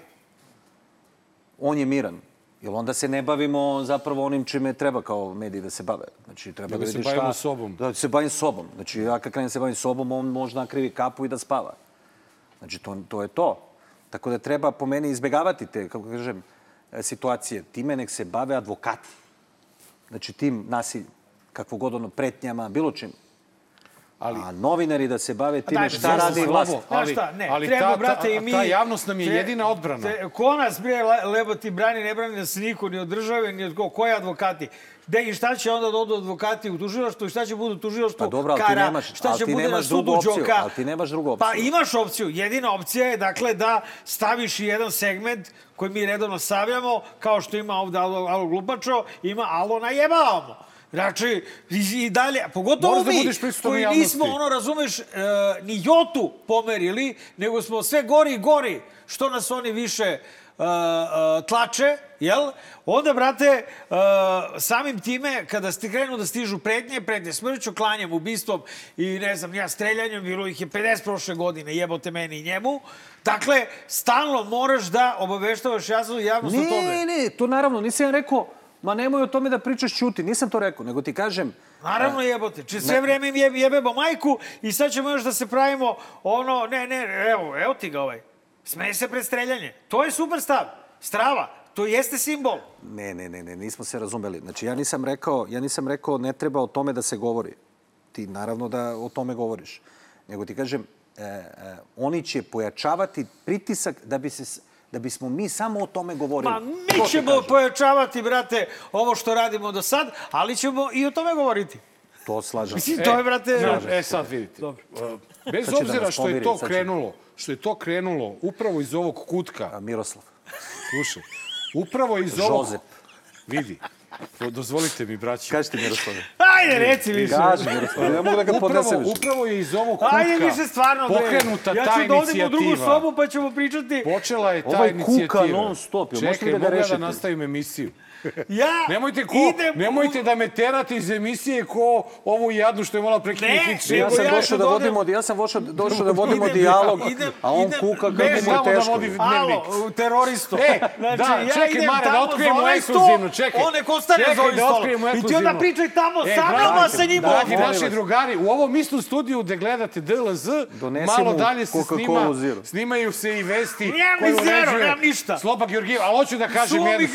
Speaker 14: on je miran. Jer onda se ne bavimo zapravo onim čime treba kao mediji da se bave. Znači, treba
Speaker 1: Nego
Speaker 14: da
Speaker 1: se
Speaker 14: vidiš
Speaker 1: bavimo
Speaker 14: šta...
Speaker 1: sobom.
Speaker 14: Da se bavim sobom. Znači, ja kad krenem se bavim sobom, on može nakrivi kapu i da spava. Znači, to, to je to. Tako da treba po meni izbegavati te, kako kažem, situacije. Time nek se bave advokati. Znači, tim nasiljem. Kakvo god ono, pretnjama, bilo čim.
Speaker 1: Ali,
Speaker 14: A novinari da se bave time
Speaker 2: daj,
Speaker 14: šta radi vlast.
Speaker 2: Znaš šta, ne,
Speaker 1: ali
Speaker 2: treba,
Speaker 1: ta- ta-
Speaker 2: brate, i mi...
Speaker 1: ta javnost nam je
Speaker 2: tre-
Speaker 1: jedina odbrana.
Speaker 2: Te, ko nas, bre, le- lebo ti brani, ne brani nas niko, ni od države, ni od ko, koji advokati? De, I šta će onda da odu advokati u tužilaštvu i šta će budu u tužilaštvu
Speaker 14: Pa dobro, ali ti
Speaker 2: Kara,
Speaker 14: nemaš-
Speaker 2: šta
Speaker 14: ali
Speaker 2: će
Speaker 14: ti
Speaker 2: bude na sudu
Speaker 14: opciju,
Speaker 2: Đoka?
Speaker 14: ali ti nemaš drugu
Speaker 2: Pa
Speaker 14: opciju.
Speaker 2: imaš opciju. Jedina opcija je, dakle, da staviš jedan segment koji mi redovno stavljamo, kao što ima ovde Alo, Alo Glupačo, ima Alo najebavamo. Znači, i, i dalje, pogotovo
Speaker 1: Moraš da
Speaker 2: mi,
Speaker 1: u
Speaker 2: koji nismo, ono, razumeš, e, ni jotu pomerili, nego smo sve gori i gori, što nas oni više e, e, tlače, jel? Onda, brate, e, samim time, kada ste krenu da stižu pretnje, pretnje smrću, klanjem, ubistvom i, ne znam, ja streljanjem, bilo ih je 50 prošle godine, jebote meni i njemu. Dakle, stalno moraš da obaveštavaš jasnu javnost o tome.
Speaker 14: Ne, ne, to naravno, nisam ja rekao, ma nemoj o tome da pričaš ćuti, nisam to rekao, nego ti kažem...
Speaker 2: Naravno jebote. Če sve vreme im jebe, jebemo majku i sad ćemo još da se pravimo ono, ne, ne, evo, evo ti ga ovaj. Smeje se pred streljanje. To je super stav. Strava. To jeste simbol.
Speaker 14: Ne, ne, ne, ne, nismo se razumeli. Znači, ja nisam rekao, ja nisam rekao ne treba o tome da se govori. Ti naravno da o tome govoriš. Nego ti kažem, e, e, oni će pojačavati pritisak da bi se da bismo mi samo o tome govorili.
Speaker 2: Ma mi
Speaker 14: ti
Speaker 2: ćemo pojačavati, brate, ovo što radimo do sad, ali ćemo i o tome govoriti.
Speaker 14: To slažem.
Speaker 2: Mislim, to je, brate...
Speaker 1: Znaš, e, sad vidite.
Speaker 2: Dobro.
Speaker 1: Uh, Bez
Speaker 14: Sad da
Speaker 1: obzira što je to krenulo, što je to krenulo upravo iz ovog kutka.
Speaker 14: Miroslav.
Speaker 1: Slušaj, upravo iz ovog...
Speaker 14: Žozep.
Speaker 1: Vidi, do- dozvolite mi, braći.
Speaker 14: Kažite Miroslave.
Speaker 2: Ajde, reci više.
Speaker 14: Kaži Miroslave, ne mogu da ga podnesem više.
Speaker 1: upravo je iz ovog kutka
Speaker 2: Ajde više stvarno, bre.
Speaker 1: pokrenuta
Speaker 2: ja
Speaker 1: ta
Speaker 2: ću da odem u drugu
Speaker 1: inicijativa.
Speaker 2: sobu pa ćemo pričati.
Speaker 1: Počela je ta
Speaker 14: Ovaj
Speaker 1: inicijativa.
Speaker 14: kuka non stop, možete
Speaker 1: Čekaj,
Speaker 14: da ga
Speaker 1: mogu ja da nastavim emisiju.
Speaker 2: Ja
Speaker 1: Nemojte, ko,
Speaker 2: idem u-
Speaker 1: nemojte da me terate iz emisije ko ovu jadnu što je morala prekinuti
Speaker 2: Ne,
Speaker 1: Hitler.
Speaker 14: Ja sam
Speaker 2: ja
Speaker 14: došao da
Speaker 2: da
Speaker 14: vodimo, ja sam došao, došao da vodimo dijalog, a on
Speaker 2: idem,
Speaker 14: kuka kako mu je
Speaker 1: da
Speaker 14: teško.
Speaker 1: vodi dnevnik.
Speaker 2: Alo, u teroristu.
Speaker 1: E, <laughs>
Speaker 2: znači,
Speaker 1: da,
Speaker 2: ja
Speaker 1: čekaj,
Speaker 2: idem
Speaker 1: Mare, da otkrijemo ekskluzivno, čekaj.
Speaker 2: On nek ostane
Speaker 1: Čekaj
Speaker 2: za ovim
Speaker 1: da
Speaker 2: stolom. I ti onda pričaj tamo
Speaker 1: E,
Speaker 2: sa mnom, a
Speaker 1: dragi-
Speaker 2: sa njim
Speaker 1: Dragi naši drugari, u ovom istom studiju gde gledate DLZ, malo dalje se snima, snimaju se i vesti koje
Speaker 2: ni zero,
Speaker 1: uređuje
Speaker 2: nemam ništa.
Speaker 1: Sloba Georgijev, ali hoću da kažem
Speaker 2: Suvo mi
Speaker 1: jedno.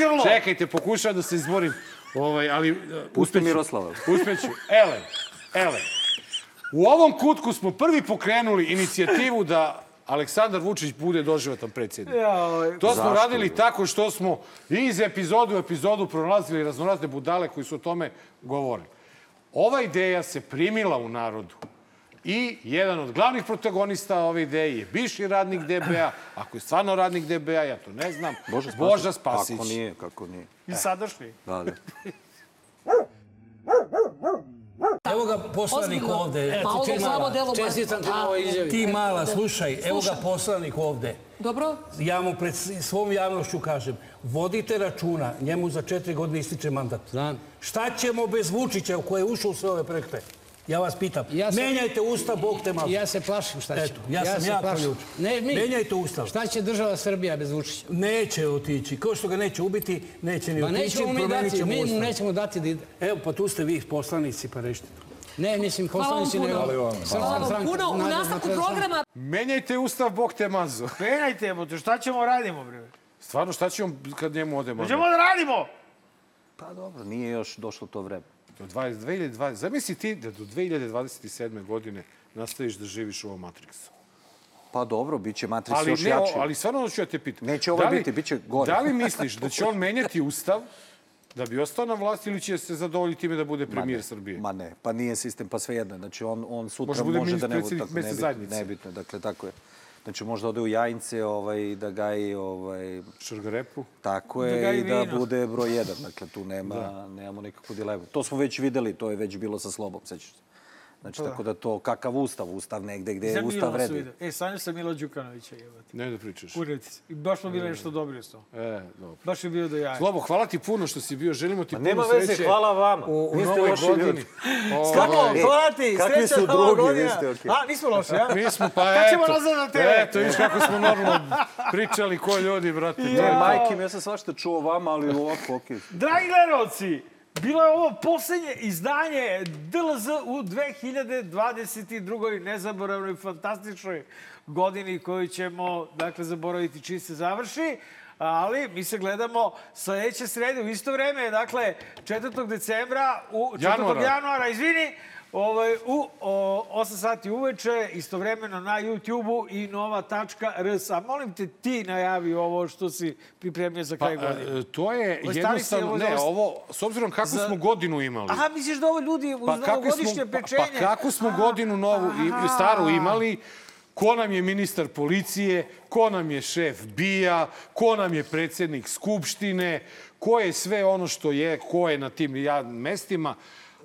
Speaker 1: Čekajte, pokušavam da se izborim. Ovaj, ali, uh,
Speaker 14: Pusti. Miroslava.
Speaker 1: Uspeću. Ele, ele. U ovom kutku smo prvi pokrenuli inicijativu da Aleksandar Vučić bude doživotno predsjednik. To smo
Speaker 2: Zašto?
Speaker 1: radili tako što smo iz epizodu u epizodu pronalazili raznorazne budale koji su o tome govorili. Ova ideja se primila u narodu. I jedan od glavnih protagonista ove ideje je bivši radnik DBA. Ako je stvarno radnik DBA, ja to ne znam.
Speaker 14: Bože Spasić.
Speaker 1: Boža Spasić.
Speaker 14: Kako nije, kako nije.
Speaker 2: I sadašnji.
Speaker 14: Da, da. <laughs>
Speaker 19: Evo ga poslanik
Speaker 17: Ozbiljno.
Speaker 19: ovde. Ti
Speaker 17: slabo
Speaker 19: mala.
Speaker 17: delo
Speaker 19: Čestitam ti ovoj izjavi. Ti mala, slušaj, evo ga poslanik ovde.
Speaker 17: Dobro?
Speaker 19: Ja mu pred svom javnošću kažem, vodite računa, njemu za četiri godine ističe mandat. Znam. Šta ćemo bez Vučića u koje je ušao u sve ove projekte? Ja vas pitam.
Speaker 20: Ja se-
Speaker 19: Menjajte ustav, Bog te mazu.
Speaker 20: Ja se plašim šta će.
Speaker 19: Eto, ja, sam jako ljuč.
Speaker 20: Ne, mi.
Speaker 19: Menjajte ustav.
Speaker 20: Šta će država Srbija bez Vučića?
Speaker 19: Neće otići. Kao što ga neće ubiti, neće ni
Speaker 20: Pa
Speaker 19: otići.
Speaker 20: nećemo mi dati, mi mu nećemo dati da ide.
Speaker 19: Evo, pa tu ste vi poslanici, pa rešite to.
Speaker 20: Ne, mislim,
Speaker 17: Hvala vam
Speaker 20: poslanici
Speaker 17: puno. Hvala vam puno. U nastavku programa
Speaker 1: Menjajte ustav, Bog te mazu. <laughs>
Speaker 2: Menjajte, jebote, šta ćemo radimo, bre?
Speaker 1: Stvarno, šta ćemo kad njemu ode mandat?
Speaker 2: Možemo da radimo!
Speaker 14: Pa dobro, nije još došlo to vreme.
Speaker 1: Do 20, 2020, zamisli ti da do 2027. godine nastaviš da živiš u ovom Matrixu.
Speaker 14: Pa dobro, bit će Matrix
Speaker 1: Ali,
Speaker 14: još
Speaker 1: ne,
Speaker 14: jači.
Speaker 1: ali stvarno ću ja te pitam.
Speaker 14: Neće ovaj
Speaker 1: Da li-
Speaker 14: biti, bit će gore.
Speaker 1: Da li misliš <laughs> da će on menjati ustav da bi ostao na vlasti ili će se zadovoljiti time da bude premijer Srbije?
Speaker 14: Ma ne, pa nije sistem, pa svejedno. Znači, on, on sutra
Speaker 1: Može
Speaker 14: može da ne bude tako nebitno, nebitno, dakle, tako je. Znači, možda ode u Jajince ovaj, da gaji... Ovaj,
Speaker 1: Šargarepu.
Speaker 14: Tako
Speaker 2: Da
Speaker 14: je,
Speaker 2: gaji
Speaker 14: i da
Speaker 2: vino.
Speaker 14: bude broj jedan. Dakle, tu nema,
Speaker 1: Da.
Speaker 14: nemamo nikakvu dilemu. To smo već videli, to je već bilo sa slobom, sećaš se. Znači,
Speaker 2: Pa da.
Speaker 14: tako da to, kakav ustav, ustav negde gde je ustav vredi.
Speaker 2: E, sanjao sam Mila Đukanovića, jebote.
Speaker 1: Ne da pričaš.
Speaker 2: Kurec. I baš smo bili nešto dobri s tom.
Speaker 1: E, dobro.
Speaker 2: Baš je bio do jaja.
Speaker 1: Slobo, hvala ti puno što si bio. Želimo ti
Speaker 14: Ma
Speaker 1: puno
Speaker 14: nema
Speaker 1: sreće.
Speaker 14: veze, hvala vama.
Speaker 1: U, u novoj godini. <laughs>
Speaker 2: Slobo,
Speaker 1: Ovaj,
Speaker 2: hvala ti,
Speaker 14: kakvi
Speaker 2: sreća
Speaker 14: su
Speaker 2: nova
Speaker 14: drugi,
Speaker 2: godina.
Speaker 14: vi ste okej.
Speaker 2: A, nismo loši, a?
Speaker 1: Mi smo, pa
Speaker 2: Kad
Speaker 1: eto.
Speaker 2: ćemo nazad na tebe?
Speaker 1: Eto, vidiš kako smo normalno pričali ko ljudi, brate.
Speaker 14: Ne,
Speaker 1: to.
Speaker 14: majke mi, ja sam svašta čuo vama, ali ovako, okej.
Speaker 2: Dragi gledalci, bilo je ovo poslednje izdanje DLZ u 2022. nezaboravnoj, fantastičnoj godini koju ćemo, dakle, zaboraviti čim se završi. Ali mi se gledamo sledeće srede u isto vreme, dakle 4. decembra, u 4.
Speaker 1: Januara.
Speaker 2: januara, izvini, ovaj, u o, 8 sati uveče, istovremeno na YouTube-u i nova.rs. A molim te ti najavi ovo što si pripremio za
Speaker 1: Pa,
Speaker 2: kraj godine.
Speaker 1: e, to je
Speaker 2: se,
Speaker 1: jednostavno, ne, ovo, s obzirom kako
Speaker 2: Za-
Speaker 1: smo godinu imali.
Speaker 2: Aha, misliš da ovo ljudi uz
Speaker 1: Pa
Speaker 2: novogodišnje
Speaker 1: smo, pa,
Speaker 2: pečenje?
Speaker 1: pa kako smo godinu novu i
Speaker 2: aha.
Speaker 1: staru imali, ko nam je ministar policije, ko nam je šef BIA, ko nam je predsjednik Skupštine, ko je sve ono što je, ko je na tim mestima,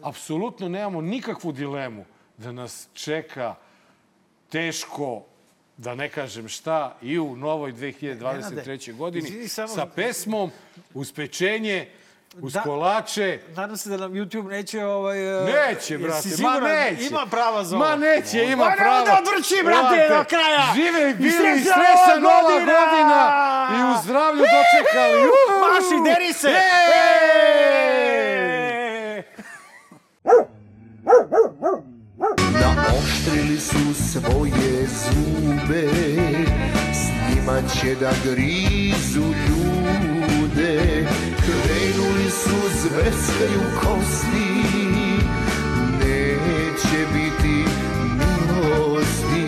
Speaker 1: apsolutno nemamo nikakvu dilemu da nas čeka teško, da ne kažem šta, i u novoj 2023. godini sa pesmom uz pečenje, uz
Speaker 2: Da.
Speaker 1: kolače,
Speaker 2: Nadam se da nam YouTube neće ovaj... e,
Speaker 1: Neće, brate, ma
Speaker 2: siguran?
Speaker 1: neće.
Speaker 2: Ima prava za ovo.
Speaker 1: Ma neće, ima
Speaker 2: Ma
Speaker 1: prava.
Speaker 2: da odvrći, brate, do kraja.
Speaker 1: Žive i bili,
Speaker 2: srećna nova godina!
Speaker 1: godina i u zdravlju dočekali.
Speaker 2: Maši, deri se!
Speaker 1: Ej!
Speaker 21: Naoštrili su svoje zube S njima će da grizu ljude. Krenuli su zveskaju kosti Neće biti milosti.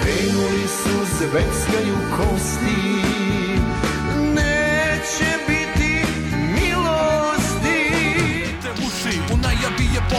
Speaker 21: Krenuli su zveckaju kosti